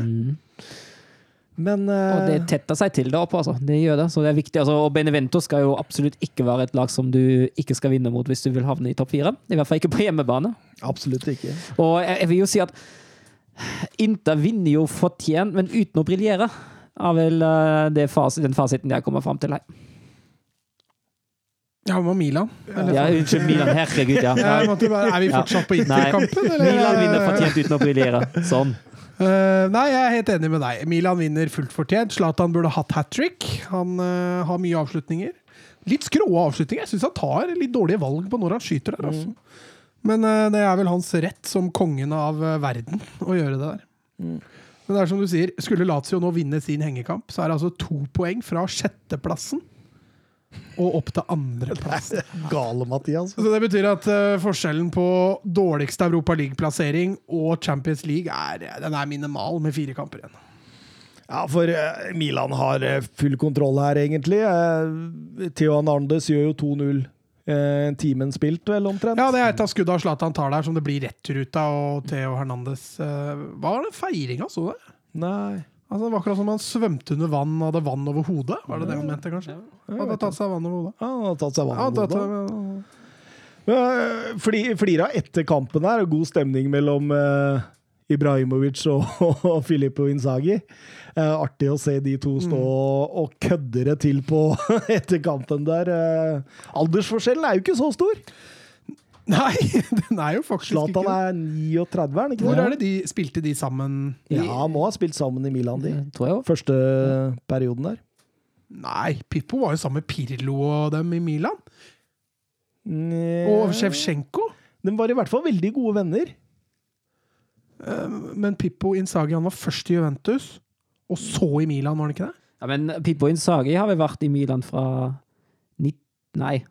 Men uh... Og det tetter seg til der oppe, altså. Det gjør det. Så det er viktig. Altså, og Benevento skal jo absolutt ikke være et lag som du ikke skal vinne mot hvis du vil havne i topp fire. I hvert fall ikke på hjemmebane. absolutt ikke. Og jeg, jeg vil jo si at Inter vinner jo fortjent, men uten å briljere. Er vel uh, det fas den fasiten jeg kommer fram til her. Ja, det var Milan. Eller, Ja, unnskyld, Milan. Herregud, ja. ja bare, er vi fortsatt på. Inter-kampen? Milan vinner fortjent uten å briljere. Sånn. Eh, nei, jeg er helt enig med deg. Milan vinner fullt fortjent. Zlatan burde hatt hat trick. Han uh, har mye avslutninger. Litt skrå avslutninger. Jeg syns han tar litt dårlige valg på når han skyter der. Altså. Men uh, det er vel hans rett som kongen av verden å gjøre det der. Men det er som du sier, skulle Lazio nå vinne sin hengekamp, så er det altså to poeng fra sjetteplassen og opp til andreplass. Gale, Mathias. Så det betyr at uh, forskjellen på dårligste Europa League-plassering og Champions League er, den er minimal med fire kamper igjen. Ja, for uh, Milan har uh, full kontroll her, egentlig. Theo Hernandez gjør jo 2-0. Eh, timen spilt, vel, omtrent? Ja, det er et av skudda Zlatan tar der, som det blir retur av. Og Theo Hernandez Hva var den feiringa, så du det? Nei. Altså, det var akkurat som han svømte under vann og hadde vann over hodet. Var det det han mente, kanskje? Han hadde tatt seg vann over hodet. Ja, han hadde tatt seg vann over hodet. flira etter kampen her, og god stemning mellom uh, Ibrahimovic og, og Filippo Inzaghi. Eh, artig å se de to stå og kødde det til på etter kampen der. Eh, aldersforskjellen er jo ikke så stor. Nei, den er jo faktisk ikke Zlatan det. er 39, er han ikke Hvor er det de spilte de sammen? i- Ja, han må ha spilt sammen i Milan, de. Tror jeg også. Første perioden der. Nei, Pippo var jo sammen med Pirlo og dem i Milan. Nja. Og Sjevsjenko. De var i hvert fall veldig gode venner. Men Pippo Insagi han var først i Juventus, og så i Milan, var han ikke det? Ja, men Pippo Insagi har vel vært i Milan fra nitt... Nei.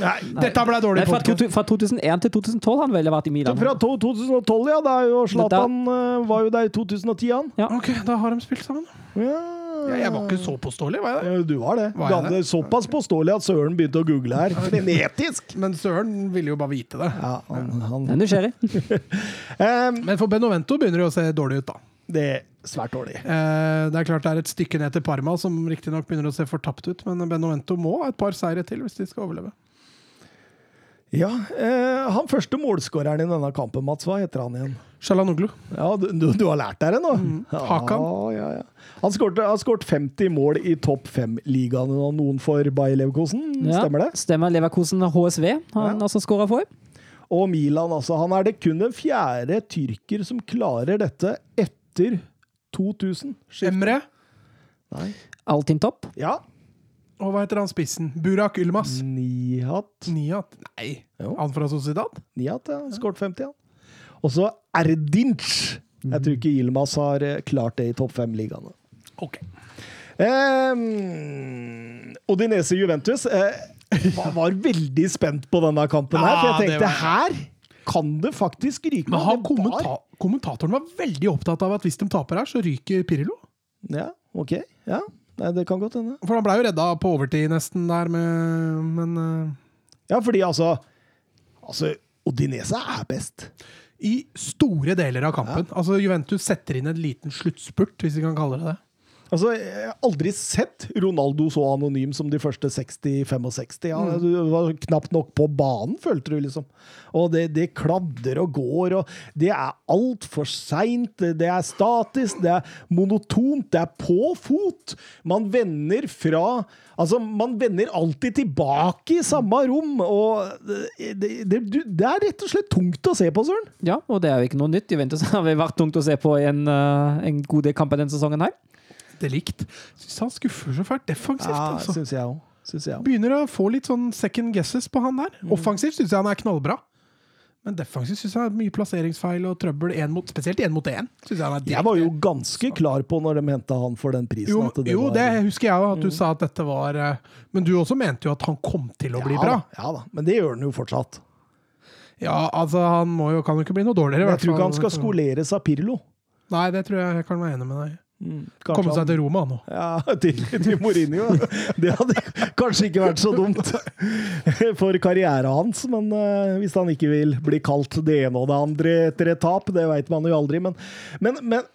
Nei, dette ble dårlig podkast. fra, podcast. to, fra 2001 til 2012 han vel vært i Milan. Fra 2012, ja. Da er jo Zlatan eh, var jo der i 2010, han. Ok, da har de spilt sammen. Ja. Ja, jeg var ikke så påståelig, var jeg det? Ja, Du var det. Var Du jeg hadde såpass påståelig at Søren begynte å google her. Frenetisk! Men Søren ville jo bare vite det. Ja, han, han. Det er nysgjerrig. um, Men for Benovento begynner det å se dårlig ut, da. det er svært dårlig. Eh, det er klart det er et stykke ned til Parma, som riktignok begynner å se fortapt ut, men Benovento må ha et par seire til hvis de skal overleve. Ja, eh, Han første målskåreren i denne kampen, Mats, hva heter han igjen? Shalanoglu. Ja, Du, du, du har lært deg det nå? Hakan. Ja, ja, ja. Han har skåret 50 mål i topp fem-ligaen, noen for Bayer Leverkosen. Ja, Stemmer det? Stemmer. Leverkosen HSV han Ja. altså skåra for. Og Milan, altså. Han er det kun den fjerde tyrker som klarer dette etter 2000. Skift- Emre. Nei. Altinn Topp. Ja. Og hva heter han spissen? Burak Ylmas. Nihat. Nihat? Nei, Jo. han fra Sociedad? Nihat, ja. Skåret 50, ja. Og så Erdinc. Jeg tror ikke Ylmas har eh, klart det i topp fem-ligaene. Ok. Um, Odinese Juventus uh, var, veldig spent på denne kampen her, for jeg tenkte var- her kan det faktisk ryke. Men han kommenta kommentatoren var veldig opptatt av at hvis de taper her, så ryker Pirlo. Ja, ok. Ja, Nei, det kan godt hende. For han ble jo redda på overtid nesten der, med, men uh... Ja, fordi altså Altså, Odinese er best. i store deler av kampen. Altså Juventus setter inn en liten sluttspurt, hvis vi kan kalle det det. Altså, Jeg har aldri sett Ronaldo så anonym som de første 60-65. Ja, Mm. Du var knapt nok på banen, følte du liksom. Og det, det kladder og går, og det er altfor seint. Det er statisk, det er monotont, det er på fot. Man vender fra Altså, man vender alltid tilbake i samme rom, og det, det, det, er rett og slett tungt å se på, Søren. Ja, og det er jo ikke noe nytt. Juventus har vært tungt å se på i en, eh, en god del kamper denne sesongen her. Det er likt. Syns han skuffer så fælt defensivt. Ja, altså. syns jeg også. Synes jeg. Begynner å få litt sånn second guesses på han der. Offensivt syns jeg han er knallbra. Men defensivt syns jeg er mye plasseringsfeil og trøbbel, en mot, spesielt én mot én. Jeg han er Jeg var jo ganske klar på når de henta han for den prisen. jo, det jo, var- det husker jeg at du sa at dette var eh, Men du også mente jo at han kom til å bli ja, bra. Ja da, men det gjør han jo fortsatt. Ja, altså, han må jo, kan jo ikke bli noe dårligere. Men jeg tror ikke han skal skoleres av Pirlo. Nei, det tror jeg jeg kan være enig med deg Kanskje Komme seg til Roma nå. Ja, til, til Mourinho. Det hadde kanskje ikke vært så dumt for karrieren hans, men uh, hvis han ikke vil bli kalt det ene og det andre etter et tap, det veit man jo aldri. Men, men, men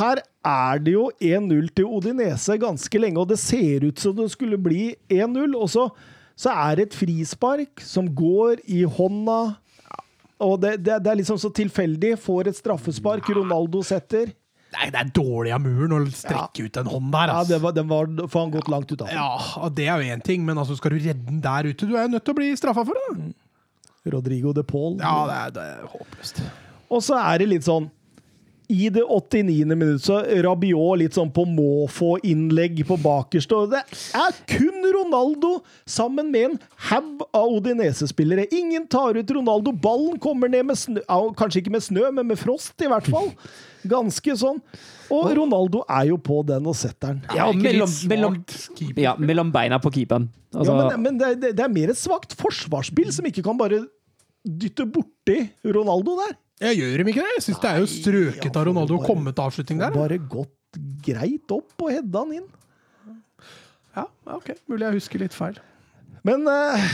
her er det jo 1-0 til Odinese ganske lenge, og det ser ut som det skulle bli 1-0. Og så, så er det et frispark som går i hånda. Og det, det, det er liksom så tilfeldig. Får et straffespark, Ronaldo setter. Nei, det er dårlig av muren å strekke ut en hånd der. Altså. Ja, det var, den var for han gått langt ut av. Ja, og det er jo én ting, men altså, skal du redde den der ute? Du er jo nødt til å bli straffa for det. da. Rodrigo de Paul. Ja, det er, det er håpløst. Og så er det litt sånn I det 89. minutt så Rabiot litt sånn på måfå-innlegg på bakerste. Og det er kun Ronaldo sammen med en haug av Odinese-spillere. Ingen tar ut Ronaldo. Ballen kommer ned med snø Kanskje ikke med snø, men med frost, i hvert fall. Ganske sånn. Og Ronaldo er jo på den og setter den. Ja, mellom, mellom, ja, mellom beina på keeperen. Altså, ja, men men det, det, det er mer et svakt forsvarsspill som ikke kan bare dytte borti Ronaldo der. Jeg gjør dem ikke det. Jeg syns det er jo strøket av Ronaldo å komme til avslutning der. Bare gått greit opp og hedda han inn. Ja, ok. Mulig jeg husker litt feil. Men eh,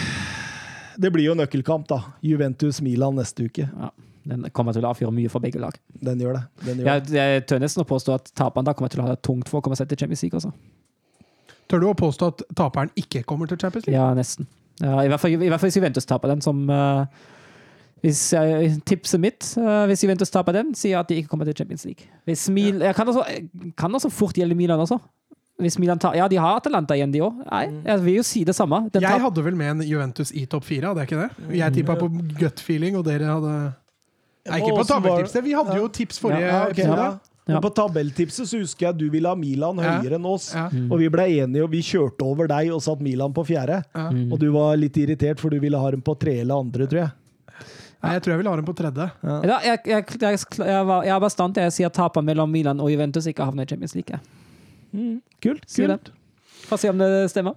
det blir jo nøkkelkamp, da. Juventus-Milan neste uke. ja, den kommer til å avfyre mye for begge lag. Den gjør det. Den gjør Jeg, det. jeg tør nesten å påstå at taperen da kommer til å ha det tungt for å komme seg til Champions League. Også. Tør du å påstå at taperen ikke kommer til Champions League? Ja, nesten. Ja, I hvert fall, i hvert fall hvis Juventus taper den, som eh, Hvis jeg, Tipset mitt, eh, hvis Juventus taper den, sier at de ikke kommer til Champions League. Hvis Mil, jeg kan også, kan også fort gjelde Milan også. Hvis Milan tar, ja, de har Atalanta igjen, de òg. Jeg vil jo si det samme. Den Jeg hadde vel med en Juventus i topp fire, hadde jeg ikke det? Jeg tippa på gut feeling, og dere hadde Nei, ikke på tabelltipset. Vi hadde jo tips forrige Ja, okay, episode. ja. Men på tabelltipset så husker jeg du ville ha Milan Ja. høyere enn oss. Ja. Og vi ble enige, og vi kjørte over deg og satt Milan på fjerde. Ja. Og du var litt irritert, for du ville ha dem på tre eller andre, tror jeg. Nei, jeg tror jeg vil ha dem på tredje. Ja, jeg, jeg, jeg, jeg, var- jeg er bastant. Jeg sier taper mellom Milan og Juventus ikke havner i Champions League. Mm. Kult. Sier kult. det. Få se om det stemmer.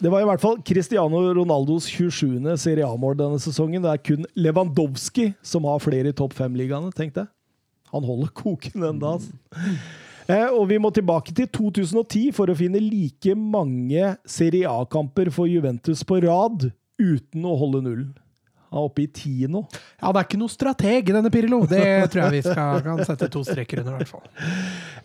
Det var i hvert fall Cristiano Ronaldos 27. Serie A-mål denne sesongen. Det er kun Lewandowski som har flere i topp fem-ligaene, tenkte jeg. Han holder koken enda, altså. Eh, og vi må tilbake til 2010 for å finne like mange Serie A-kamper for Juventus på rad uten å holde nullen. Han er oppe i ti nå. Ja, det er ikke noe strateg, denne Pirlo. Det tror jeg vi skal kan sette to streker under, i hvert fall.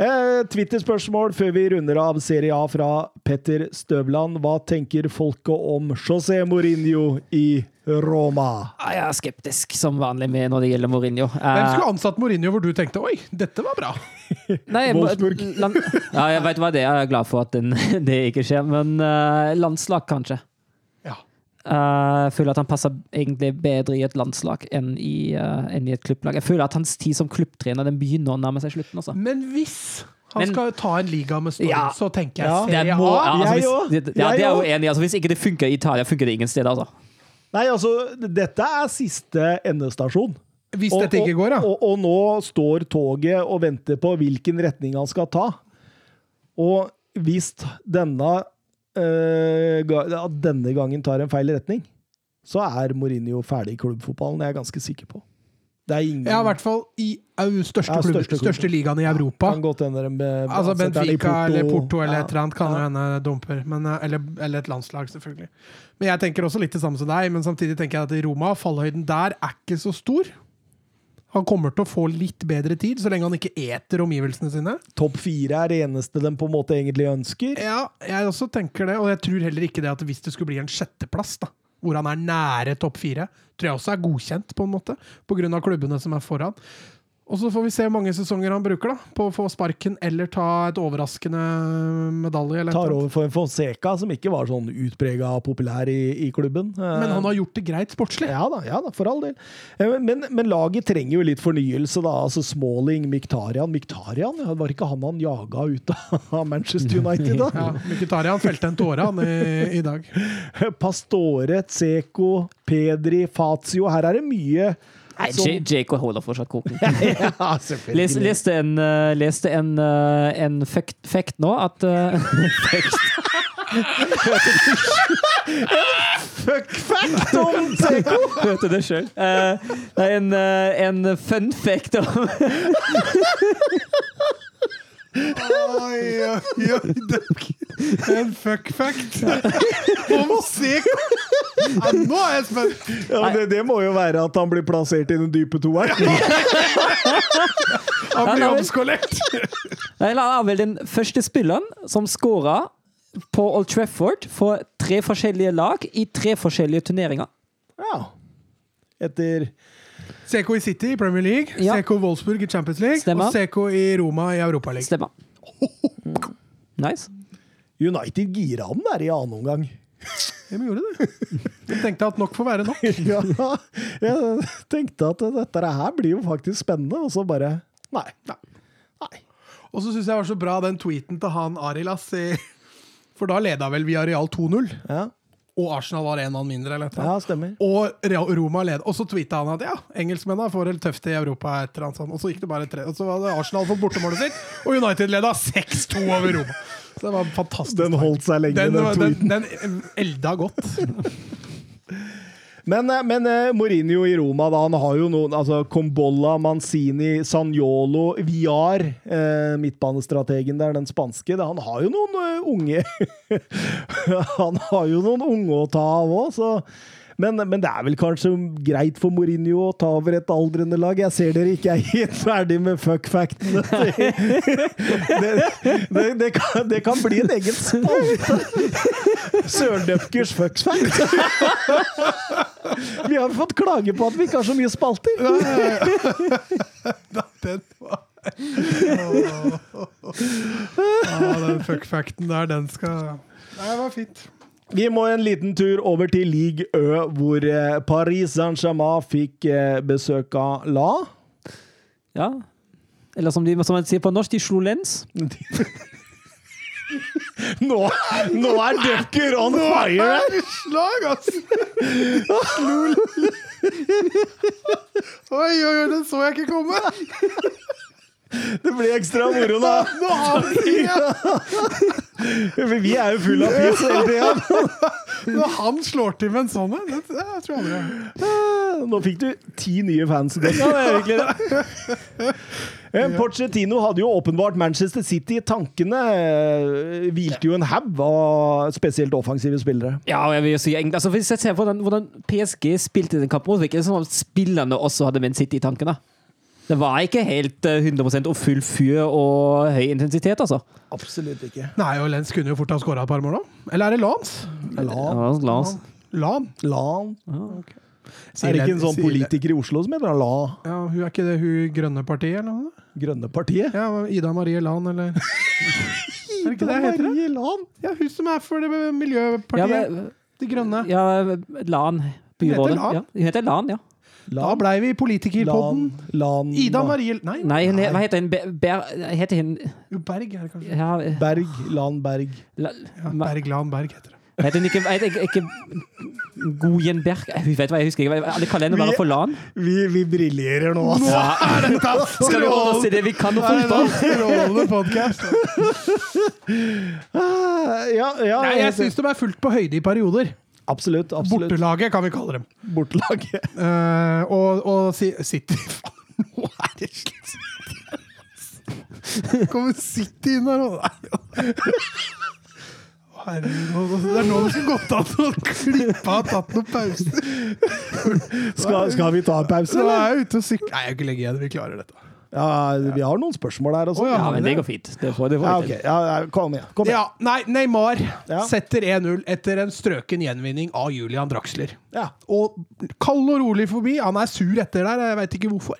Eh, Twitter-spørsmål før vi runder av Serie A fra Petter Støvland. Hva tenker folket om José Mourinho i Roma? Ah, Jeg er skeptisk som vanlig med når det gjelder Mourinho. Hvem Eh, skulle ansatt Mourinho hvor du tenkte oi, dette var bra? Nei, Wolfsburg. Land, ja, jeg vet hva det er. Jeg er glad for at den, det ikke skjer. Men uh, landslag, kanskje. Eh, jeg føler at han passer egentlig bedre i et landslag enn i, uh, enn i et klubblag. Jeg føler at hans tid som klubbtrener den begynner å nærme seg slutten. Også. Men hvis han Men- skal ta en liga med storm, Ja. så tenker jeg Ja. Det Serie må, ja, altså, Jeg hvis, det, ja, det er jo enig. Altså, hvis ikke det funker i Italia, funker det ingen steder. Altså. Nei, altså, dette er siste endestasjon. Hvis Og- dette ikke går, ja. Og, og, og nå står toget og venter på hvilken retning han skal ta. Og hvis denne, at denne gangen tar en feil retning, så er Mourinho ferdig i klubbfotballen. Det er jeg ganske sikker på. Det er ingen Ja, i hvert fall i største, Ja, klubber, største største ligaen i Europa. Kan godt hende med, eh, Altså Benfica Porto. Eller Porto eller Ja. et eller annet kan Ja. hende dumper. Men, eh, eller, eller et landslag, selvfølgelig. Men jeg tenker også litt det samme som deg, men samtidig tenker jeg at i Roma, fallhøyden der er ikke så stor. Han kommer til å få litt bedre tid, så lenge han ikke eter omgivelsene sine. Topp fire er det eneste de på en måte egentlig ønsker. Ja, jeg også tenker det, og jeg tror heller ikke det at hvis det skulle bli en sjetteplass, da, hvor han er nære topp fire, tror jeg også er godkjent, på en måte, av klubbene som er foran. Og så får vi se hvor mange sesonger han bruker da, på å få sparken eller ta et overraskende medalje. Eller Tar over for Fonseca, som ikke var sånn utprega populær i, i klubben. Men han har gjort det greit sportslig. Ja da, ja da, for all del. Eh, Men, men laget trenger jo litt fornyelse, da. Altså Smalling, Miktarian Miktarian, ja, var ikke han han jaga ut av Manchester United, da? Ja, Miktarian felte en tåre han i, i dag. Pastore, Tseko, Pedri, Fazio. Her er det mye Nei, som- holder fortsatt koken. Ja, Les, leste en, uh, leste en, uh, en fekt, fekt nå at uh. Fuck fact om JK! Hørte det sjøl. Uh, en, uh, en fun fact om Oi, oi, oi. En fuck fact om Seko! Ja, nå er jeg spent! Ja, det, det må jo være at han blir plassert i den dype toeren. Han blir omskolert. Han er vel den første spilleren som scora på Old Trafford for tre forskjellige lag i tre forskjellige turneringer. Ja. Etter Seko i City i Premier League, Ja. Seko Wolfsburg i Champions League Stemmer. og CK i Roma i Europaligaen. Stemmer. Nice. United gira den der i annen omgang. De gjorde det. De tenkte at nok får være nok. Ja, jeg tenkte at dette her blir jo faktisk spennende, og så bare Nei. nei. nei. Og så syns jeg var så bra den tweeten til han Arilas For da leda vel vi Areal 2-0, Ja, og Arsenal var en mann mindre. eller noe. ja stemmer. Og Roma led. Og så tweeta han at ja, engelskmennene får det tøft i Europa. Et eller annet sånt. Og så gikk det bare tre Og så var det Arsenal fått bortemålet sitt, og United leda 6-2 over Roma. Så det var fantastisk. Den holdt seg lenge, den, den, den, den elda godt. Men, eh, men eh, Mourinho i Roma, da, han har jo noen altså Combolla, Manzini, Sanjolo, Villar, eh, midtbanestrategen der, den spanske. Da, han har jo noen eh, unge Han har jo noen unge å ta av òg, så Men, men det er vel kanskje greit for Mourinho å ta over et aldrende lag. Jeg ser dere ikke er helt ferdig med fuck-factene. Det, det, det, kan, det kan bli en egen spalte. Sørdøpkers fuck-fact. Vi har fått klage på at vi ikke har så mye spalter. Den var Ja, den fuck-facten der, den skal Nei, det var fint. Vi må en liten tur over til Ligue Ø, hvor eh, Paris Saint-Germain fikk eh, besøk av La. Ja. Eller som, de, som man sier på norsk, de slo lens. Nå, nå er Ducker on fire! Nå er det Slag, altså! Oi, oi, oi, den så jeg ikke komme! Det blir ekstra moro, da. Nå har vi For Vi er jo fulle av piss hele tida. Når han slår til med en sånn en, det, tror jeg aldri. Ah, Nå fikk du ti nye fans. Ja, det er virkelig det. Porcetino hadde jo åpenbart Manchester City i tankene. Eh, Hvilte jo en haug av spesielt offensive spillere. Ja, og jeg vil jo si altså Hvis jeg ser hvordan, hvordan PSG spilte den kampen, så virker det som om spillerne også hadde Man City i tankene. Det var ikke helt eh, 100 og full fyr og høy intensitet, altså. Absolutt ikke. Nei, og Lens kunne jo fort ha skåra et par mål, da. Eller er det Lans? Lan. Lans. la. Lan? Lan. okay. Er det ikke en sånn politiker i Oslo som heter La? Ja, hun er ikke det hun grønne partiet, eller noe? Grønne partiet? Ja, Ida Marie Lan, eller Er det ikke det heter? Marie Lan. Ja, hun som er for det Ja, miljøpartiet. men, De grønne. ja, LAN. Byrådet. Hun Lan? Ja, hun heter LAN, ja. Da blei vi politikerpodden. Lan. Lan. Ida Marie Nei, Nei, hun, he- hva heter hun? Be- Ber, heter hun Jo, Berg er det kanskje. ja, Berg. Lan Berg. la, Ja, ma- Berg Lan Berg heter det. Heter hun ikke, heter ikke, ikke Gojenberg? Hun vet hva jeg husker ikke. Alle kaller henne bare for LAN. Vi, vi briljerer nå, altså. er dette Skal vi holde oss til det vi kan om fotball? Strålende podkast. Ah, Ja, ja, Nei, jeg syns de er fullt på høyde i perioder. Absolutt. absolutt. Bortelaget, kan vi kalle dem. Bortelaget. Uh, og, og City Faen, nå er det slutt! Kommer City inn her og Herregud, det er nå det skulle gått an å klippe av tatt noen pauser. Skal, skal vi ta en pause, eller? er jeg ute og sykler. Nei, jeg er ikke lenge igjen. Vi klarer dette. Ja, vi har noen spørsmål her også. Å, Ja, men det går fint. Det får, det får Ja, okay. ok. Ja, ja, kom igjen. Kom igjen. Ja, nei, Neymar Ja. setter 1-0 etter en strøken gjenvinning av Julian Draxler. Ja. Og kald og rolig forbi. Han er sur etter der, jeg veit ikke hvorfor.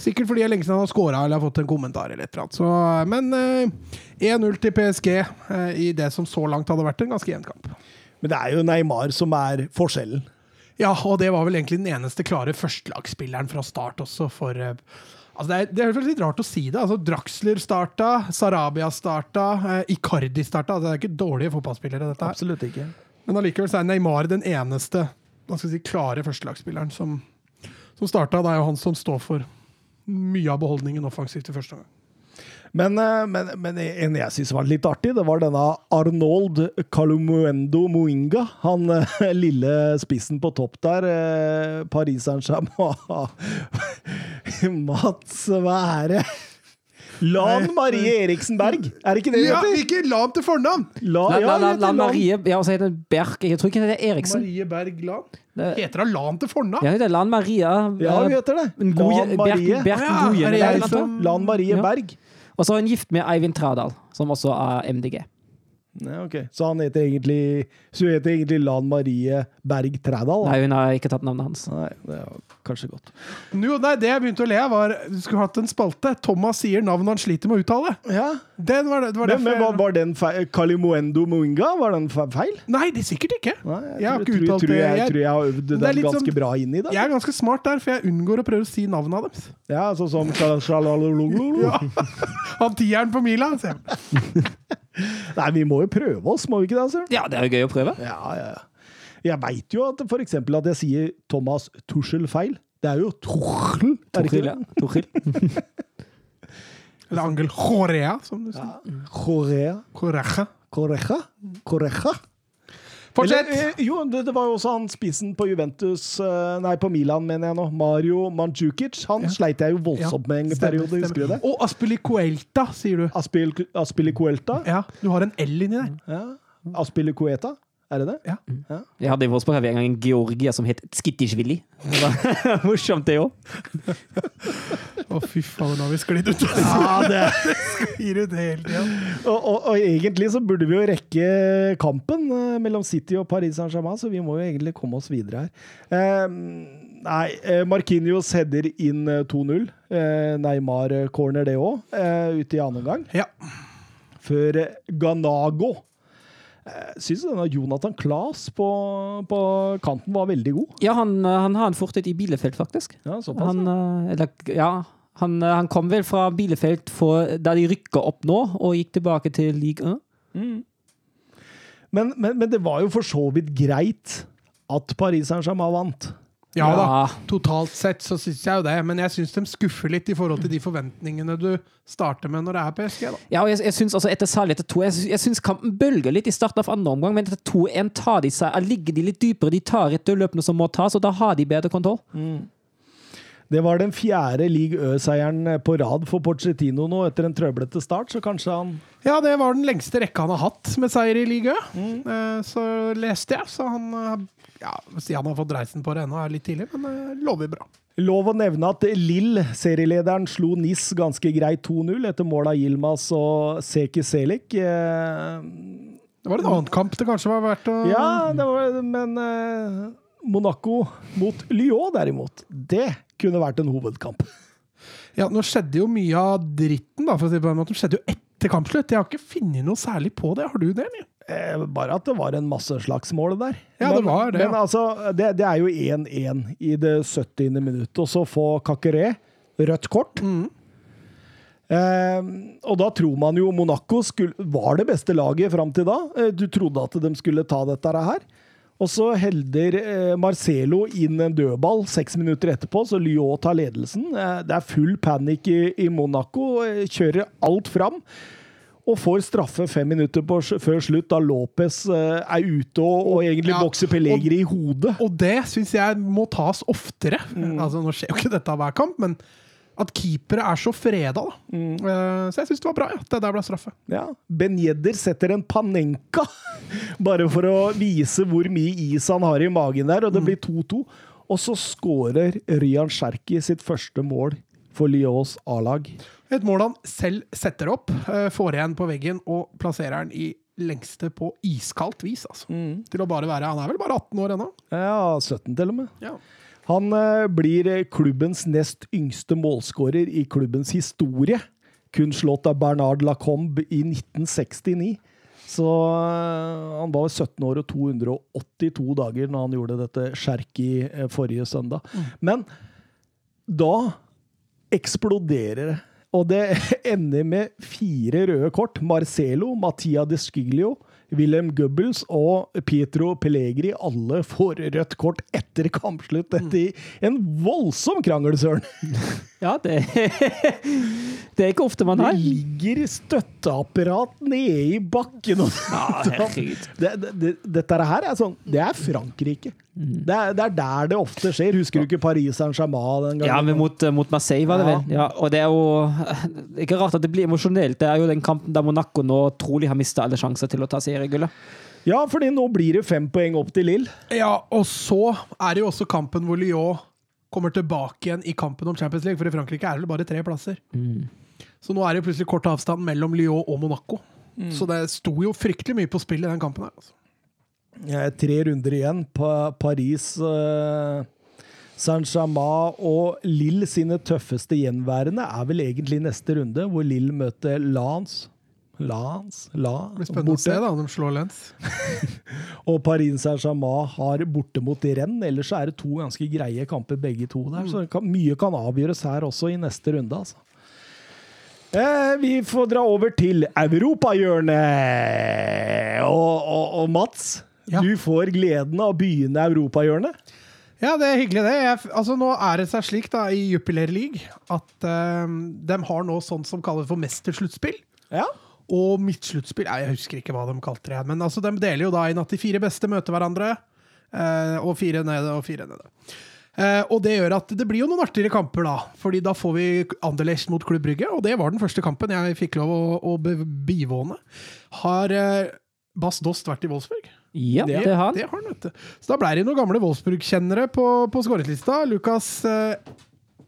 Sikkert fordi det er lenge siden han har scora eller har fått en kommentar. eller et. Så, men eh, 1-0 til PSG eh, i det som så langt hadde vært en ganske jevn kamp. Men det er jo Neymar som er forskjellen. Ja, og det var vel egentlig den eneste klare førstelagsspilleren fra start også for eh, Altså det, er, det er litt rart å si det. altså Draxler starta, Sarabia starta, eh, Icardi starta. Altså, det er ikke dårlige fotballspillere, dette her. Absolutt ikke. Men allikevel er Neymar den eneste si, klare førstelagsspilleren som, som starta. Det er jo han som står for mye av beholdningen offensivt i første omgang. Men, eh, men, men en jeg syns var litt artig, det var denne Arnold Calumuendo Moinga. Han eh, lille spissen på topp der. eh, Paris Saint-Germain. Mats, hva er det? Lan Marie Eriksen Berg, er det ikke det det Ja, ikke Lan til fornavn! La, La, ja, la, la, det la Lan. Marie Ja, og så heter det Berg. Jeg tror ikke det er Eriksen. Marie Berg Lan. Heter hun Lan til fornavn? Ja, hun heter Lan Maria. Ja, hun heter det. Lan Marie. Er noe som- sånt. Lan Marie Ja. Berg. Og så er hun gift med Eivind Tradal, som også er MDG. Ja, okay. Så han heter egentlig Så hun heter egentlig Lan Marie Berg Trædal? Nei, hun har ikke tatt navnet hans. Nei, det er kanskje godt. Jo, nei, det jeg begynte å le av, var Du skulle hatt en spalte. Thomas sier navnet han sliter med å uttale. Ja, Den var det, var Men, men var, var den feil? Kalimoendo Muinga, var den feil? Nei, det er sikkert ikke. Nei, jeg, Jeg har tror, ikke tror, uttalt tror, det. jeg, Jeg- tror jeg har øvd den ganske sånn- bra inn i det. Jeg er ganske smart der, for jeg unngår å prøve å si navnet deres. Ja, sånn som. Han tieren på mila. sier jeg. Nei, vi må jo prøve oss, må vi ikke det? Altså? Ja, det er jo gøy å prøve. Ja, ja, ja. Jeg veit jo at for eksempel at jeg sier Thomas Tuschel feil. Det er jo Tuchel, er det ikke ja. det? Eller Angel Chorea, som du sier. Korea. Correja. Correja? Correja? Fortsett! Eller, eh, jo, det, det var jo også han spissen på Juventus eh, Nei, på Milan, mener jeg nå. Mario Mandzukic. Han Ja. sleit jeg jo voldsomt med en Stemmer, periode, stemmer. husker du det? Og Aspilicuelta, sier du. Aspil, Aspilicuelta. Ja, du har en L inni der. Ja. Aspilicueta. Er det det? Ja. Jeg hadde i vår hadde en gang en Georgia som het Skittishvili. Morsomt, det òg. Å, fy faen, nå har vi sklidd ut. Ja, det Sklir ut hele tida. og, og, og egentlig så burde vi jo rekke kampen eh, mellom City og Paris Saint-Germain, så vi må jo egentlig komme oss videre her. Eh, nei, eh, Markinios header inn eh, 2-0. Eh, Neymar corner det òg, ute i annen omgang. Ja. Før Ganago. Jeg syns Jonathan Claes på, på kanten var veldig god. Ja, han, eh, han har en fortid i Bielefeld, faktisk. Ja, såpass. Han, eh, eller, ja, han, eh, han kom vel fra Bielefeld for, da de rykka opp nå, og gikk tilbake til Ligue 1. Men, men, men det var jo for så vidt greit at Paris Saint-Germain vant. Ja da, totalt sett så syns jeg jo det, men jeg syns de skuffer litt i forhold til de forventningene du starter med når det er PSG. da. Ja, og jeg, jeg synes altså etter særlig etter to Jeg, synes, jeg syns kampen bølger litt i starten av andre omgang, men etter 2-1 tar de seg, ligger de litt dypere. De tar etter løpene som må tas, og da har de bedre kontroll. Det var den fjerde league Ø-seieren på rad for Pochettino nå etter en trøblete start, så kanskje han Ja, det var den lengste rekka han har hatt med seier i League Ø. Mm. Så leste jeg, så han eh, Ja, si han har fått reisen på det ennå, er litt tidlig, men det lover bra. Lov å nevne at Lill, serielederen, slo NIS ganske greit 2-0 etter mål av Yilmaz og Seki Selik. Eh, Det var en annen kamp det kanskje var verdt å Ja, det var, men eh, Monaco mot Lyon, derimot, det kunne vært en hovedkamp. Ja, nå skjedde jo mye av dritten, da, for å si på den måten. Det skjedde jo etter kampslutt. Jeg har ikke funnet noe særlig på det. Har du det, eller? Eh, bare at det var en masse slagsmål der. Ja, det var det, Men ja. altså, det, det er jo 1-1 i det 70. minuttet, og så få Kakeré rødt kort. Mm. Eh, og da tror man jo Monaco skulle, var det beste laget fram til da. Eh, du trodde at de skulle ta dette her. Og så helder eh, Marcelo inn en dødball seks minutter etterpå, så Lyon tar ledelsen. Det er full panikk i, i Monaco. Kjører alt fram. Og får straffe fem minutter på, før slutt, da Lopez uh, er ute og, og egentlig Ja, bokser Pellegri i hodet. Og det syns jeg må tas oftere. Altså, nå skjer jo ikke dette hver kamp, men at keepere er så freda, da. Eh, Så jeg syns det var bra, ja. Det der ble straffe. Ja. Ben Jedder setter en panenka, bare for å vise hvor mye is han har i magen der, og det blir 2-2. Og så skårer Ryan Cherky sitt første mål for Lyons A-lag. Et mål han selv setter opp, eh, får igjen på veggen og plasserer den i lengste på iskaldt vis. Altså. Til å bare være Han er vel bare 18 år ennå? Ja, 17 til og med. Ja. Han eh, blir eh, klubbens nest yngste målskårer i klubbens historie. Kun slått av Bernard Lacombe i 1969. Så han var 17 år og 282 dager når han gjorde dette Sjerki eh, forrige søndag. Men da eksploderer det. Og det ender med fire røde kort. Marcelo, Mattia de Sciglio, Wilhelm Goebbels og Pietro Pellegri alle får rødt kort etter kampslutt. Dette i en voldsom krangel, Søren! Ja, det, det er ikke ofte man har. Det ligger støtteapparat nede i bakken. Og Ja, det, det, det, dette her er sånn Det er Frankrike. Det, er, det er der det ofte skjer. Husker du ikke Paris Saint-Germain den gangen? Ja, men mot, mot Marseille var det Ja. vel. Ja, og det er jo ikke rart at det blir emosjonelt. Det er jo den kampen der Monaco nå trolig har mista alle sjanser til å ta seriegullet. Ja, fordi nå blir det fem poeng opp til Lill. Ja, og så er det jo også kampen hvor Lyon kommer tilbake igjen i kampen om Champions League, for i Frankrike er det bare tre plasser. Så nå er det plutselig kort avstand mellom Lyon og Monaco. Så det sto jo fryktelig mye på spill i den kampen her. Altså. Eh, Tre runder igjen. Pa Paris, eh, Saint-Germain og Lill sine tøffeste gjenværende er vel egentlig neste runde, hvor Lill møter Lans. Lans? La, Det blir spennende å se da, om de slår Lens. Og Paris Saint-Germain har borte mot Rennes. Ellers er det to ganske greie kamper, begge to der. Så det kan, mye kan avgjøres her også i neste runde, altså. Eh, vi får dra over til europahjørnet. Og, og, og Mats, Ja. du får gleden av å begynne europahjørnet. Ja, det er hyggelig, det. Jeg, altså, nå er det seg slik da, i Jupiler League at eh, de har nå sånt som kalles for mestersluttspill. Ja. Og midtsluttspill Jeg husker ikke hva de kalte det. Men altså, de deler jo da inn at de fire beste møter hverandre. eh, og fire nede og fire nede. Eh, og det gjør at det blir jo noen artigere kamper, da. Fordi da får vi Anderlecht mot Klubb Brygge, og det var den første kampen jeg fikk lov å, å bivåne. Har eh, Bass Dost vært i Wolfsburg? Ja, Det, det har han. det har han. Så da ble det noen gamle Wolfsburg-kjennere på, på skåretlista. Lukas eh,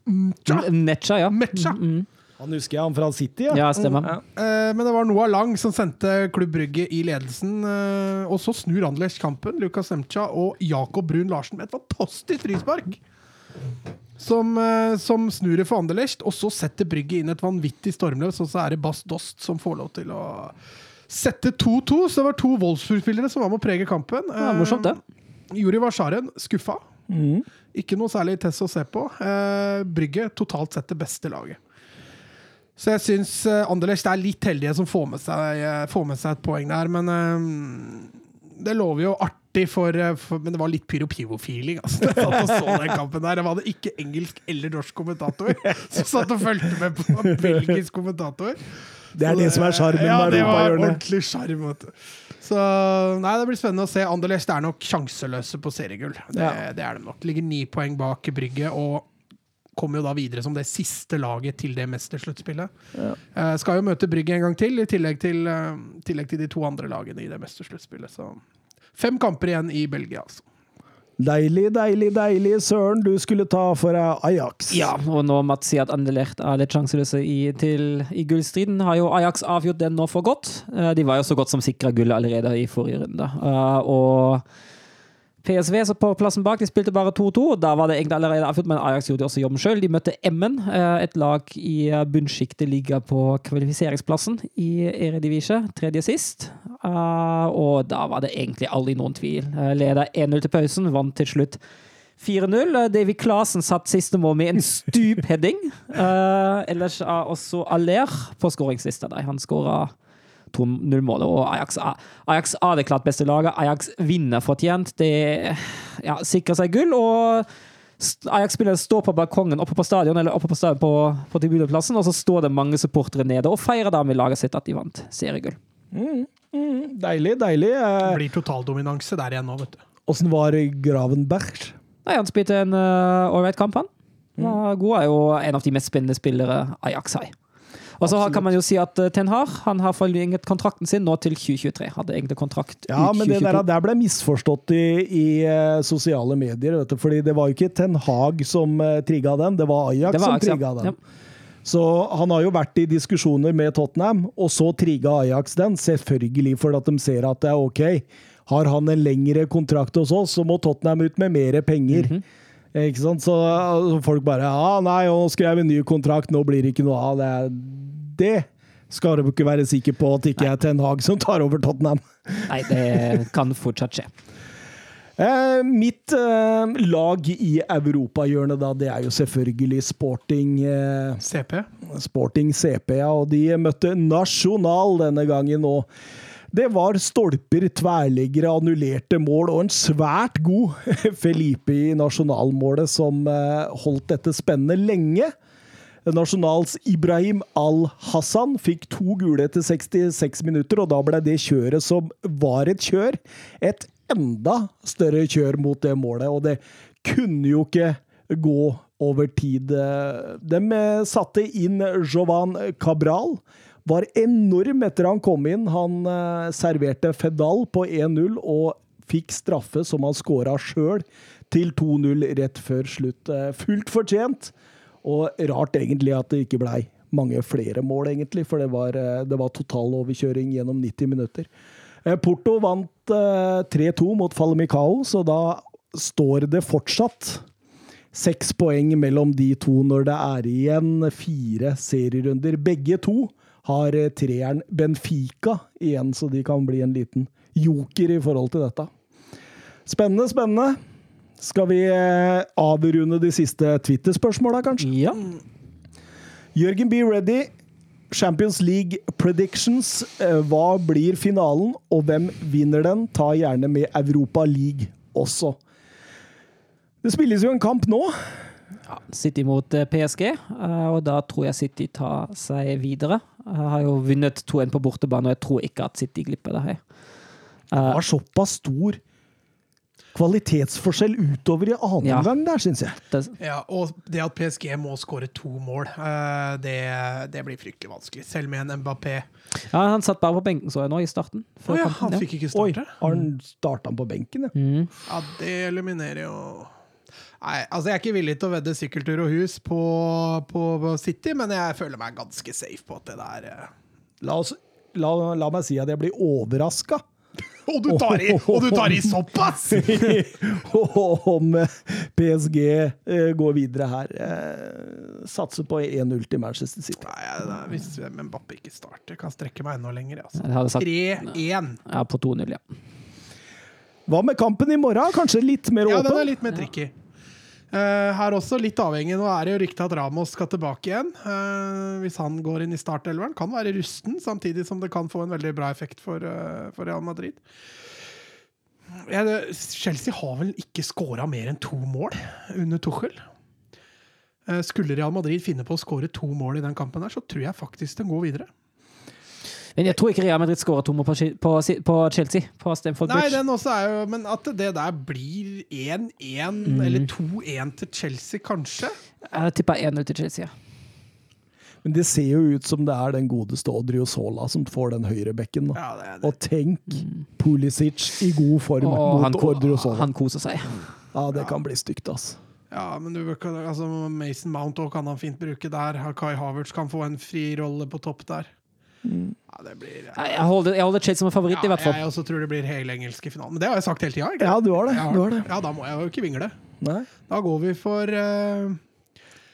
Mcha. Mecha, ja. Mecha. Mm, Han husker jeg han fra City, ja. ja, stemmer. Mm. Eh, men det var Noah Lang som sendte Klubb Brygge i ledelsen. eh, og så snur Anderlecht kampen. Lukas Semcha og Jakob Brun Larsen med et fantastisk frispark. Som, eh, som snur det for Anderlecht, og så setter Brygge inn et vanvittig stormløs, og så er det Bass Dost som får lov til å sette 2-2. Så det var to Wolfsburg-spillere som var med å prege kampen. Ja, morsomt, det. Eh, Juri Varsaren skuffa. Ikke noe særlig tess å se på. Eh, Brygge totalt sett det beste laget. Så jeg syns eh, Anderlecht er litt heldige som får med seg, eh, får med seg et poeng der, men eh, det lover jo artig for, for Men det var litt pyro-pivo-feeling. Altså. Jeg satt og så den kampen der. Det var det ikke engelsk eller norsk kommentator som satt og fulgte med på belgisk kommentator. Det er det som er sjarmen ja, med det var europahjørnet. ordentlig sjarm. Så nei, det blir spennende å se. Anderlecht er nok sjanseløse på seriegull. Det, Ja. det er de nok. Ligger ni poeng bak Brygge og kommer jo da videre som det siste laget til det mestersluttspillet. Eh, skal jo møte Brygge en gang til, i tillegg til, uh, tillegg til de to andre lagene i det mestersluttspillet. Så fem kamper igjen i Belgia, altså. Deilig, deilig, deilig. Søren, du skulle ta for deg Ajax. Ja, og nå Mats sier at Anderlecht er litt sjanseløse i, til, i gullstriden, har jo Ajax avgjort den nå for godt. Eh, De var jo så godt som sikra gullet allerede i forrige runde. Eh, Og PSV så på plassen bak, de spilte bare 2-2. og Da var det egentlig allerede avgjort, men Ajax gjorde også jobben sjøl. De møtte Emmen, eh, et lag i bunnsjiktet ligger på kvalifiseringsplassen i Eredivisie, tredje sist. Eh, Og da var det egentlig aldri noen tvil. Eh, Leda 1-0 til pausen, vant til slutt 4-0. Eh, Davy Klasen satt siste mål med en stupheading. Uh, ellers er også Aller på skåringslista. Han skåra 2-0-målet, og Ajax Ajax er det klart beste laget. Ajax vinner fortjent. Det ja, sikrer seg gull. og Ajax-spillere står på balkongen oppe på stadion eller oppe på, stadion på, på tribuneplassen, og så står det mange supportere nede og feirer da med laget sitt at de vant seriegull. Deilig, deilig. Det Eh, blir totaldominanse der igjen nå, vet du. Åssen var Gravenberg? Nei, han spilte en uh, ålreit kamp, han. Mm. god, er jo en av de mest spennende spillere Ajax har. Og så har- kan man jo si at uh, Ten Hag han har forlenget kontrakten sin nå til 2023. Hadde egentlig kontrakt Ja, ut men det der, der ble misforstått i, i eh, sosiale medier. Vet du, fordi det var jo ikke Ten Hag som uh, trigga den, det var Ajax Det var som trigga ja. den. Ja. Så han har jo vært i diskusjoner med Tottenham, og så trigga Ajax den. Selvfølgelig fordi at de ser at det er ok. Har han en lengre kontrakt hos oss, så må Tottenham ut med mer penger. Mm Eh, Ikke sant? Så altså, folk bare Ja, nei, nå skrev jeg en ny kontrakt, nå blir det ikke noe av. Det, det skal du ikke være sikker på at ikke er Ten Hag som tar over Tottenham. Nei, det kan fortsatt skje. Eh, mitt eh, lag i europahjørnet, da, det er jo selvfølgelig Sporting, eh, CP. Sporting CP, ja, og de møtte Nasjonal denne gangen nå. Det var stolper, tverrliggere, annullerte mål og en svært god Felipe i nasjonalmålet som eh, holdt dette spennende lenge. Nasjonals Ibrahim Al-Hassan fikk to gule etter 66 minutter, og da ble det kjøret som var et kjør, et enda større kjør mot det målet. Og det kunne jo ikke gå over tid. De eh, satte inn Jovan Cabral. Var enorm etter han kom inn. Han eh, serverte Fedal på 1-0 og fikk straffe som han skåra sjøl, til 2-0 rett før slutt. Eh, Fullt fortjent. Og rart egentlig at det ikke blei mange flere mål, egentlig, for det var, eh, det var totaloverkjøring gjennom 90 minutter. Porto vant eh, 3-2 mot Falemicao, så da står det fortsatt seks poeng mellom de to når det er igjen fire serierunder. Begge to har eh, treeren Benfica igjen, så de kan bli en liten joker i forhold til dette. Spennende, spennende. Skal vi eh, avrunde de siste Twitter-spørsmåla, kanskje? Ja. Jørgen be Ready, Champions League predictions. Eh, Hva blir finalen, og hvem vinner den? Ta gjerne med Europa League også. Det spilles jo en kamp nå. City mot eh, PSG, eh, og da tror jeg City tar seg videre. Jeg har jo vunnet 2-1 på bortebane, og jeg tror ikke at City glipper det her. Det var såpass stor kvalitetsforskjell utover i annen Ja. omgang der, syns jeg. Ja, og det at PSG må skåre to mål, eh, det, det blir fryktelig vanskelig. Selv med en Mbappé. ja, han satt bare på benken, så jeg nå, i starten. Å før ja, han fikk ikke Oi, starte? har han starta på benken, ja? Mm. Ja, det eliminerer jo Nei, altså Jeg er ikke villig til å vedde sykkeltur og hus på, på, på City, men jeg føler meg ganske safe på at det der eh. La, oss, la, la meg si at jeg blir overraska Og du tar i, og du tar i såpass! om eh, PSG eh, går videre her. Satser på 1-0 til Manchester City. Nei, nei, Hvis Mbappé ikke starter, kan strekke meg enda lenger. Altså. Jeg hadde sagt 3-1. ja, på 2-0, ja. Hva med kampen i morgen? Kanskje litt mer åpen? Ja, den er litt mer tricky. Eh, her også litt avhengig. Nå er det jo rykte at Ramos skal tilbake igjen. Eh, hvis han går inn i startelveren. Kan være rusten, samtidig som det kan få en veldig bra effekt for, eh, Real Madrid. Chelsea har vel ikke skåra mer enn to mål under Tuchel. Skulle Real Madrid finne på å skåre to mål i den kampen, her, så tror jeg faktisk den går videre. Men jeg tror ikke Real Madrid skårer to mål på, på, på Chelsea. På Stamford Nei, den også er jo Men at det der blir 1-1, eller 2-1 til Chelsea, kanskje? Jeg tipper 1-0 til Chelsea. ja. Men det ser jo ut som det er den godeste Odriozola som får den høyrebekken. Ja, det det. Og tenk Pulisic i god form han, mot Odriozola. han koser seg. Ja, det kan bli stygt, altså. Ja, men du, altså, Mason Mount også kan han fint bruke der. Kai Havertz kan få en fri rolle på topp der. Ja, det blir ja. Jeg holder, jeg holder Chelsea som en favoritt, i hvert fall. Jeg også tror det blir helengelsk i finalen. Men det har jeg sagt hele tida. Ja, du har det. Ja, Du har det. ja, da må jeg jo ikke vingle. Nei. Da går vi for uh,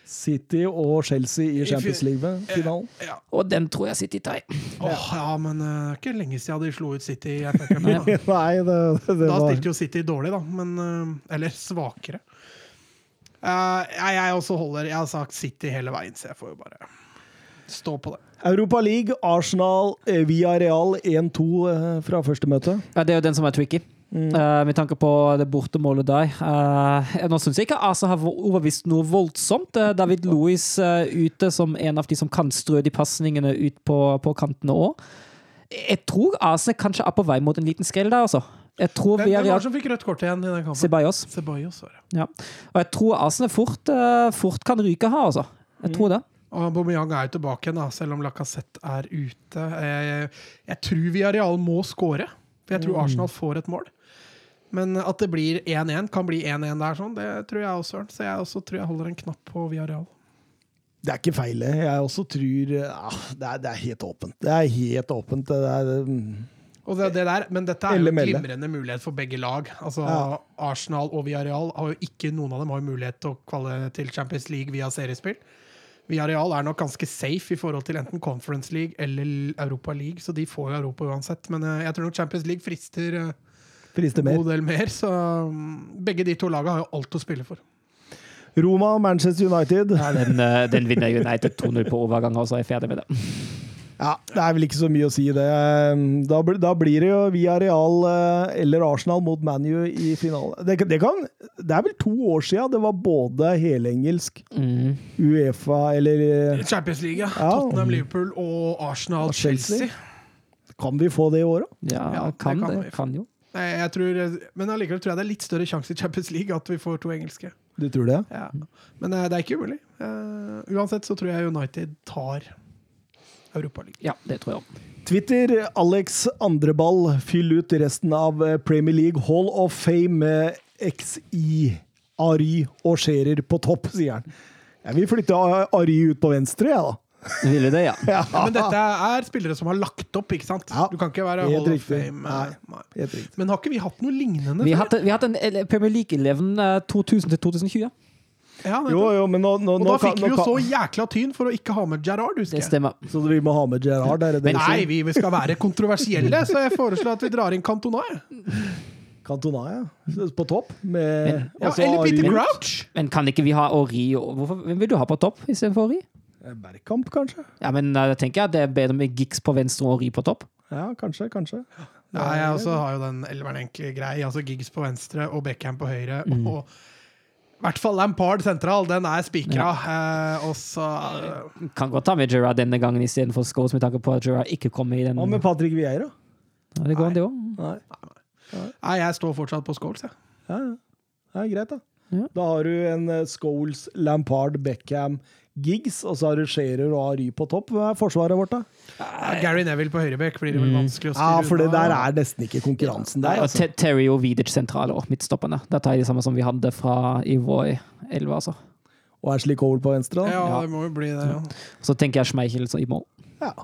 City og Chelsea i Champions League-finalen. ja. Og den tror jeg City tar. Åh, ja, men det det er ikke lenge siden de slo ut City Da, Nei, det, det da stilte jo City dårlig, da. Men, uh, eller svakere. Eh, jeg, jeg også holder Jeg har sagt City hele veien, så jeg får jo bare stå på det. Europa League, Arsenal eh, via Real 1-2 eh, fra første møte. Ja, det er jo den som er tricky. Eh, med tanke på det bortemålet der. Uh, nå syns jeg ikke Asa har overbevist noe voldsomt. Uh, David Louis ute som en av de som kan strø de pasningene ut på, på kantene òg. Jeg tror Asa kanskje er på vei mot en liten skrell der, altså. Jeg tror Hvem, var det som fikk rødt kort igjen i den kampen? Ceballos. Ceballos, var det. Ja. Og jeg tror Arsenal fort, fort kan ryke her, altså. Jeg tror det. Og Aubameyang er jo tilbake igjen, da, selv om Lacassette er ute. Jeg, jeg tror Villarreal må skåre, for jeg tror Arsenal får et mål. Men at det blir 1-1, kan bli 1-1 der, sånn, det tror jeg også. Så jeg også tror jeg holder en knapp på Villarreal. Det er ikke feil. Jeg også tror ah, det, er, det er helt åpent. Det er helt åpent. Det er, um, Og det, der, men dette er jo en glimrende mulighet for begge lag. Altså, Ja. Arsenal og Villarreal har jo ikke noen av dem har mulighet til å kvalle til Champions League via seriespill. Villarreal er nok ganske safe i forhold til enten Conference League eller Europa League, så de får jo Europa uansett. Men eh, jeg tror nok Champions League frister eh, frister en god del mer, så mm, begge de to lagene har jo alt å spille for. Roma, Manchester United. Ja, den, eh, den vinner United 2-0 på overgang, og så er jeg ferdig med det. Ja, Det er vel ikke så mye å si, det. Da, da blir det jo via Real eh, eller Arsenal mot ManU i finale. Det, det, kan, det er vel to år siden det var både helengelsk, Mm. Uefa eller eh, Champions League, ja. Tottenham, Liverpool og Arsenal, Og Chelsea. Chelsea. Kan vi få det i år, da? Ja, Ja, det kan kan det. Kan jo. Nei, jeg tror, men allikevel tror jeg det er litt større sjanse i Champions League at vi får to engelske. Du tror det? Ja. Men eh, det er ikke umulig. Uh, uansett så tror jeg United tar Europaligaen. Ja, det tror jeg òg. Twitter, Alex Andreball, fyll ut resten av eh, Premier League Hall of Fame med XI, Ari og Scherer på topp, sier han. Jeg vil flytte Ari ut på venstre, jeg, da. Ville det, ja. Ja, men dette er spillere som har lagt opp, ikke sant? Ja, Du kan ikke være Hall of. Fame. eh, Nei. nei. Men har ikke vi hatt noe lignende Vi har hatt, vi har hatt en eh, Premier League-eleven 2000 til 2020. Ja. Jo, jo, men nå, nå, og nå da kan- fikk nå vi jo kan- så jækla tyn for å ikke ha med Gerard, husker Det jeg. stemmer. Så vi må ha med Gerard? Der, det det Nei, vi vi skal være kontroversielle, så jeg foreslår at vi drar inn Cantona. Cantona, ja. På topp? Med Men- Ja, eller Peter Grouch. Crouch. Men kan ikke vi ha Ori Hvorfor, Hvem vil du ha på topp istedenfor Ori? Bergkamp, kanskje? Ja, men da tenker jeg at det er bedre med Giggs på venstre og Ori på topp. Ja, kanskje, kanskje. Ja, jeg også har jo den elveren egentlig grei. Altså Giggs på venstre og Beckham på høyre. Mm. Og i hvert fall Lampard sentral, den er spikra. Eh, og så eh, Kan godt ta med Gerrard denne gangen istedenfor Scholes, med tanke på at Gerrard ikke kommer i den. Hva med Patrick Vieira? Ja, det går an, det òg. Nei. Nei, jeg står fortsatt på Scholes, jeg. Ja, ja. Det er greit, da. Ja. Da har du en eh, Scholes, Lampard, Beckham, Giggs, og så har du Scherer og Ary på topp. Hva er forsvaret vårt, da? Ja, Gary Neville på høyrebekk blir det vel vanskelig å styre Ja, for det der er nesten ikke konkurransen der. Altså. Te- Terry og Vidic sentrale og midtstopperne. Dette er de samme som vi hadde fra Ivoy 11, altså. Og Ashley Cole på venstre. da. Ja, det må jo bli det. Ja. Så tenker jeg Schmeichel i mål. Ja.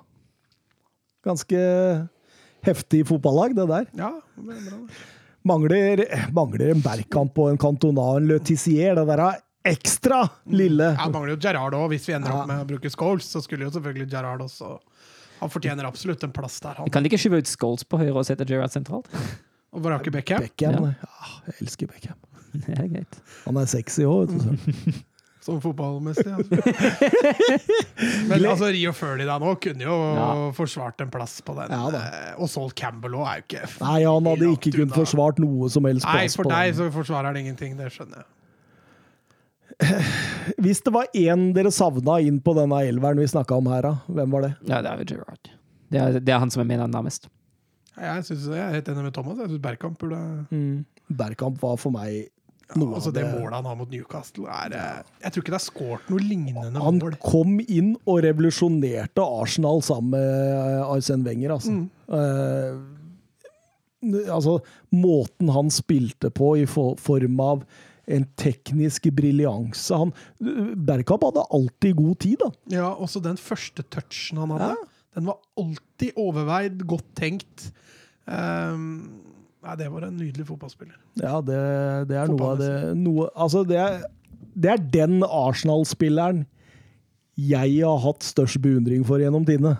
Ganske heftig fotballag, det der. ja det er bra. Mangler, mangler en Bergkamp og en Cantona og en Le Tissier. Det der er ekstra lille. Ja, mangler jo Gerrard òg. Hvis vi ender opp med å bruke Scholes, så skulle jo selvfølgelig Gerrard også Han fortjener absolutt en plass der, Vi han. kan ikke skyve ut Scholes på høyre og sette Gerrard sentralt. Og vrake Beckham, Beckham. Ja. Ja. jeg elsker Beckham. Det er greit. Han er sexy òg, vet du. så. som fotballmessig. Altså. Men altså, Rio Ferdinand nå kunne jo Ja. forsvart en plass på den. Ja eh, og Sol Campbell òg er jo ikke Nei, han hadde ikke kunnet forsvart noe som helst Nei, plass for på deg den. så forsvarer han ingenting, det skjønner jeg. Hvis det var én dere savna inn på denne elveren vi snakka om her, da, hvem var det? Ja, det er jo. Det er, det er han som er min nærmest. Jeg, synes, jeg er helt enig med Thomas. Jeg syns Bergkamp burde Bergkamp var for meg noe Altså av Det det målet han har mot Newcastle, er eh, Jeg tror ikke det er skåret noe lignende Han mål. kom inn og revolusjonerte Arsenal sammen med eh, Arsène Wenger, altså. Eh, altså, måten han spilte på i for, form av en teknisk briljanse han, Bergkamp hadde alltid god tid, da. Ja, også den første touchen han hadde. Den var alltid overveid, godt tenkt. Um, nei, det var en nydelig fotballspiller. Ja, det, det er noe av det noe, Altså, det er, det er den Arsenal-spilleren jeg har hatt størst beundring for gjennom tidene.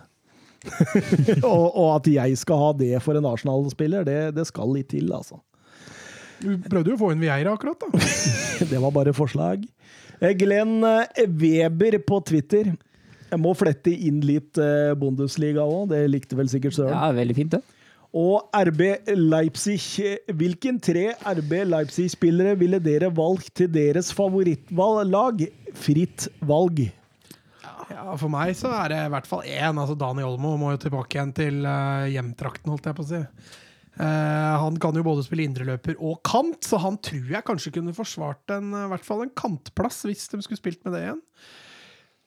og, og at jeg skal ha det for en Arsenal-spiller, det, det skal litt til, altså. Du prøvde jo å få inn Vieira akkurat, da. Det var bare forslag. Eh, Glenn eh, Weber på Twitter. Jeg må flette inn litt eh, Bundesliga òg, det likte vel sikkert Søren. Ja, veldig fint, det. Og RB Leipzig. Hvilken tre RB Leipzig-spillere ville dere valgt til deres favorittlag? Fritt valg. Ja, For meg så er det i hvert fall én. Altså Dani Olmo må jo tilbake igjen til hjemtrakten, holdt jeg på å si. Eh, han kan jo både spille indreløper og kant, så han tror jeg kanskje kunne forsvart en, eh, i hvert fall en kantplass hvis de skulle spilt med det igjen.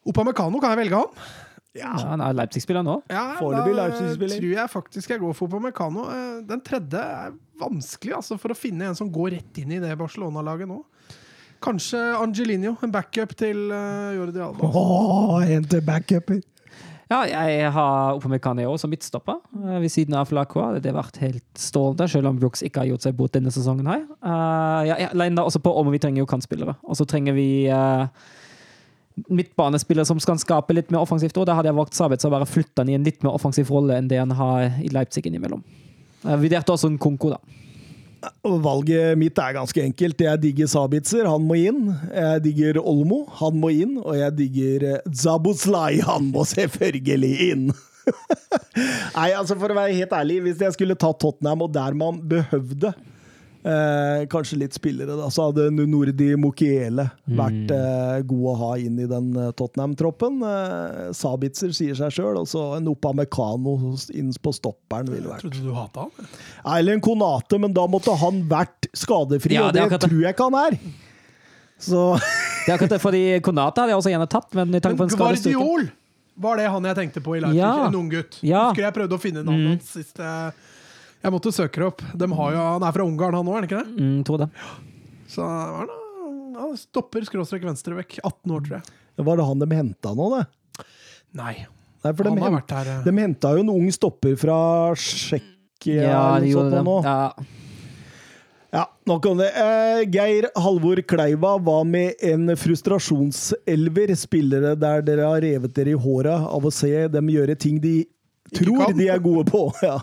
Opamecano, kan jeg velge han? Ja, han er Leipzig-spiller nå. Ja, Foreløpig Leipzig-spiller. tror jeg faktisk jeg går for Opamecano. Eh, Den tredje er vanskelig altså, for å finne en som går rett inn i det Barcelona-laget nå. Kanskje Angelino, en backup til Jordi Alba. Åh, en til backuper! Ja, jeg har Opamecano som midtstopper eh, ved siden av Lacroix. Det har vært helt strålende, selv om Brooks ikke har gjort seg bort denne sesongen. her. Uh, jeg lander også på om vi trenger jo kantspillere. Og så trenger vi uh, midtbanespillere som skal skape litt mer offensivt. Og da hadde jeg valgt Sabitz å bare flytta i en litt mer offensiv rolle enn det han har i Leipzig innimellom. Vi vurderte også en Konko, da. Valget mitt er ganske enkelt. Jeg digger Sabitzer, han må inn. Jeg digger Olmo, han må inn. Og jeg digger Zabuzlai, Zabuslai, han må selvfølgelig inn. Nei, altså for å være helt ærlig, hvis jeg skulle tatt Tottenham, og der man behøvde eh, kanskje litt spillere, da, så hadde Nordi Mokiele vært eh, god å ha inn i den eh, Tottenham-troppen. Eh, Sabitzer sier seg sjøl, og så en Opamecano inn på stopperen ville vært Trodde du hata han? Eller en Konate, men da måtte han vært skadefri, Ja, og det tror jeg ikke han er. Så Det er akkurat det, fordi Konate hadde jeg også gjerne tatt, men i tanke på en skadestyrke! Var det han jeg tenkte på i Leipzig? Ja. En ung gutt. Ja. Husker jeg prøvde å finne navnet hans Siste... jeg måtte søke det opp. De har jo, han er fra Ungarn, han òg, er han ikke det? Mm, tror det. Så han, han stopper skråstrek venstrevekk. 18 år, tror jeg. var det han de henta nå, det? Nei. Nei, for de, Han har vært her eh, de henta jo en ung stopper fra Tsjekkia Ja, eller noe sånt nå. Ja. Ja, nok om det. Eh, Geir Halvor Kleiva, hva med en frustrasjonselver? Spillere der dere har revet dere i håret av å se dem gjøre ting de tror de er gode på, ja.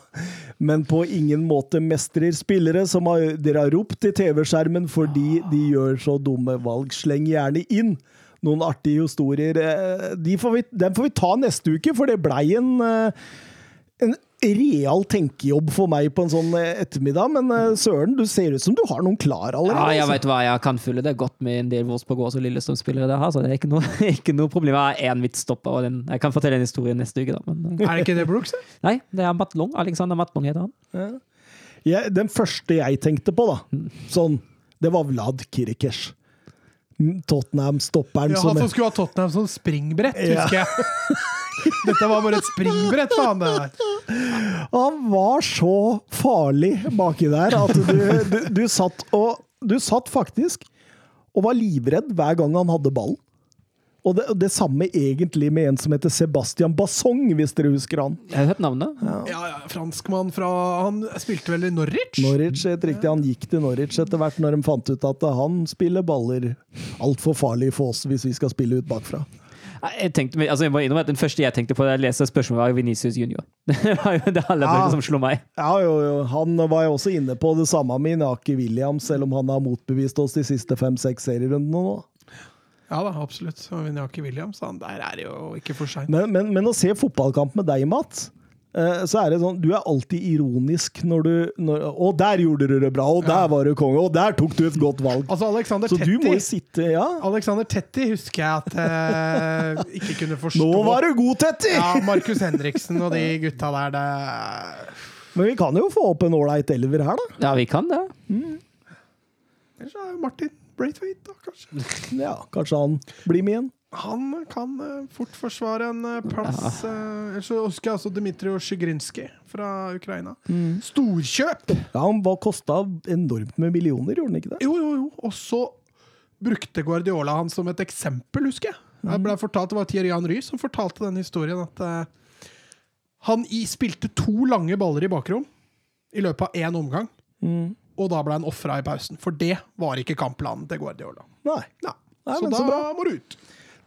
Men på ingen måte mestrer. Spillere som har, dere har ropt i TV-skjermen fordi de gjør så dumme valg. Sleng gjerne inn noen artige historier. Eh, De får vi, den får vi ta neste uke, for det blei en eh, en real tenkejobb for meg på en sånn eh, ettermiddag, men eh, Søren, du ser ut som du har noen klar allerede. Ja, jeg veit vet hva, jeg kan fylle det godt med en del Wolfsburg og Lillestrøm-spillere der, så det er ikke noe, ikke noe problem. Jeg har én midtstopper, og den, jeg kan fortelle en historie neste uke, da. Men, eh, Er det ikke det Brooks? da? nei, det er Matlong. Alexander Matlong heter han. Jeg- den første jeg tenkte på, da, sånn Det var Vlad Kirikers. Tottenham-stopperen Ja, som han som skulle ha Tottenham som springbrett, Ja. husker jeg. Dette var bare et springbrett han det der. Han var så farlig baki der at du, du, du satt og Du satt faktisk og var livredd hver gang han hadde ballen. Og det, det samme egentlig med en som heter Sebastian Bassong, hvis dere husker han. Jeg har hørt navnet. Ja, ja, franskmann fra Han spilte vel i Norwich? Norwich, helt riktig. Han gikk til Norwich etter hvert når de fant ut at han spiller baller altfor farlig for oss hvis vi skal spille ut bakfra. Jeg, tenkte, altså jeg må innrømme at Den første jeg tenkte på da jeg leste spørsmålet, var Venicius Junior. Det var jo det aller Ja. som slo meg. Ja, jo, jo. Han var jo også inne på det samme med Inaki Williams, selv om han har motbevist oss de siste fem-seks serierundene nå. Ja da, absolutt. Inaki Vinjaki Williams, han der er jo ikke for seint. Men, men, men å se fotballkamp med deg, Mats, eh, så er det sånn Du er alltid ironisk når du når, 'Å, der gjorde du det bra! Og der var du konge! Og der tok du et godt valg!' Altså, Alexander Så du må jo sitte Ja, Alexander Tetti husker jeg at eh, ikke kunne forstå nå var du god, Tetti! Ja, Markus Henriksen og de gutta der, det Men vi kan jo få opp en ålreit elver her, da. Ja, vi kan det. Ellers er jo Martin Braithwaite, da, kanskje. Ja, Kanskje han blir med igjen. Han kan eh, fort forsvare en eh, plass. Ja. Ellers så husker jeg også Dmitrij Sjigrinskij fra Ukraina. Storkjøp! Ja, Han var kosta enormt med millioner, gjorde han ikke det? Jo, jo, jo. Og så brukte Guardiola han som et eksempel, husker jeg. Jeg ble fortalt, Det var Thierry Henry som fortalte den historien. At eh, han i, spilte to lange baller i bakrom i løpet av én omgang. Og da ble han ofra i pausen. For det var ikke kampplanen til Guardiola. Nei. Ja. Nei, så da så må du ut.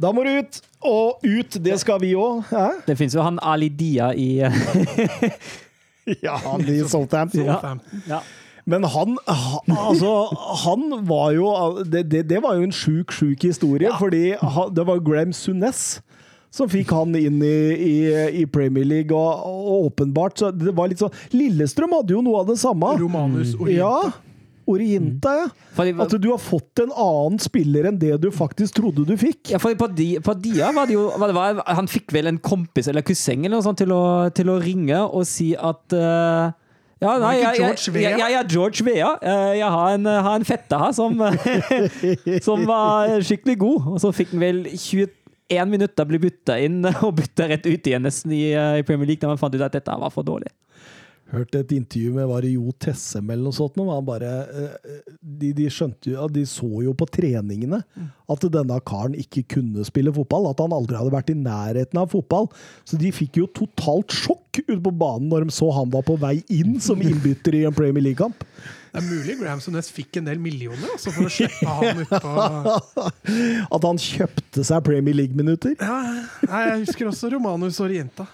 Da må du ut! Og ut, det skal vi òg. Det fins jo han Ali Dia i Ja, han i Southampton. Ja. Ja. Men han, ha- altså, han var jo Det, det, det var jo en sjuk, sjuk historie, fordi ha- det var Graham Sunes som fikk han inn i, i, i Premier League, og, og åpenbart så det var litt sånn Lillestrøm hadde jo noe av det samme. Romanus Orienta. Ja. Orienta, ja. Fordi- At du har fått en annen spiller enn det du faktisk trodde du fikk. Ja, for på, Di, på Dia var det jo var det var, Han fikk vel en kompis eller kusseng eller noe sånt til å, til å ringe og si at uh, ja, nei, jeg, jeg, jeg, jeg, jeg er George Vea. Eh, Jeg har en, har en fette her som, som var skikkelig god. Og så fikk han vel 21 minutter bli bytta inn og bytta rett ut igjen nesten i, eh, i Premier League da man fant ut at dette var for dårlig. Hørte et intervju med var det Jo Tessem eller noe sånt. Han bare, eh, de, de skjønte jo, de så jo på treningene at denne karen ikke kunne spille fotball. At han aldri hadde vært i nærheten av fotball. Så de fikk jo totalt sjokk ute på banen når de så han var på vei inn som innbytter i en Premier League-kamp. Det er mulig Graham Sunes fikk en del millioner altså, for å slippe han utpå At han kjøpte seg Premier League-minutter. ja, Jeg husker også Romanus Orienta.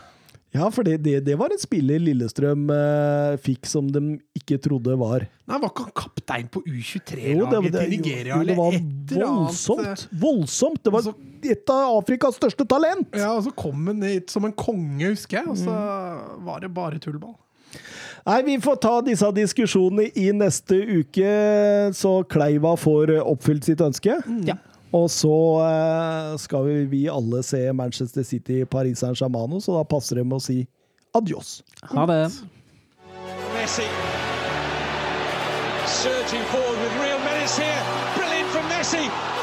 Ja, for det, det, det var en spiller Lillestrøm eh, fikk som de ikke trodde var Nei, Var ikke han kaptein på U23-laget det, det, til Nigeria? jo, det var eller annet? voldsomt. Voldsomt! Det var et av Afrikas største talent! Ja, og så kom han hit som en konge, husker jeg, og så var det bare tullball. Nei, vi får ta disse diskusjonene i neste uke, så Kleiva får oppfylt sitt ønske. Ja. Og så eh, skal vi, vi alle se Manchester City, Paris Saint-Germain, så da passer det med å si adios. Ha det. Messi surging forward with real menace here. Brilliant from Messi.